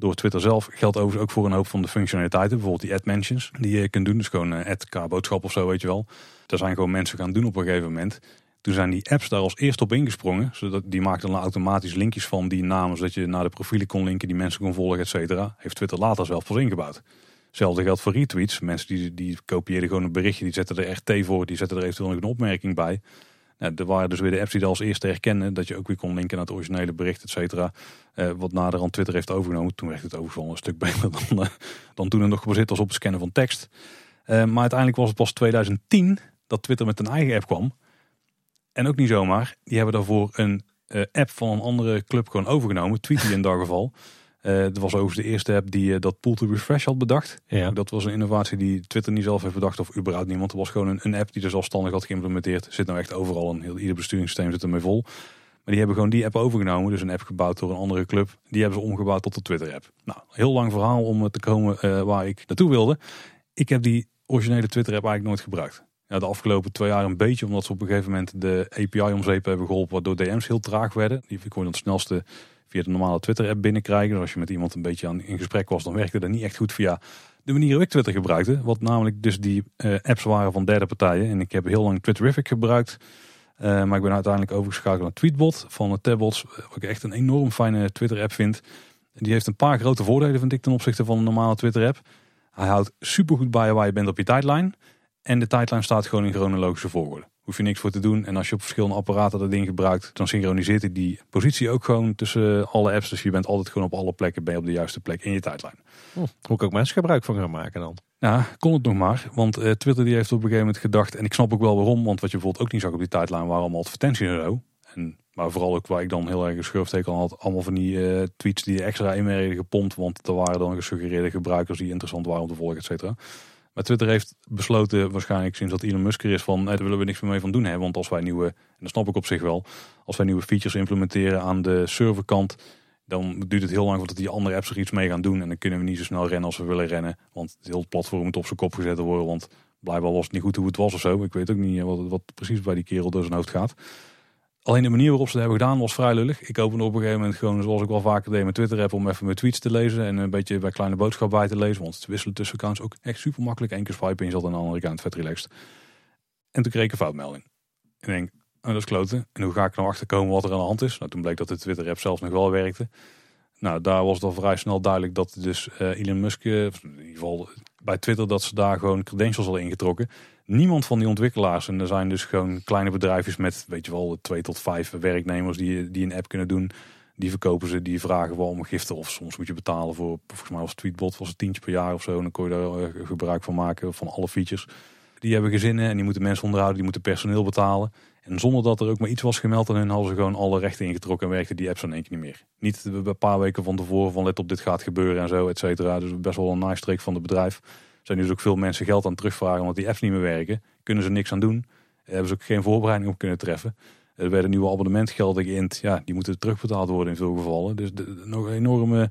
door Twitter zelf. Geldt overigens ook voor een hoop van de functionaliteiten, bijvoorbeeld die ad mentions die je kunt doen. Dus gewoon ad boodschap of zo, weet je wel. Daar zijn gewoon mensen gaan doen op een gegeven moment. Toen zijn die apps daar als eerst op ingesprongen. Zodat die maakten dan automatisch linkjes van die namen, zodat je naar de profielen kon linken, die mensen kon volgen, et cetera. Heeft Twitter later zelf pas ingebouwd. Hetzelfde geldt voor retweets. Mensen die, die kopieerden gewoon een berichtje, die zetten er RT voor, die zetten er eventueel nog een opmerking bij. Nou, er waren dus weer de apps die dat als eerste herkennen, dat je ook weer kon linken naar het originele bericht, et cetera. Uh, wat naderhand Twitter heeft overgenomen. Toen werd het overigens een stuk beter dan, uh, dan toen het nog gebaseerd was op het scannen van tekst. Uh, maar uiteindelijk was het pas 2010 dat Twitter met een eigen app kwam. En ook niet zomaar. Die hebben daarvoor een app van een andere club gewoon overgenomen. Tweety in dat geval. Uh, dat was overigens de eerste app die uh, dat pull to refresh had bedacht. Ja. Dat was een innovatie die Twitter niet zelf heeft bedacht of überhaupt niemand. Het was gewoon een, een app die er zelfstandig had geïmplementeerd. Zit nou echt overal een heel ieder besturingssysteem zit ermee vol. Maar die hebben gewoon die app overgenomen. Dus een app gebouwd door een andere club. Die hebben ze omgebouwd tot de Twitter app. Nou, heel lang verhaal om te komen uh, waar ik naartoe wilde. Ik heb die originele Twitter app eigenlijk nooit gebruikt. Ja, de afgelopen twee jaar een beetje, omdat ze op een gegeven moment de API om zeep hebben geholpen, waardoor DM's heel traag werden. Die kon je dan het snelste via de normale Twitter-app binnenkrijgen. Dus als je met iemand een beetje aan, in gesprek was, dan werkte dat niet echt goed via de manier waarop ik Twitter gebruikte. Wat namelijk dus die uh, apps waren van derde partijen. En ik heb heel lang Twitterific gebruikt. Uh, maar ik ben uiteindelijk overgeschakeld naar Tweetbot van de Tabots. Wat ik echt een enorm fijne Twitter-app vind. Die heeft een paar grote voordelen, vind ik, ten opzichte van een normale Twitter-app. Hij houdt supergoed bij waar je bent op je tijdlijn. En de tijdlijn staat gewoon in chronologische volgorde. Hoef je niks voor te doen. En als je op verschillende apparaten dat ding gebruikt, dan synchroniseert hij die positie ook gewoon tussen alle apps. Dus je bent altijd gewoon op alle plekken ben je op de juiste plek in je tijdlijn. Hm, moet ik ook mensen gebruik van gaan maken dan? Ja, kon het nog maar. Want uh, Twitter die heeft op een gegeven moment gedacht, en ik snap ook wel waarom, want wat je bijvoorbeeld ook niet zag op die tijdlijn waren allemaal advertenties en zo. En, maar vooral ook waar ik dan heel erg een schurfteken had, allemaal van die uh, tweets die extra in werden gepompt. Want er waren dan gesuggereerde gebruikers die interessant waren om te volgen, et cetera. Maar Twitter heeft besloten, waarschijnlijk sinds dat Elon Musk er is, van nee, daar willen we niks meer mee van doen hebben. Want als wij nieuwe, en dat snap ik op zich wel, als wij nieuwe features implementeren aan de serverkant, dan duurt het heel lang voordat die andere apps er iets mee gaan doen. En dan kunnen we niet zo snel rennen als we willen rennen. Want het hele platform moet op zijn kop gezet worden. Want blijkbaar was het niet goed hoe het was of zo. Ik weet ook niet wat, wat precies bij die kerel door zijn hoofd gaat. Alleen de manier waarop ze het hebben gedaan was vrij lullig. Ik opende op een gegeven moment gewoon, zoals ik wel vaker deed met Twitter app, om even mijn tweets te lezen en een beetje bij kleine boodschap bij te lezen. Want het wisselen tussen accounts ook echt super makkelijk. Eén keer swipen en je zat aan de andere kant vet relaxed. En toen kreeg ik een foutmelding. En ik denk, oh, dat is kloten. En hoe ga ik nou achterkomen wat er aan de hand is? Nou, toen bleek dat de Twitter app zelfs nog wel werkte. Nou, daar was al vrij snel duidelijk dat dus uh, Elon Musk, uh, in ieder geval bij Twitter, dat ze daar gewoon credentials hadden ingetrokken. Niemand van die ontwikkelaars, en er zijn dus gewoon kleine bedrijfjes met, weet je wel, twee tot vijf werknemers die, die een app kunnen doen. Die verkopen ze, die vragen wel om giften of soms moet je betalen voor, volgens mij was Tweetbot was het tientje per jaar of zo. En dan kon je daar uh, gebruik van maken van alle features. Die hebben gezinnen en die moeten mensen onderhouden, die moeten personeel betalen. En zonder dat er ook maar iets was gemeld aan hun, hadden ze gewoon alle rechten ingetrokken en werkte die apps dan één keer niet meer. Niet een paar weken van tevoren van let op dit gaat gebeuren en zo, et cetera. Dus best wel een nice streek van het bedrijf. Zijn dus ook veel mensen geld aan terugvragen omdat die apps niet meer werken. Kunnen ze niks aan doen. Daar hebben ze ook geen voorbereiding op kunnen treffen. Er werden nieuwe abonnementgelden geïnd. Ja, die moeten terugbetaald worden in veel gevallen. Dus de, nog een enorme...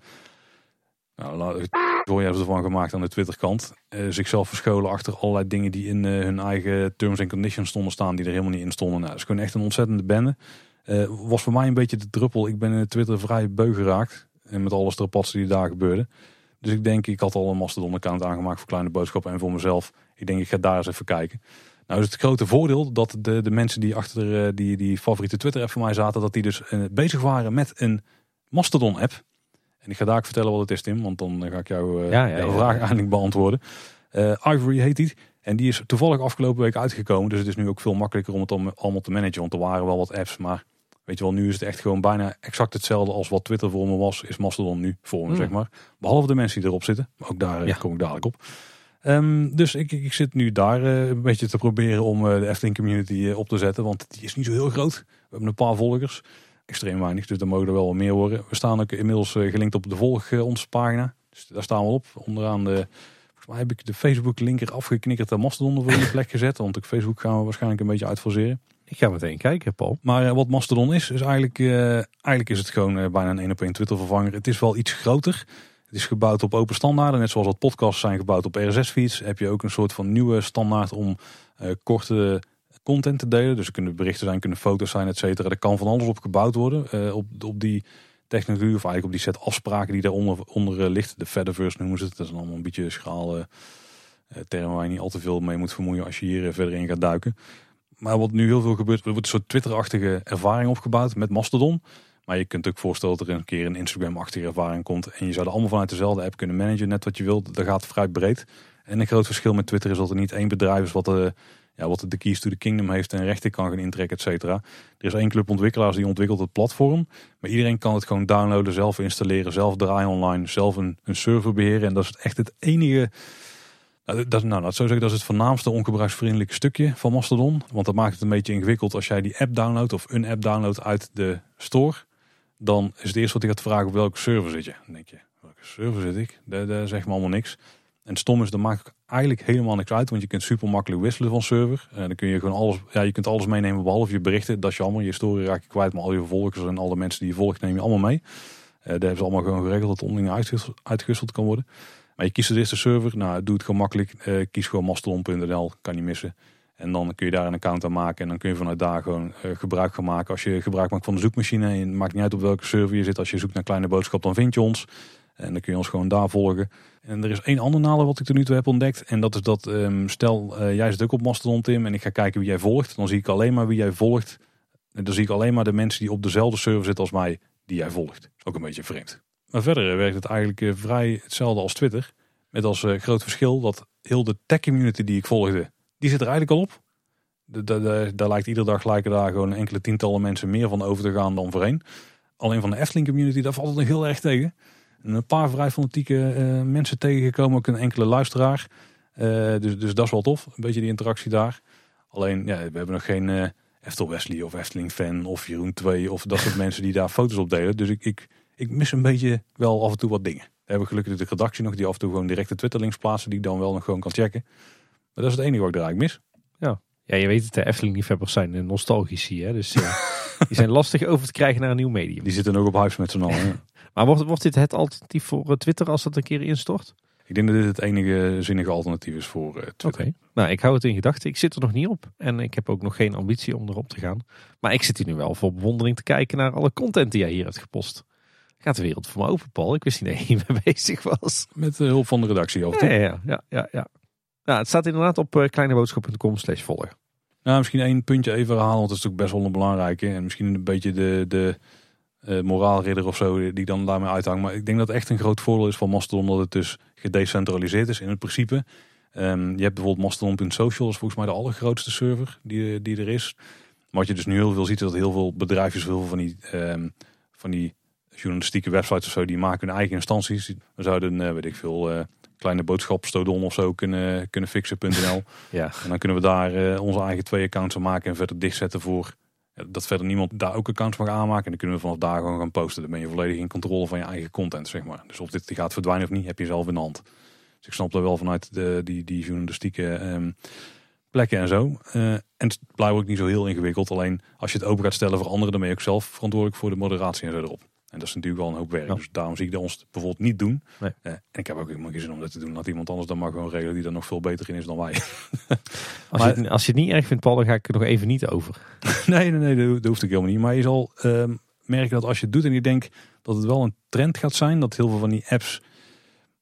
Nou, hebben ze ervan gemaakt aan de Twitterkant. Uh, zichzelf verscholen achter allerlei dingen die in hun eigen terms and conditions stonden staan, die er helemaal niet in stonden. Nou, dat is gewoon echt een ontzettende bende. Uh, was voor mij een beetje de druppel. Ik ben in Twitter vrij beu geraakt. En met alle strapatsen die daar gebeurden. Dus ik denk, ik had al een Mastodon-account aangemaakt voor kleine boodschappen en voor mezelf. Ik denk, ik ga daar eens even kijken. Nou is het grote voordeel dat de, de mensen die achter die, die favoriete Twitter-app voor mij zaten, dat die dus bezig waren met een Mastodon-app. En ik ga daar vertellen wat het is, Tim, want dan ga ik jou, ja, ja, jouw ja, vraag eindelijk beantwoorden. Uh, Ivory heet die. En die is toevallig afgelopen week uitgekomen. Dus het is nu ook veel makkelijker om het allemaal te managen. Want er waren wel wat apps, maar weet je wel, nu is het echt gewoon bijna exact hetzelfde als wat Twitter voor me was, is Mastodon nu voor me, hmm. zeg maar. Behalve de mensen die erop zitten. Maar ook daar kom ik dadelijk op. Um, dus ik, ik, zit nu daar uh, een beetje te proberen om uh, de Efteling community uh, op te zetten. Want die is niet zo heel groot. We hebben een paar volgers. extreem weinig. Dus daar mogen er wel wat meer worden. We staan ook inmiddels eh, gelinkt op de volg onze pagina. Dus daar staan we op. Onderaan de, volgens mij heb ik de Facebook linker afgeknikkerd en Mastodon voor in de plek gezet. Want op Facebook gaan we waarschijnlijk een beetje uitfaseren. Ik ga meteen kijken, Paul. Maar uh, wat Mastodon is, is eigenlijk, eigenlijk is het gewoon bijna een 1 op 1 Twitter vervanger. Het is wel iets groter. Het is gebouwd op open standaarden. Net zoals wat podcasts zijn gebouwd op RSS-feeds. Heb je ook een soort van nieuwe standaard om korte content te delen. Dus er kunnen berichten zijn, kunnen foto's zijn, et cetera. Er kan van alles op gebouwd worden. Op, op die technologie of eigenlijk op die set afspraken die daaronder onder, ligt. De Fediverse noemen ze het. Dat is allemaal een beetje schaal uh, termen waar je niet al te veel mee moet vermoeien als je hier verder in gaat duiken. Maar wat nu heel veel gebeurt, er wordt een soort Twitter-achtige ervaring opgebouwd met Mastodon. Maar je kunt ook voorstellen dat er een keer een Instagram-achtige ervaring komt. En je zou er allemaal vanuit dezelfde app kunnen managen, net wat je wilt. Dat gaat vrij breed. En een groot verschil met Twitter is dat er niet één bedrijf is wat de ja, wat de keys to the kingdom heeft en rechten kan gaan intrekken, et cetera. Er is één club ontwikkelaars die ontwikkelt het platform. Maar iedereen kan het gewoon downloaden, zelf installeren, zelf draaien online, zelf een server beheren. En dat is echt het enige... Dat, nou, dat, zo zeggen, dat is het voornaamste ongebruiksvriendelijke stukje van Mastodon. Want dat maakt het een beetje ingewikkeld als jij die app downloadt of een app downloadt uit de store. Dan is het eerste wat hij gaat vragen op welke server zit je. Dan denk je, welke server zit ik? Daar, daar zegt me allemaal niks. En stom is, dat maakt eigenlijk helemaal niks uit. Want je kunt super makkelijk wisselen van server. En dan kun je gewoon alles, ja, je kunt alles meenemen behalve je berichten. Dat is jammer. Je story raak je kwijt. Maar al je volgers en alle mensen die je volgt neem je allemaal mee. Uh, daar hebben ze allemaal gewoon geregeld dat onderling uitgewisseld, kan worden. Maar je kiest de eerste server. Nou, doe het gewoon makkelijk. Uh, kies gewoon mastodon.nl. Kan niet missen. En dan kun je daar een account aan maken. En dan kun je vanuit daar gewoon uh, gebruik gaan maken. Als je gebruik maakt van de zoekmachine. En maakt niet uit op welke server je zit. Als je zoekt naar kleine boodschap, dan vind je ons. En dan kun je ons gewoon daar volgen. En er is één ander nadeel wat ik tot nu toe heb ontdekt. En dat is dat, um, stel uh, jij zit ook op Mastodon Tim en ik ga kijken wie jij volgt. Dan zie ik alleen maar wie jij volgt. En dan zie ik alleen maar de mensen die op dezelfde server zitten als mij, die jij volgt. Ook een beetje vreemd. Maar verder werkt het eigenlijk uh, vrij hetzelfde als Twitter. Met als uh, groot verschil dat heel de tech community die ik volgde, die zit er eigenlijk al op. Daar lijkt iedere dag lijken daar gewoon enkele tientallen mensen meer van over te gaan dan voorheen. Alleen van de Efteling community, daar valt het nog heel erg tegen een paar vrij fanatieke mensen tegengekomen. Ook een enkele luisteraar. Dus, dus dat is wel tof. Een beetje die interactie daar. Alleen, ja, we hebben nog geen uh, Eftel Wesley of Efteling fan of Jeroen 2 of dat soort mensen die daar foto's op delen. Dus ik, ik, ik mis een beetje wel af en toe wat dingen. We hebben gelukkig de redactie nog die af en toe gewoon direct de Twitterlinks plaatsen die ik dan wel nog gewoon kan checken. Maar dat is het enige wat ik eigenlijk mis. Ja, ja je weet het, de Efteling-liefhebbers zijn nostalgici. Hè? Dus die zijn lastig over te krijgen naar een nieuw medium. Die zitten nog op huis met z'n allen. Maar wordt, wordt dit het alternatief voor eh, Twitter als dat een keer instort? Ik denk dat dit het enige zinnige alternatief is voor uh, Twitter. Oké, nou ik hou het in gedachten. Ik zit er nog niet op en ik heb ook nog geen ambitie om erop te gaan. Maar ik zit hier nu wel voor bewondering te kijken naar alle content die jij hier hebt gepost. Gaat de wereld voor me open, Paul? Ik wist niet dat je hiermee bezig was. Met de hulp van de redactie af ja, ja, ja, ja, ja. Nou, het staat inderdaad op uh, kleineboodschap.com slash volgen. Nou, misschien één puntje even herhalen, want dat is natuurlijk best wel een belangrijke. En misschien een beetje de, de uh, moraalridder of zo die dan daarmee uithangt. Maar ik denk dat het echt een groot voordeel is van Mastodon dat het dus gedecentraliseerd is in het principe. Um, je hebt bijvoorbeeld Mastodon.social, dat is volgens mij de allergrootste server die, die er is. Maar wat je dus nu heel veel ziet, is dat heel veel bedrijfjes, heel veel van die, um, van die journalistieke websites of zo, die maken hun eigen instanties. We zouden, uh, weet ik veel, uh, kleine boodschap Stodon of zo kunnen, kunnen fixen.nl. ja. En dan kunnen we daar onze eigen twee accounts aan maken en verder dichtzetten voor dat verder niemand daar ook accounts mag aanmaken. En dan kunnen we vanaf daar gewoon gaan posten. Dan ben je volledig in controle van je eigen content, zeg maar. Dus of dit gaat verdwijnen of niet, heb je zelf in de hand. Dus ik snap dat wel vanuit de, die, die journalistieke um, plekken en zo. Uh, en het blijft ook niet zo heel ingewikkeld. Alleen als je het open gaat stellen voor anderen, dan ben je ook zelf verantwoordelijk voor de moderatie en zo erop. En dat is natuurlijk wel een hoop werk. Dus daarom zie ik dat ons bijvoorbeeld niet doen. Nee. Uh, en ik heb ook helemaal geen zin om dat te doen. Laat iemand anders dan maar gewoon regelen die er nog veel beter in is dan wij. als, maar, je het, als je het niet erg vindt, Paul, dan ga ik er nog even niet over. nee, nee, nee, dat, hoeft ik helemaal niet. Maar je zal uh, merken dat als je het doet en je denkt dat het wel een trend gaat zijn. Dat heel veel van die apps...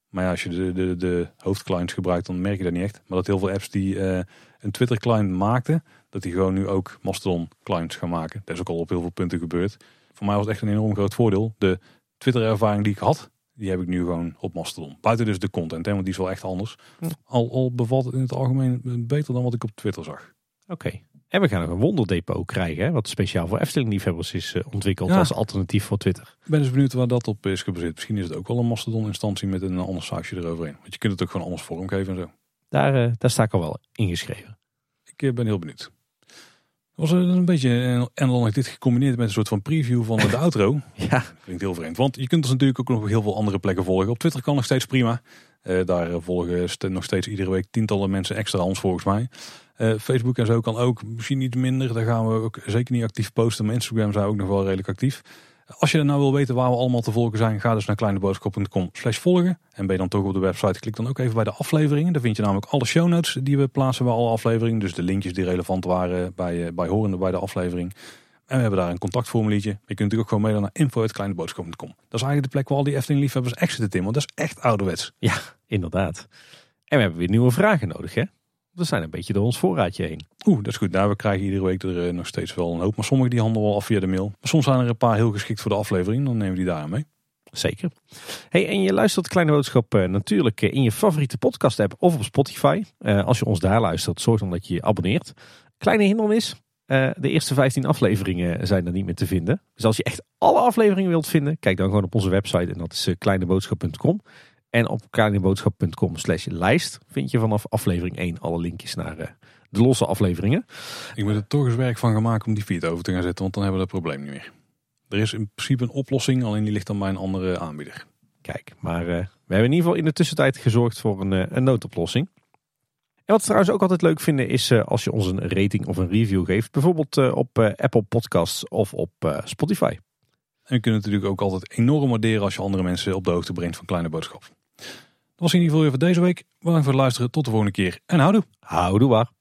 Maar ja, als je de, de, de hoofdclients gebruikt, dan merk je dat niet echt. Maar dat heel veel apps die uh, een Twitter-client maakten, dat die gewoon nu ook Mastodon-clients gaan maken. Dat is ook al op heel veel punten gebeurd voor mij was het echt een enorm groot voordeel. De Twitter-ervaring die ik had, die heb ik nu gewoon op Mastodon. Buiten dus de content, hè, want die is wel echt anders. Al, al bevalt het in het algemeen beter dan wat ik op Twitter zag. Oké. En we gaan nog een wonderdepot krijgen, hè, wat speciaal voor Efteling-liefhebbers is uh, ontwikkeld als alternatief voor Twitter. Ik ben dus benieuwd waar dat op is gebaseerd. Misschien is het ook wel een Mastodon-instantie met een ander sausje eroverheen. Want je kunt het ook gewoon anders vormgeven en zo. Daar, uh, daar sta ik al wel ingeschreven. Ik uh, ben heel benieuwd. Was een, een beetje, en dan heb ik dit gecombineerd met een soort van preview van de outro. Ja. Klinkt heel vreemd, want je kunt ons natuurlijk ook nog op heel veel andere plekken volgen. Op Twitter kan nog steeds prima. Eh, daar volgen st- nog steeds iedere week tientallen mensen extra ons volgens mij. Eh, Facebook en zo kan ook, misschien niet minder. Daar gaan we ook zeker niet actief posten. Maar Instagram zijn ook nog wel redelijk actief. Als je nou wil weten waar we allemaal te volgen zijn, ga dus naar kleineboodschap.com slash volgen. En ben je dan toch op de website, klik dan ook even bij de afleveringen. Daar vind je namelijk alle show notes die we plaatsen bij alle afleveringen. Dus de linkjes die relevant waren bij, eh, bij horende bij de aflevering. En we hebben daar een contactformuliertje. Je kunt natuurlijk ook gewoon mailen naar info.kleineboodschap.com. Dat is eigenlijk de plek waar al die Efteling liefhebbers exit in. Want dat is echt ouderwets. Ja, inderdaad. En we hebben weer nieuwe vragen nodig, hè? We zijn een beetje door ons voorraadje heen. Oeh, dat is goed. Nou, we krijgen iedere week er eh, nog steeds wel een hoop. Maar sommige die handelen wel af via de mail. Maar soms zijn er een paar heel geschikt voor de aflevering. Dan nemen we die daar mee. Zeker. Hey, en je luistert Kleine Boodschap eh, natuurlijk eh, in je favoriete podcast app of op Spotify. Als je ons daar luistert, zorg dan dat je je abonneert. Kleine hindernis, de eerste 15 afleveringen zijn er niet meer te vinden. Dus als je echt alle afleveringen wilt vinden, kijk dan gewoon op onze website en dat is kleineboodschap.com. En op kleineboodschap.com slash lijst vind je vanaf aflevering 1 alle linkjes naar eh, de losse afleveringen. Ik moet er toch eens werk van gaan maken om die feed over te gaan zetten. Want dan hebben we dat probleem niet meer. Er is in principe een oplossing. Alleen die ligt dan bij een andere aanbieder. Kijk, maar eh, we hebben in ieder geval in de tussentijd gezorgd voor een, eh, een noodoplossing. En wat we trouwens ook altijd leuk vinden is als je ons een rating of een review geeft. Bijvoorbeeld op Apple Podcasts of op Spotify. En we kunnen het natuurlijk ook altijd enorm waarderen als je andere mensen op de hoogte brengt van Kleine Boodschap. Dat was in ieder geval weer voor deze week. Bedankt voor het luisteren. Tot de volgende keer. En houdoe. Houdoe waar.